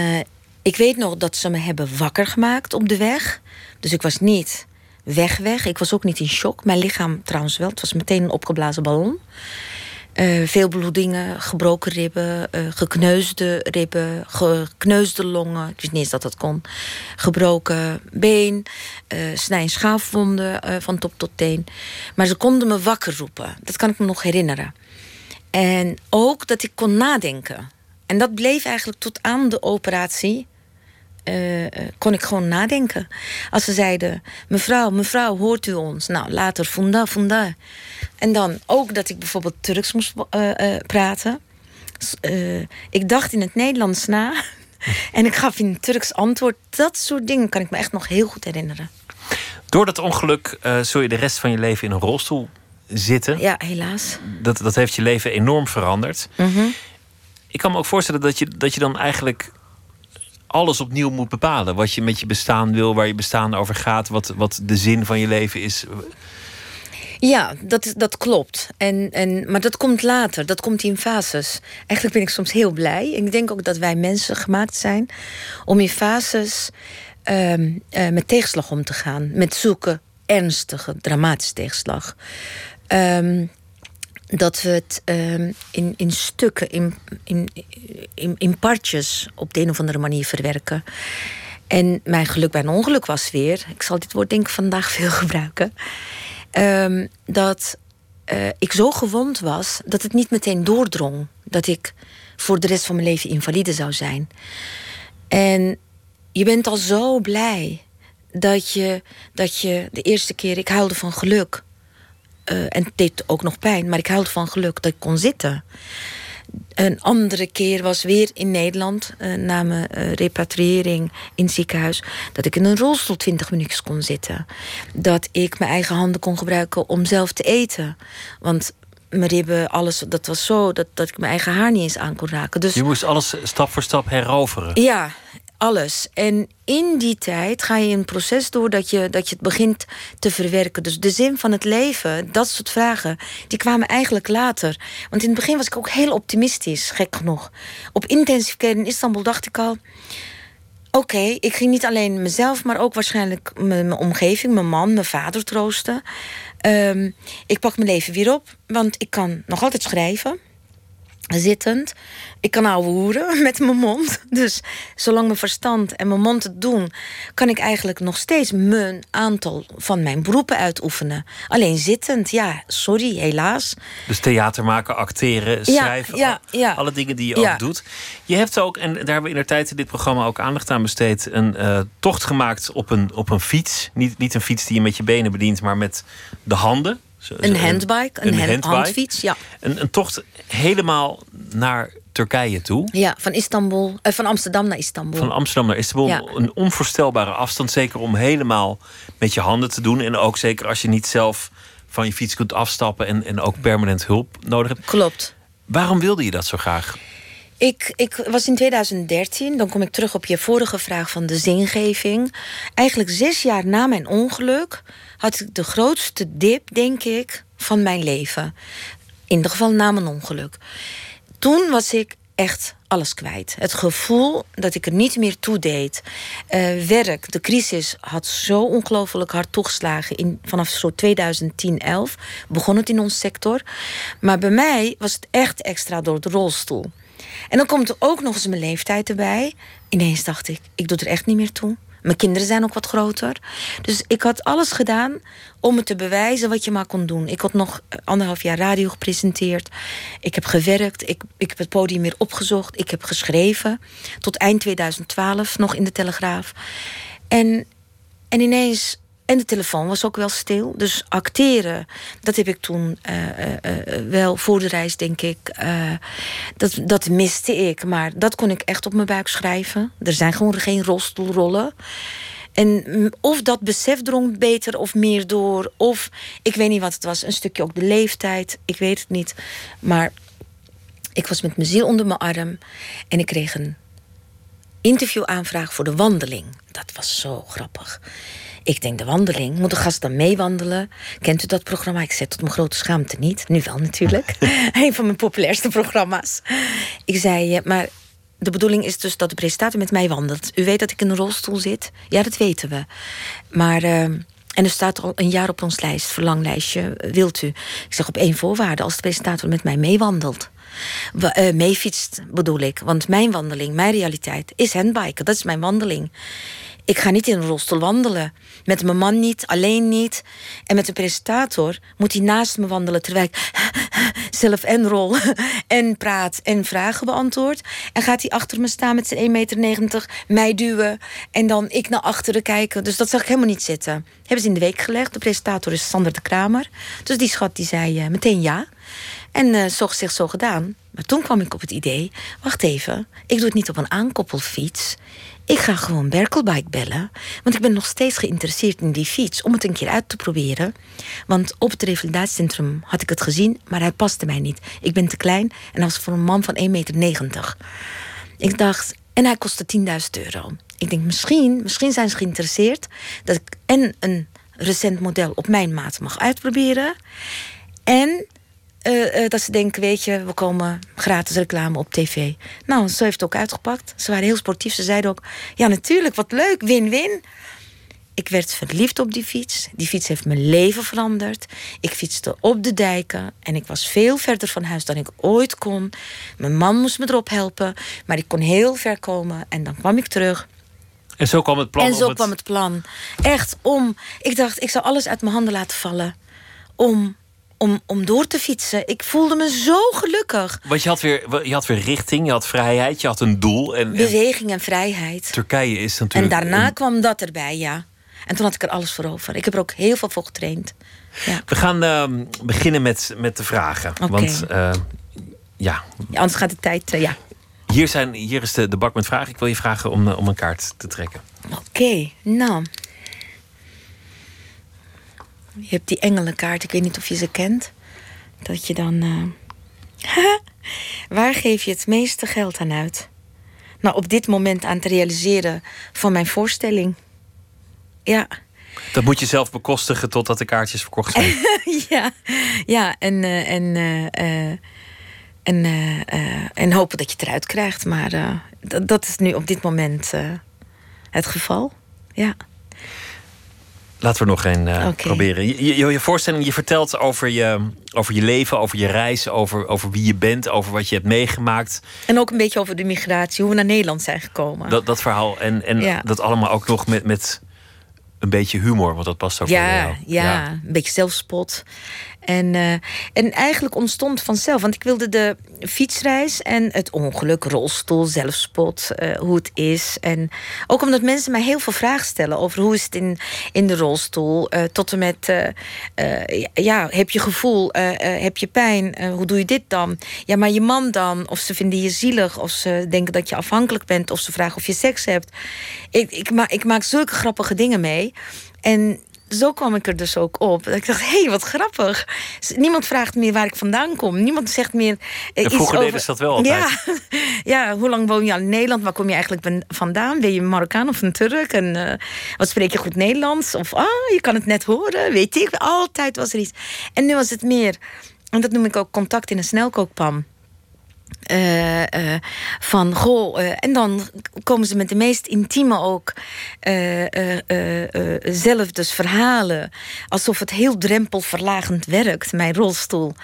ik weet nog dat ze me hebben wakker gemaakt op de weg. Dus ik was niet weg weg. Ik was ook niet in shock. Mijn lichaam trouwens wel. Het was meteen een opgeblazen ballon. Uh, veel bloedingen, gebroken ribben, uh, gekneusde ribben, gekneusde longen. Ik wist niet eens dat dat kon. Gebroken been, uh, snij- en schaafwonden van top tot teen. Maar ze konden me wakker roepen. Dat kan ik me nog herinneren. En ook dat ik kon nadenken. En dat bleef eigenlijk tot aan de operatie uh, kon ik gewoon nadenken. Als ze zeiden: Mevrouw, mevrouw, hoort u ons? Nou, later, funda, funda. En dan ook dat ik bijvoorbeeld Turks moest uh, uh, praten. ik dacht in het Nederlands na. en ik gaf in het Turks antwoord. Dat soort dingen kan ik me echt nog heel goed herinneren. Door dat ongeluk zul je de rest van je leven in een rolstoel zitten. Ja, helaas. Dat, dat heeft je leven enorm veranderd. Mm -hmm. Ik kan me ook voorstellen dat je, dat je dan eigenlijk alles opnieuw moet bepalen. Wat je met je bestaan wil, waar je bestaan over gaat, wat, wat de zin van je leven is. Ja, dat, dat klopt. En, en, maar dat komt later, dat komt in fases. Eigenlijk ben ik soms heel blij. Ik denk ook dat wij mensen gemaakt zijn om in fases um, uh, met tegenslag om te gaan. Met zulke ernstige, dramatische tegenslag. Um, dat we het um, in, in stukken, in, in, in, in partjes op de een of andere manier verwerken. En mijn geluk bij een ongeluk was weer, ik zal dit woord denk ik vandaag veel gebruiken, um, dat uh, ik zo gewond was dat het niet meteen doordrong dat ik voor de rest van mijn leven invalide zou zijn. En je bent al zo blij dat je, dat je de eerste keer, ik huilde van geluk. Uh, en het deed ook nog pijn, maar ik huilde van geluk dat ik kon zitten. Een andere keer was weer in Nederland, uh, na mijn uh, repatriëring in het ziekenhuis, dat ik in een rolstoel 20 minuutjes kon zitten. Dat ik mijn eigen handen kon gebruiken om zelf te eten. Want mijn ribben, alles, dat was zo dat, dat ik mijn eigen haar niet eens aan kon raken. Dus, je moest alles stap voor stap heroveren. Ja, alles. En in die tijd ga je een proces door dat je, dat je het begint te verwerken. Dus de zin van het leven, dat soort vragen, die kwamen eigenlijk later. Want in het begin was ik ook heel optimistisch, gek genoeg. Op intensive care in Istanbul dacht ik al... Oké, ik ging niet alleen mezelf, maar ook waarschijnlijk mijn omgeving, mijn man, mijn vader troosten. Ehm, ik pak mijn leven weer op, want ik kan nog altijd schrijven. Zittend. Ik kan ouwe hoeren met mijn mond. Dus zolang mijn verstand en mijn mond het doen, kan ik eigenlijk nog steeds mijn aantal van mijn beroepen uitoefenen. Alleen zittend, ja, sorry, helaas. Dus theater maken, acteren, schrijven. ja, ja. Alle dingen die je ook doet. Je hebt ook, en daar hebben we in de tijd in dit programma ook aandacht aan besteed, een eh, tocht gemaakt op een, op een fiets. Niet, niet een fiets die je met je benen bedient, maar met de handen. Een handbike, een, hand- handfiets, ja. Een, een tocht helemaal naar Turkije toe. Ja, van Istanbul, eh, van Amsterdam naar Istanbul. Van Amsterdam naar Istanbul. Ja. Een onvoorstelbare afstand. Zeker om helemaal met je handen te doen. En ook zeker als je niet zelf van je fiets kunt afstappen. En, en ook permanent hulp nodig hebt. Klopt. Waarom wilde je dat zo graag? Ik, ik was in 2013, dan kom ik terug op je vorige vraag van de zingeving. Eigenlijk zes jaar na mijn ongeluk had ik de grootste dip, denk ik, van mijn leven. In ieder geval na mijn ongeluk. Toen was ik echt alles kwijt. Het gevoel dat ik er niet meer toe deed. Eh, werk, de crisis had zo ongelooflijk hard toegeslagen. In, vanaf zo 2010, 11 begon het in onze sector. Maar bij mij was het echt extra door de rolstoel. En dan komt er ook nog eens mijn leeftijd erbij. Ineens dacht ik, ik doe er echt niet meer toe. Mijn kinderen zijn ook wat groter. Dus ik had alles gedaan om me te bewijzen wat je maar kon doen. Ik had nog anderhalf jaar radio gepresenteerd. Ik heb gewerkt. Ik, ik heb het podium weer opgezocht. Ik heb geschreven. Tot eind 2012 nog in de Telegraaf. En, en ineens... En de telefoon was ook wel stil. Dus acteren, dat heb ik toen eh, eh, eh, wel voor de reis, denk ik. dat, dat miste ik. Maar dat kon ik echt op mijn buik schrijven. Er zijn gewoon geen rolstoelrollen. En of dat besef drong beter of meer door. Of ik weet niet wat het was. Een stukje ook de leeftijd. Ik weet het niet. Maar ik was met mijn ziel onder mijn arm. En ik kreeg een interviewaanvraag voor de wandeling. Dat was zo grappig. Ik denk, de wandeling, moet de gast dan meewandelen? Kent u dat programma? Ik zei tot mijn grote schaamte niet. Nu wel natuurlijk. een van mijn populairste programma's. Ik zei, eh, maar de bedoeling is dus dat de presentator met mij wandelt. U weet dat ik in een rolstoel zit? Ja, dat weten we. Maar... eh, en er staat al een jaar op ons lijst, verlanglijstje. Wilt u? Ik zeg op één voorwaarde, als de presentator met mij meewandelt. Wa- eh, meefietst bedoel ik. Want mijn wandeling, mijn realiteit, is handbiken. Dat is mijn wandeling. Ik ga niet in een rolstoel wandelen. Met mijn man niet, alleen niet. En met de presentator moet hij naast me wandelen... terwijl ik zelf en rol en praat en vragen beantwoord. En gaat hij achter me staan met zijn 1,90 meter, mij duwen... en dan ik naar achteren kijken. Dus dat zag ik helemaal niet zitten. Hebben ze in de week gelegd. De presentator is Sander de Kramer. Dus die schat die zei eh, meteen ja. En eh zo gezegd, zo gedaan. Maar toen kwam ik op het idee... wacht even, ik doe het niet op een aankoppelfiets... Ik ga gewoon Berkelbike bellen. Want ik ben nog steeds geïnteresseerd in die fiets. Om het een keer uit te proberen. Want op het revalidatiecentrum had ik het gezien. Maar hij paste mij niet. Ik ben te klein. En hij was voor een man van 1,90 meter. Ik dacht... En hij kostte 10.000 euro. Ik denk misschien, misschien zijn ze geïnteresseerd... dat ik en een recent model op mijn maat mag uitproberen... en eh, eh, dat ze denken, weet je, we komen gratis reclame op tv. Nou, zo heeft het ook uitgepakt. Ze waren heel sportief. Ze zeiden ook, ja natuurlijk, wat leuk, win-win. Ik werd verliefd op die fiets. Die fiets heeft mijn leven veranderd. Ik fietste op de dijken en ik was veel verder van huis dan ik ooit kon. Mijn man moest me erop helpen, maar ik kon heel ver komen. En dan kwam ik terug. En zo kwam het plan. en zo het- kwam het plan. Echt om. Ik dacht, ik zou alles uit mijn handen laten vallen. Om, om, om door te fietsen. Ik voelde me zo gelukkig. Want je had, weer, je had weer richting, je had vrijheid, je had een doel. En, en Beweging en vrijheid. Turkije is En natuurlijk. daarna een- kwam dat erbij, ja. En toen had ik er alles voor over. Ik heb er ook heel veel voor getraind. We gaan ehm, beginnen met, met de vragen. Want eh, ja, Ja, anders gaat de tijd, ja. hier, zijn, hier is de, de bak met vragen. Ik wil je vragen om, eh, om een kaart te trekken. Oké, nou. Je hebt die engelenkaart, ik weet niet of je ze kent. Dat je dan. eh, Waar geef je het meeste geld aan uit? Nou, op dit moment aan het realiseren van mijn voorstelling. Ja, Dat moet je zelf bekostigen totdat de kaartjes verkocht zijn. ja, ja en, eh, en, eh, en, en hopen dat je het eruit krijgt. Maar dat, is nu op dit moment. het geval. Ja. Laten we nog een eh, proberen. Je, je, je voorstelling, je vertelt over je, over je leven, over je reis, over, over wie je bent, over wat je hebt meegemaakt. En ook een beetje over de migratie, hoe we naar Nederland zijn gekomen. Dat, dat verhaal. En, en Ja. dat allemaal ook nog met, met een beetje humor, want dat past ook ja, jou. ja, een beetje zelfspot. En, eh, en eigenlijk ontstond vanzelf, want ik wilde de fietsreis en het ongeluk, rolstoel, zelfspot, eh, hoe het is. En ook omdat mensen mij heel veel vragen stellen over hoe is het in, in de rolstoel, eh, tot en met, ja, heb je gevoel, heb je pijn, hoe doe je dit dan? Ja, maar je man dan, of ze vinden je zielig, of ze denken dat je afhankelijk bent, of ze vragen of je seks hebt. Ik, ik, ma ik maak zulke grappige dingen mee. En zo kwam ik er dus ook op. Dat ik dacht, hé, hey, wat grappig. Niemand vraagt meer waar ik vandaan kom. Niemand zegt meer eh, En vroeger over... deden ze dat wel altijd. Ja, ja, hoe lang woon je al in Nederland? Waar kom je eigenlijk vandaan? Ben je een Marokkaan of een Turk? En eh, wat spreek je goed Nederlands? Of, ah, je kan het net horen, weet ik. Altijd was er iets. En nu was het meer, en dat noem ik ook contact in een snelkookpan. Eh, eh, van goh, eh, en dan komen ze met de meest intieme ook zelf dus verhalen. Alsof het heel drempelverlagend werkt, mijn rolstoel.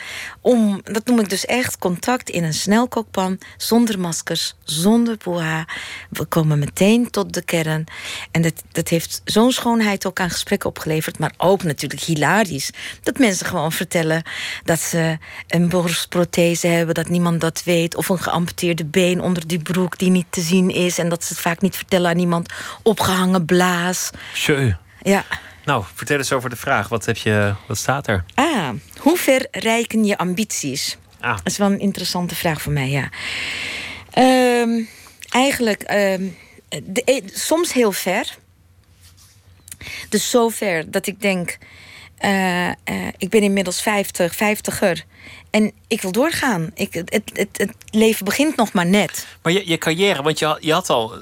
Om, dat noem ik dus echt contact in een snelkookpan, zonder maskers, zonder boa. We komen meteen tot de kern. En dat, dat heeft zo'n schoonheid ook aan gesprekken opgeleverd, maar ook natuurlijk hilarisch. Dat mensen gewoon vertellen dat ze een borstprothese hebben, dat niemand dat weet. Of een geamputeerde been onder die broek die niet te zien is. En dat ze het vaak niet vertellen aan iemand. Opgehangen blaas. Tjeu. Ja. Nou, vertel eens over de vraag. Wat, heb je, wat staat er? Ah, hoe ver reiken je ambities? Ah. Dat is wel een interessante vraag voor mij, ja. Ehm, eigenlijk, de- eh, soms heel ver. Dus zo ver dat ik denk... eh, eh, ik ben inmiddels 50, 50er. En ik wil doorgaan. Ik, het, het, het, leven begint nog maar net. Maar je, je carrière, want je, had- je had al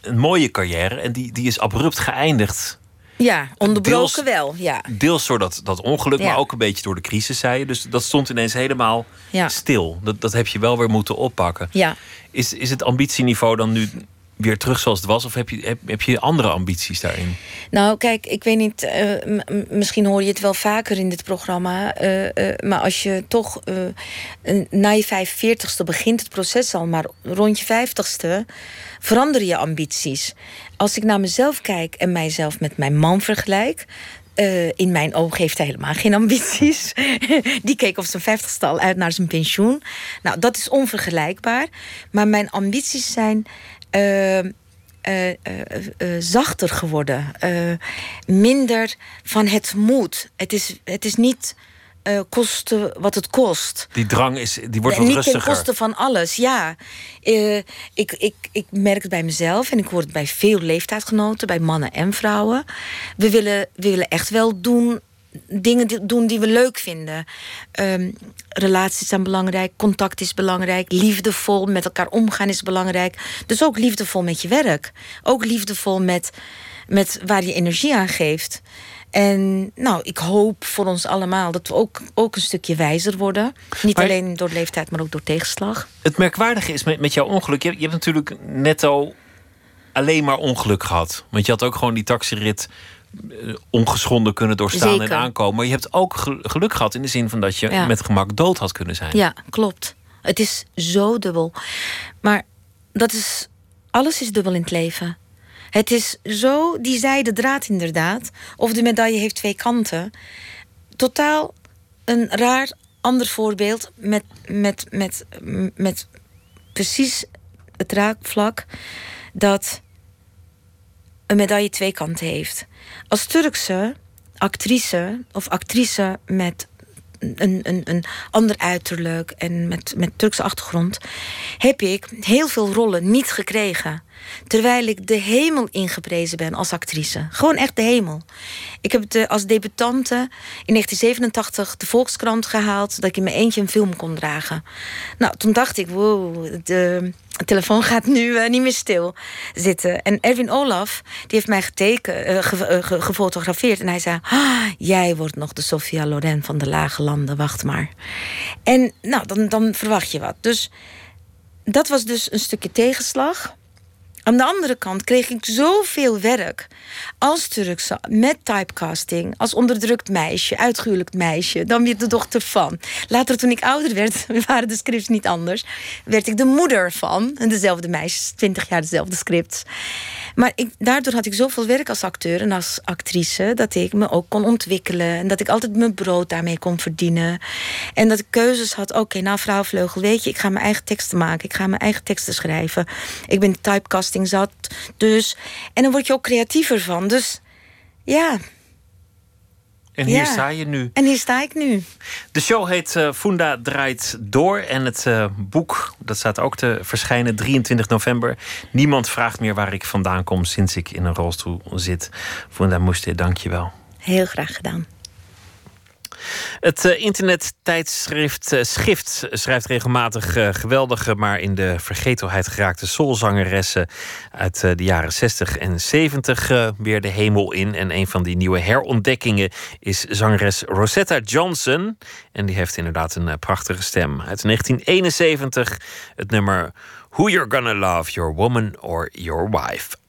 een mooie carrière en die, die is abrupt geëindigd. Ja, onderbroken Deels- wel, ja. Deels door dat, dat ongeluk, Ja. maar ook een beetje door de crisis, zei je. Dus dat stond ineens helemaal Ja. stil. Dat, dat heb je wel weer moeten oppakken. Ja. Is, is het ambitieniveau dan nu weer terug zoals het was? Of heb je, heb, heb je andere ambities daarin? Nou, kijk, ik weet niet, eh, misschien hoor je het wel vaker in dit programma. eh, eh, maar als je toch na je 45ste begint het proces al, maar rond je 50ste veranderen je ambities. Als ik naar mezelf kijk en mijzelf met mijn man vergelijk. in mijn ogen heeft hij helemaal geen ambities. Die keek op zijn vijftigste al uit naar zijn pensioen. Nou, dat is onvergelijkbaar. Maar mijn ambities zijn eh, zachter geworden. Minder van het moet. Het is, het is niet kosten wat het kost. Die drang is, die wordt wat niet ten rustiger. koste van alles, ja. Ik, ik, ik merk het bij mezelf en ik hoor het bij veel leeftijdsgenoten, bij mannen en vrouwen. We willen, we willen echt wel doen, dingen doen die we leuk vinden. Ehm, relaties zijn belangrijk, contact is belangrijk, liefdevol met elkaar omgaan is belangrijk. Dus ook liefdevol met je werk. Ook liefdevol met, met waar je energie aan geeft. En nou, ik hoop voor ons allemaal dat we ook, ook een stukje wijzer worden. Niet Maar- alleen door leeftijd, maar ook door tegenslag. Het merkwaardige is met, met jouw ongeluk. Je, je hebt natuurlijk netto alleen maar ongeluk gehad. Want je had ook gewoon die taxirit ongeschonden kunnen doorstaan Zeker. en aankomen. Maar je hebt ook gel- geluk gehad in de zin van dat je Ja. met gemak dood had kunnen zijn. Ja, klopt. Het is zo dubbel. Maar dat is. Alles is dubbel in het leven. Het is zo die zijde draad inderdaad. Of de medaille heeft twee kanten. Totaal een raar ander voorbeeld met, met, met, met precies het raakvlak dat een medaille twee kanten heeft. Als Turkse actrice of actrice met een, een, een ander uiterlijk en met, met Turkse achtergrond, heb ik heel veel rollen niet gekregen. Terwijl ik de hemel ingeprezen ben als actrice. Gewoon echt de hemel. Ik heb de, als debutante in 1987 de Volkskrant gehaald dat ik in mijn eentje een film kon dragen. Nou, toen dacht ik, wow, de telefoon gaat nu eh, niet meer stil zitten. En Erwin Olaf, die heeft mij geteken, eh, ge- eh, ge- gefotografeerd. En hij zei, "Ah, jij wordt nog de Sophia Loren van de Lage Landen, wacht maar. En nou, dan, dan verwacht je wat. Dus dat was dus een stukje tegenslag. Aan de andere kant kreeg ik zoveel werk als Turkse met typecasting, als onderdrukt meisje, uitgehuwelijkt meisje, dan weer de dochter van. Later, toen ik ouder werd, waren de scripts niet anders, werd ik de moeder van. Dezelfde meisjes, twintig jaar dezelfde scripts. Maar ik, daardoor had ik zoveel werk als acteur en als actrice dat ik me ook kon ontwikkelen en dat ik altijd mijn brood daarmee kon verdienen. En dat ik keuzes had. Oké, nou, vrouwvleugel, weet je, ik ga mijn eigen teksten maken, ik ga mijn eigen teksten schrijven. Ik ben typecasting zat, dus. En dan word je ook creatiever van. Dus ja. En hier Ja. sta je nu. En hier sta ik nu. De show heet eh, Funda draait door. En het eh, boek, dat staat ook te verschijnen 23 november. Niemand vraagt meer waar ik vandaan kom sinds ik in een rolstoel zit. Funda Moeste, dank je wel. Heel graag gedaan. Het eh, internettijdschrift eh, Schift schrijft regelmatig eh, geweldige, maar in de vergetelheid geraakte soulzangeressen uit de jaren 60 en 70 eh, weer de hemel in. En een van die nieuwe herontdekkingen is zangeres Rosetta Johnson. En die heeft inderdaad een prachtige stem. Uit 1971 het nummer Who You're Gonna Love, Your Woman or Your Wife.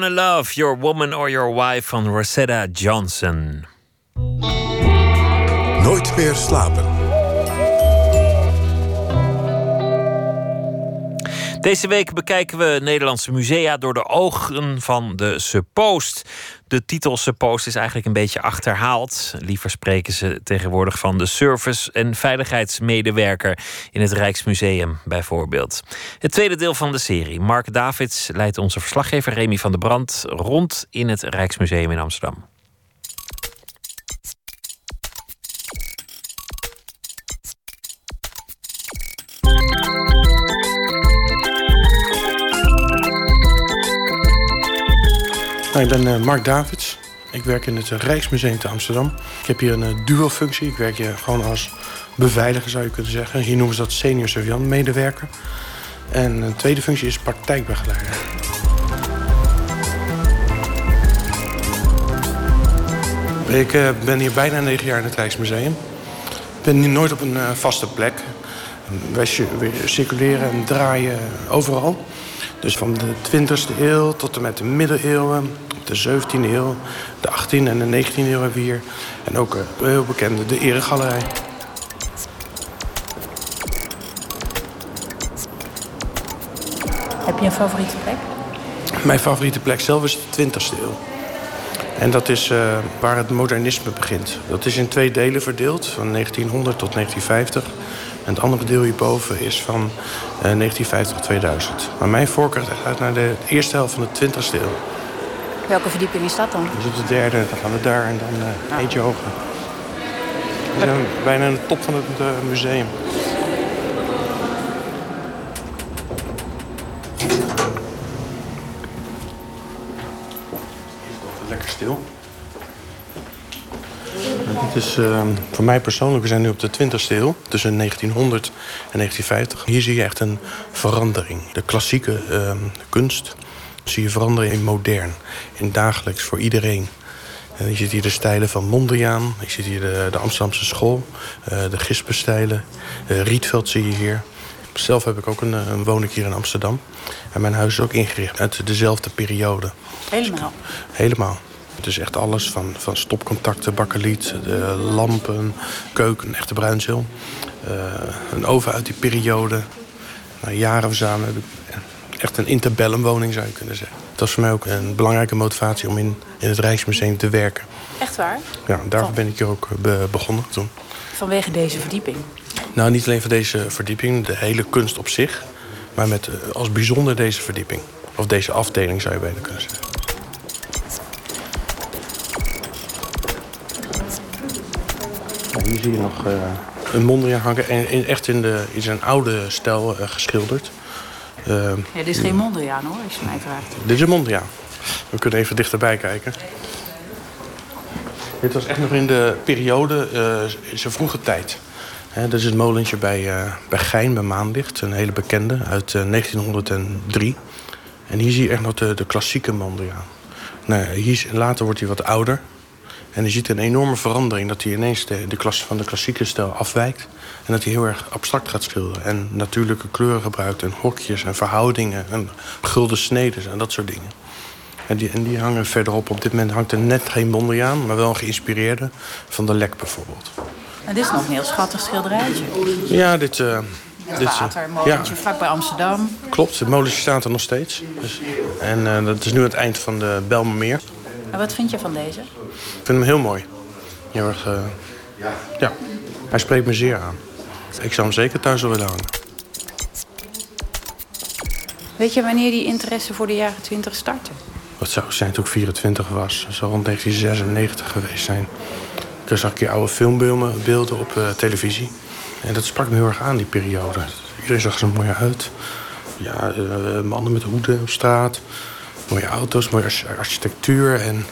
Gonna Love, Your Woman or Your Wife van Rosetta Johnson. Nooit meer slapen. Deze week bekijken we Nederlandse musea door de ogen van de Suppost. De titel Suppost is eigenlijk een beetje achterhaald. Liever spreken ze tegenwoordig van de service- en veiligheidsmedewerker in het Rijksmuseum, bijvoorbeeld. Het tweede deel van de serie. Mark Davids leidt onze verslaggever Remy van der Brand rond in het Rijksmuseum in Amsterdam. Nou, ik ben eh, Mark Davids. Ik werk in het eh, Rijksmuseum te Amsterdam. Ik heb hier een uh, duo-functie. Ik werk hier gewoon als beveiliger, zou je kunnen zeggen. Hier noemen ze dat senior surveillant medewerker. En een tweede functie is praktijkbegeleider. Ik uh, ben hier bijna negen jaar in het Rijksmuseum. Ik ben hier nooit op een vaste plek. Wij circuleren en draaien overal. Dus van de 20e eeuw tot en met de middeleeuwen, de 17e eeuw, de 18e en de 19e eeuw hebben we hier. En ook uh, heel bekende, de Eregalerij. Heb je een favoriete plek? Mijn favoriete plek zelf is de 20e eeuw. En dat is uh, waar het modernisme begint. Dat is in twee delen verdeeld, van 1900 tot 1950. En het andere deel hierboven is van uh, 1950-2000. Maar mijn voorkeur gaat uit naar de eerste helft van de 20e eeuw. Welke verdieping is dat dan? Dus op de derde, dan gaan we daar en dan uh, eentje hoger. We zijn bijna aan de top van het uh, museum. Lekker stil. Het is uh, voor mij persoonlijk, we zijn nu op de 20e eeuw, tussen 1900 en 1950. Hier zie je echt een verandering. De klassieke uh, kunst zie je veranderen in modern, in dagelijks voor iedereen. En je ziet hier de stijlen van Mondriaan, je ziet hier de, de Amsterdamse school, uh, de Gispenstijlen, Rietveld zie je hier. Zelf heb ik ook een, een woon ik hier in Amsterdam. En mijn huis is ook ingericht uit dezelfde periode. Helemaal? Helemaal. Het is echt alles van, van stopcontacten, bakkeliet, de lampen, keuken, echte bruinzeel. Uh, een oven uit die periode. Na jaren samen heb ik echt een interbellum woning zou je kunnen zeggen. Dat was voor mij ook een belangrijke motivatie om in, in het Rijksmuseum te werken. Echt waar? Ja, daarvoor ben ik hier ook be begonnen toen. Vanwege deze verdieping? Nou, niet alleen van deze verdieping, de hele kunst op zich. Maar met als bijzonder deze verdieping. Of deze afdeling zou je bijna kunnen zeggen. Hier zie je nog uh, een Mondriaan hangen. En in, echt in, de, in zijn oude stijl uh, geschilderd. Uh, ja, dit is geen Mondriaan hoor, als je mij vraagt. Dit is een Mondriaan. We kunnen even dichterbij kijken. Dit was echt nog in de periode, in zijn vroege tijd. He, dat is het molentje bij, bij Gein, bij Maanlicht. Een hele bekende, uit 1903. En hier zie je echt nog de, de klassieke Mondriaan. Nou, hier, later wordt hij wat ouder. En je ziet een enorme verandering. Dat hij ineens de, de klas van de klassieke stijl afwijkt. En dat hij heel erg abstract gaat schilderen. En natuurlijke kleuren gebruikt. En hokjes en verhoudingen. En gulden sneden en dat soort dingen. En die, en die hangen verderop. Op dit moment hangt er net geen Mondriaan. Maar wel een geïnspireerde. Van de Lek bijvoorbeeld. En dit is nog een heel schattig schilderijtje. Ja, dit... Uh, dit watermolentje ja. vlakbij Amsterdam. Klopt, het molentje staat er nog steeds. Dus, en uh, dat is nu het eind van de Belmermeer. En wat vind je van deze? Ik vind hem heel mooi. Heel erg, uh, ja, hij spreekt me zeer aan. Ik zou hem zeker thuis willen hangen. Weet je wanneer die interesse voor de jaren 20 startte? Dat zou zijn toen ik 24 was. Dat zou rond 1996 geweest zijn. Toen zag ik hier oude filmbeelden op uh, televisie. En dat sprak me heel erg aan, die periode. Iedereen zag er mooi uit. Ja, uh, mannen met hoeden op straat. Mooie auto's, mooie architectuur. En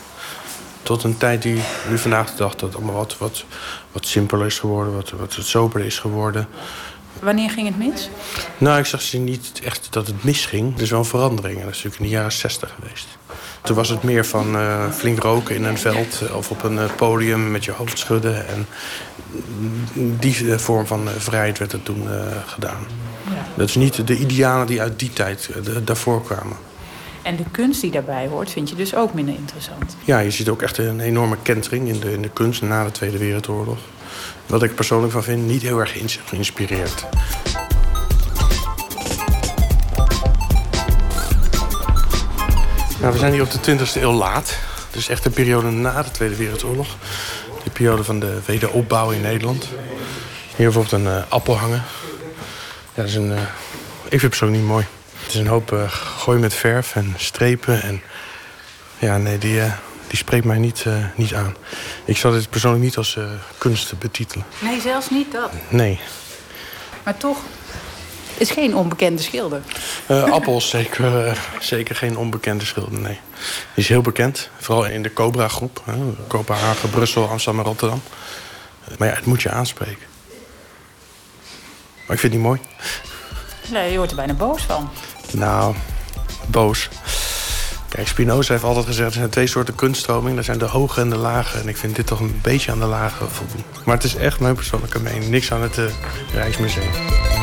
tot een tijd die nu vandaag de dag dat allemaal wat, wat, wat simpeler is geworden, wat, wat soberder is geworden. Wanneer ging het mis? Nou, ik zag niet echt dat het misging. Er is wel een verandering. Dat is natuurlijk in de jaren 60 geweest. Toen was het meer van uh, flink roken in een veld of op een uh, podium met je hoofd schudden. En die vorm van vrijheid werd er toen gedaan. Ja. Dat is niet de idealen die uit die tijd daarvoor kwamen. En de kunst die daarbij hoort, vind je dus ook minder interessant. Ja, je ziet ook echt een enorme kentering in de, in de kunst na de Tweede Wereldoorlog. Wat ik persoonlijk van vind, niet heel erg geïns- geïnspireerd. Nou, we zijn hier op de 20e eeuw laat. Dus echt de periode na de Tweede Wereldoorlog. De periode van de wederopbouw in Nederland. Hier bijvoorbeeld een eh, appel hangen. Dat is een, eh, ik vind het persoonlijk niet mooi. Het is een hoop eh, gooi met verf en strepen. En ja, nee, die, eh, die spreekt mij niet, eh, niet aan. Ik zou dit persoonlijk niet als kunst betitelen. Nee, zelfs niet dat. Nee. Maar toch is geen onbekende schilder. Appels zeker, zeker geen onbekende schilder, nee. Die is heel bekend, vooral in de Cobra-groep. Kopenhagen, Brussel, Amsterdam en Rotterdam. Maar ja, het moet je aanspreken. Maar ik vind niet mooi. Nee, je wordt er bijna boos van. Nou, boos. Kijk, Spinoza heeft altijd gezegd... er zijn twee soorten kunststromingen. Er zijn de hoge en de lage. En ik vind dit toch een beetje aan de lage voldoen. Maar het is echt mijn persoonlijke mening. Niks aan het eh, Rijksmuseum.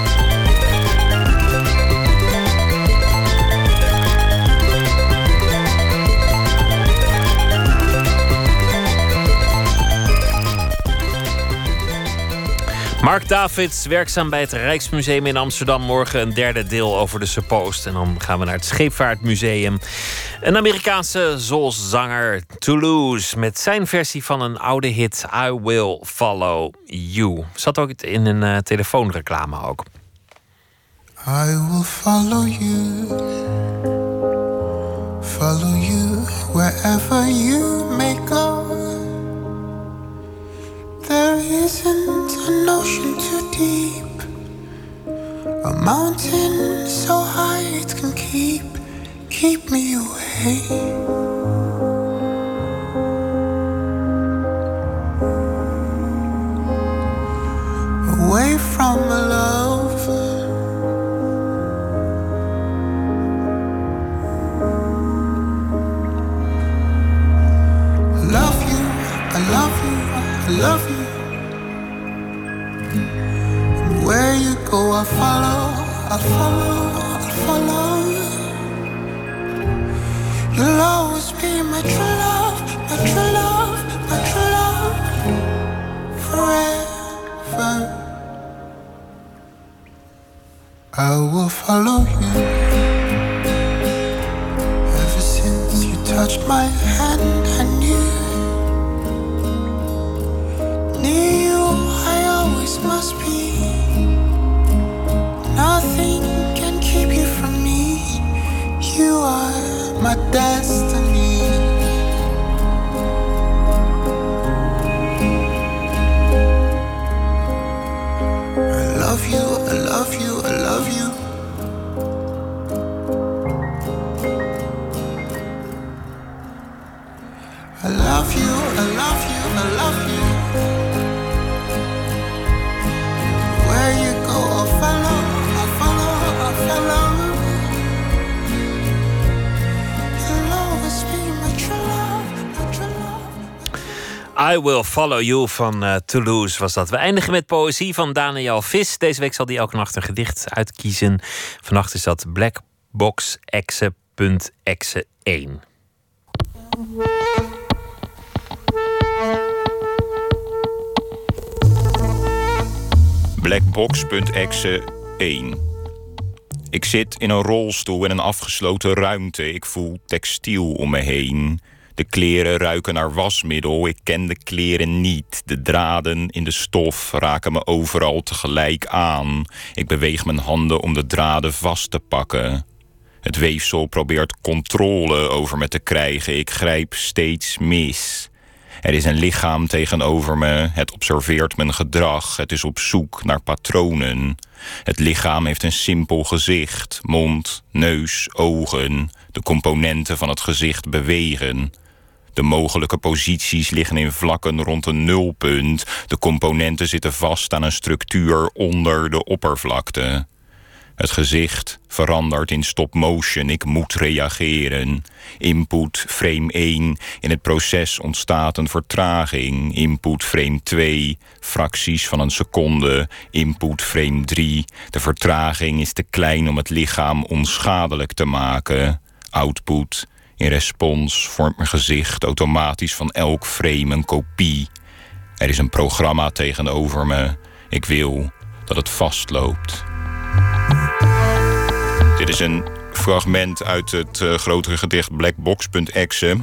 Mark Davids, werkzaam bij het Rijksmuseum in Amsterdam. Morgen een derde deel over de Suppost. En dan gaan we naar het Scheepvaartmuseum. Een Amerikaanse zoolzanger, Toulouse, met zijn versie van een oude hit, I Will Follow You. Zat ook in een eh, telefoonreclame ook. I will follow you, follow you wherever you may go. There isn't an ocean too deep, a mountain so high it can keep, keep me away. Away from a love I love you, I love you, I love you. Go, I follow, I follow, I follow. You'll always be my true love, my true love, my true love. Forever. I will follow you. Ever since you touched my hand, I knew. Knew I always must be. You are my destiny. I love you, I love you, I love you. I love you, I love you, I love you. I Will Follow You van eh, Toulouse was dat. We eindigen met poëzie van Daniel Vis. Deze week zal hij elke nacht een gedicht uitkiezen. Vannacht is dat Black Box Exe.exe 1. Blackbox.exe 1. Ik zit in een rolstoel in een afgesloten ruimte. Ik voel textiel om me heen. De kleren ruiken naar wasmiddel. Ik ken de kleren niet. De draden in de stof raken me overal tegelijk aan. Ik beweeg mijn handen om de draden vast te pakken. Het weefsel probeert controle over me te krijgen. Ik grijp steeds mis. Er is een lichaam tegenover me. Het observeert mijn gedrag. Het is op zoek naar patronen. Het lichaam heeft een simpel gezicht. Mond, neus, ogen. De componenten van het gezicht bewegen. De mogelijke posities liggen in vlakken rond een nulpunt. De componenten zitten vast aan een structuur onder de oppervlakte. Het gezicht verandert in stop motion. Ik moet reageren. Input frame 1. In het proces ontstaat een vertraging. Input frame 2. Fracties van een seconde. Input frame 3. De vertraging is te klein om het lichaam onschadelijk te maken. Output. In respons vormt mijn gezicht automatisch van elk frame een kopie. Er is een programma tegenover me. Ik wil dat het vastloopt. Dit is een fragment uit het uh, grotere gedicht Blackbox.exe.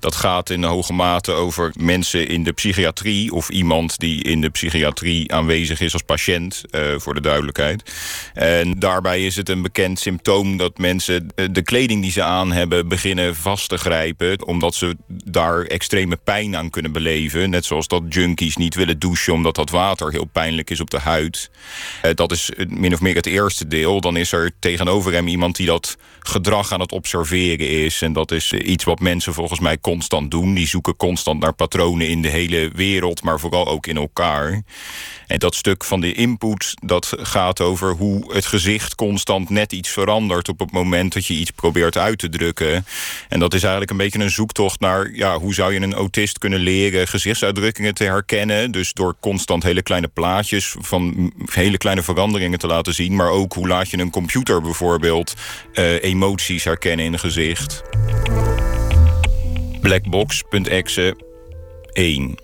Dat gaat in hoge mate over mensen in de psychiatrie... of iemand die in de psychiatrie aanwezig is als patiënt, uh, voor de duidelijkheid. En daarbij is het een bekend symptoom dat mensen de kleding die ze aan hebben... beginnen vast te grijpen, omdat ze daar extreme pijn aan kunnen beleven. Net zoals dat junkies niet willen douchen... omdat dat water heel pijnlijk is op de huid. Uh, dat is min of meer het eerste deel. Dan is er tegenover hem iemand die dat gedrag aan het observeren is. En dat is iets wat mensen volgens mij constant doen. Die zoeken constant naar patronen in de hele wereld, maar vooral ook in elkaar. En dat stuk van de input, dat gaat over hoe het gezicht constant net iets verandert op het moment dat je iets probeert uit te drukken. En dat is eigenlijk een beetje een zoektocht naar ja, hoe zou je een autist kunnen leren gezichtsuitdrukkingen te herkennen. Dus door constant hele kleine plaatjes van hele kleine veranderingen te laten zien. Maar ook hoe laat je een computer bijvoorbeeld uh, emoties herkennen in een gezicht. Blackbox.exe 1.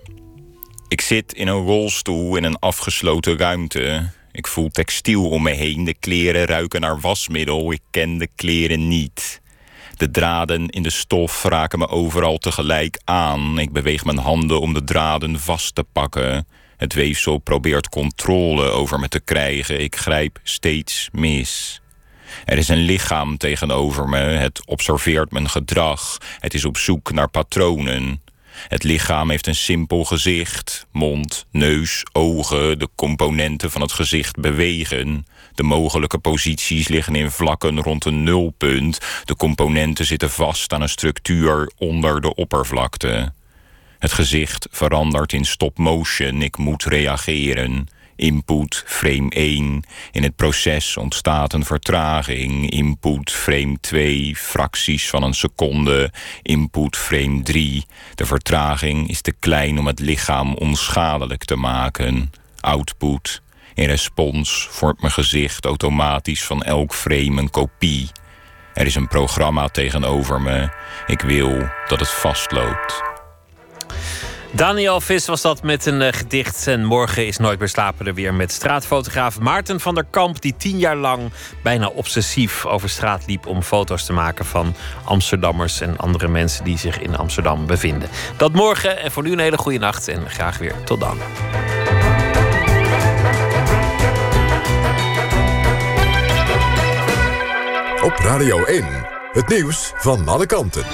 Ik zit in een rolstoel in een afgesloten ruimte. Ik voel textiel om me heen. De kleren ruiken naar wasmiddel. Ik ken de kleren niet. De draden in de stof raken me overal tegelijk aan. Ik beweeg mijn handen om de draden vast te pakken. Het weefsel probeert controle over me te krijgen. Ik grijp steeds mis. Er is een lichaam tegenover me. Het observeert mijn gedrag. Het is op zoek naar patronen. Het lichaam heeft een simpel gezicht. Mond, neus, ogen, de componenten van het gezicht bewegen. De mogelijke posities liggen in vlakken rond een nulpunt. De componenten zitten vast aan een structuur onder de oppervlakte. Het gezicht verandert in stop motion. Ik moet reageren. Input frame 1. In het proces ontstaat een vertraging. Input frame 2, fracties van een seconde. Input frame 3. De vertraging is te klein om het lichaam onschadelijk te maken. Output. In respons vormt mijn gezicht automatisch van elk frame een kopie. Er is een programma tegenover me. Ik wil dat het vastloopt. Daniel Vis was dat met een uh, gedicht. En morgen is Nooit meer slapen er weer met straatfotograaf Maarten van der Kamp... die tien jaar lang bijna obsessief over straat liep... om foto's te maken van Amsterdammers en andere mensen... die zich in Amsterdam bevinden. Dat morgen en voor nu een hele goede nacht en graag weer tot dan. Op Radio 1, het nieuws van alle kanten.